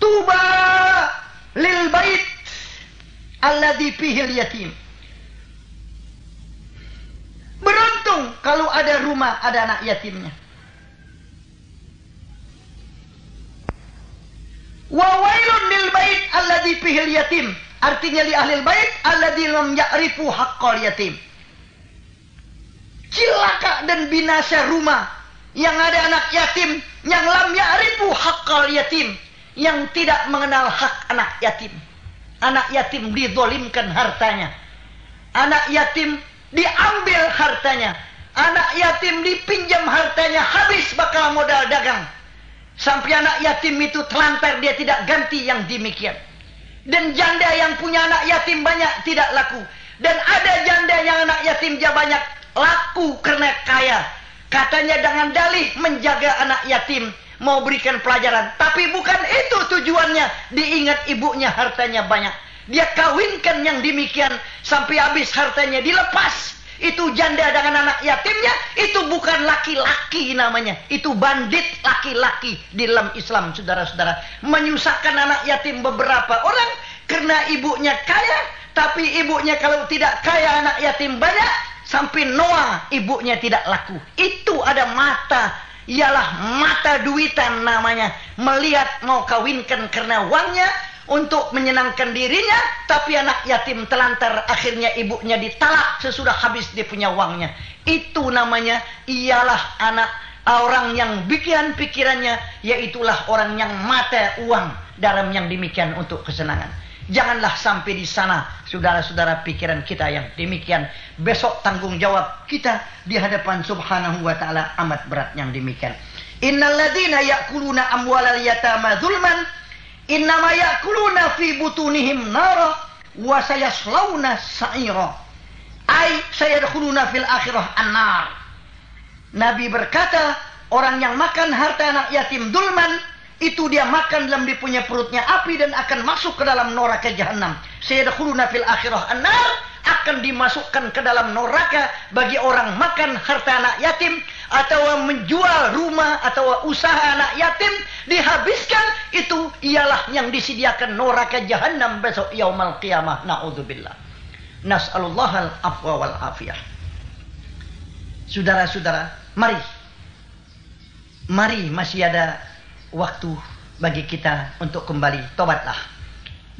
B: Tuba lil bait alladhi fihil yatim. Beruntung kalau ada rumah ada anak yatimnya. Wa wailun lil bait alladhi fihil yatim. Artinya li ahli bait alladhi lam ya'rifu haqqal yatim. Cilaka dan binasa rumah yang ada anak yatim yang lam ya'rifu haqqal yatim yang tidak mengenal hak anak yatim. Anak yatim dizolimkan hartanya. Anak yatim diambil hartanya. Anak yatim dipinjam hartanya habis bakal modal dagang. Sampai anak yatim itu telantar dia tidak ganti yang demikian. Dan janda yang punya anak yatim banyak tidak laku. Dan ada janda yang anak yatim dia banyak laku karena kaya Katanya dengan dalih menjaga anak yatim. Mau berikan pelajaran. Tapi bukan itu tujuannya. Diingat ibunya hartanya banyak. Dia kawinkan yang demikian. Sampai habis hartanya dilepas. Itu janda dengan anak yatimnya. Itu bukan laki-laki namanya. Itu bandit laki-laki di dalam Islam saudara-saudara. Menyusahkan anak yatim beberapa orang. Karena ibunya kaya. Tapi ibunya kalau tidak kaya anak yatim banyak Sampai Noah ibunya tidak laku. Itu ada mata. Ialah mata duitan namanya. Melihat mau kawinkan karena uangnya. Untuk menyenangkan dirinya. Tapi anak yatim telantar. Akhirnya ibunya ditalak sesudah habis dia punya uangnya. Itu namanya ialah anak orang yang bikin pikirannya. Yaitulah orang yang mata uang. Dalam yang demikian untuk kesenangan. Janganlah sampai di sana saudara-saudara pikiran kita yang demikian. Besok tanggung jawab kita di hadapan subhanahu wa ta'ala amat berat yang demikian. Innal ladina ya'kuluna amwalal yatama zulman innama ya'kuluna fi butunihim nara wa sayaslawna sa'ira. Ay sayadkhuluna fil akhirah annar. Nabi berkata, orang yang makan harta anak yatim dulman itu dia makan dalam dia punya perutnya api dan akan masuk ke dalam neraka jahanam. Sayadkhuluna fil akhirah annar akan dimasukkan ke dalam neraka bagi orang makan harta anak yatim atau menjual rumah atau usaha anak yatim dihabiskan itu ialah yang disediakan neraka jahanam besok yaumul qiyamah naudzubillah. Nas'alullah al-afwa wal afiyah. Saudara-saudara, mari. Mari masih ada waktu bagi kita untuk kembali tobatlah.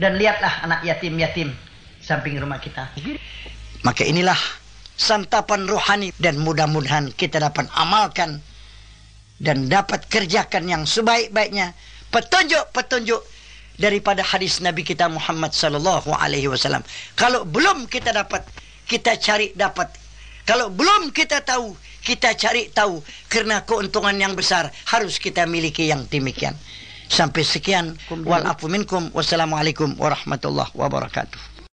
B: Dan lihatlah anak yatim-yatim samping rumah kita. Maka inilah santapan rohani dan mudah-mudahan kita dapat amalkan dan dapat kerjakan yang sebaik-baiknya petunjuk-petunjuk daripada hadis Nabi kita Muhammad sallallahu alaihi wasallam. Kalau belum kita dapat, kita cari dapat. Kalau belum kita tahu, kita cari tahu karena keuntungan yang besar harus kita miliki yang demikian. Sampai sekian wal afu minkum wassalamualaikum warahmatullahi wabarakatuh.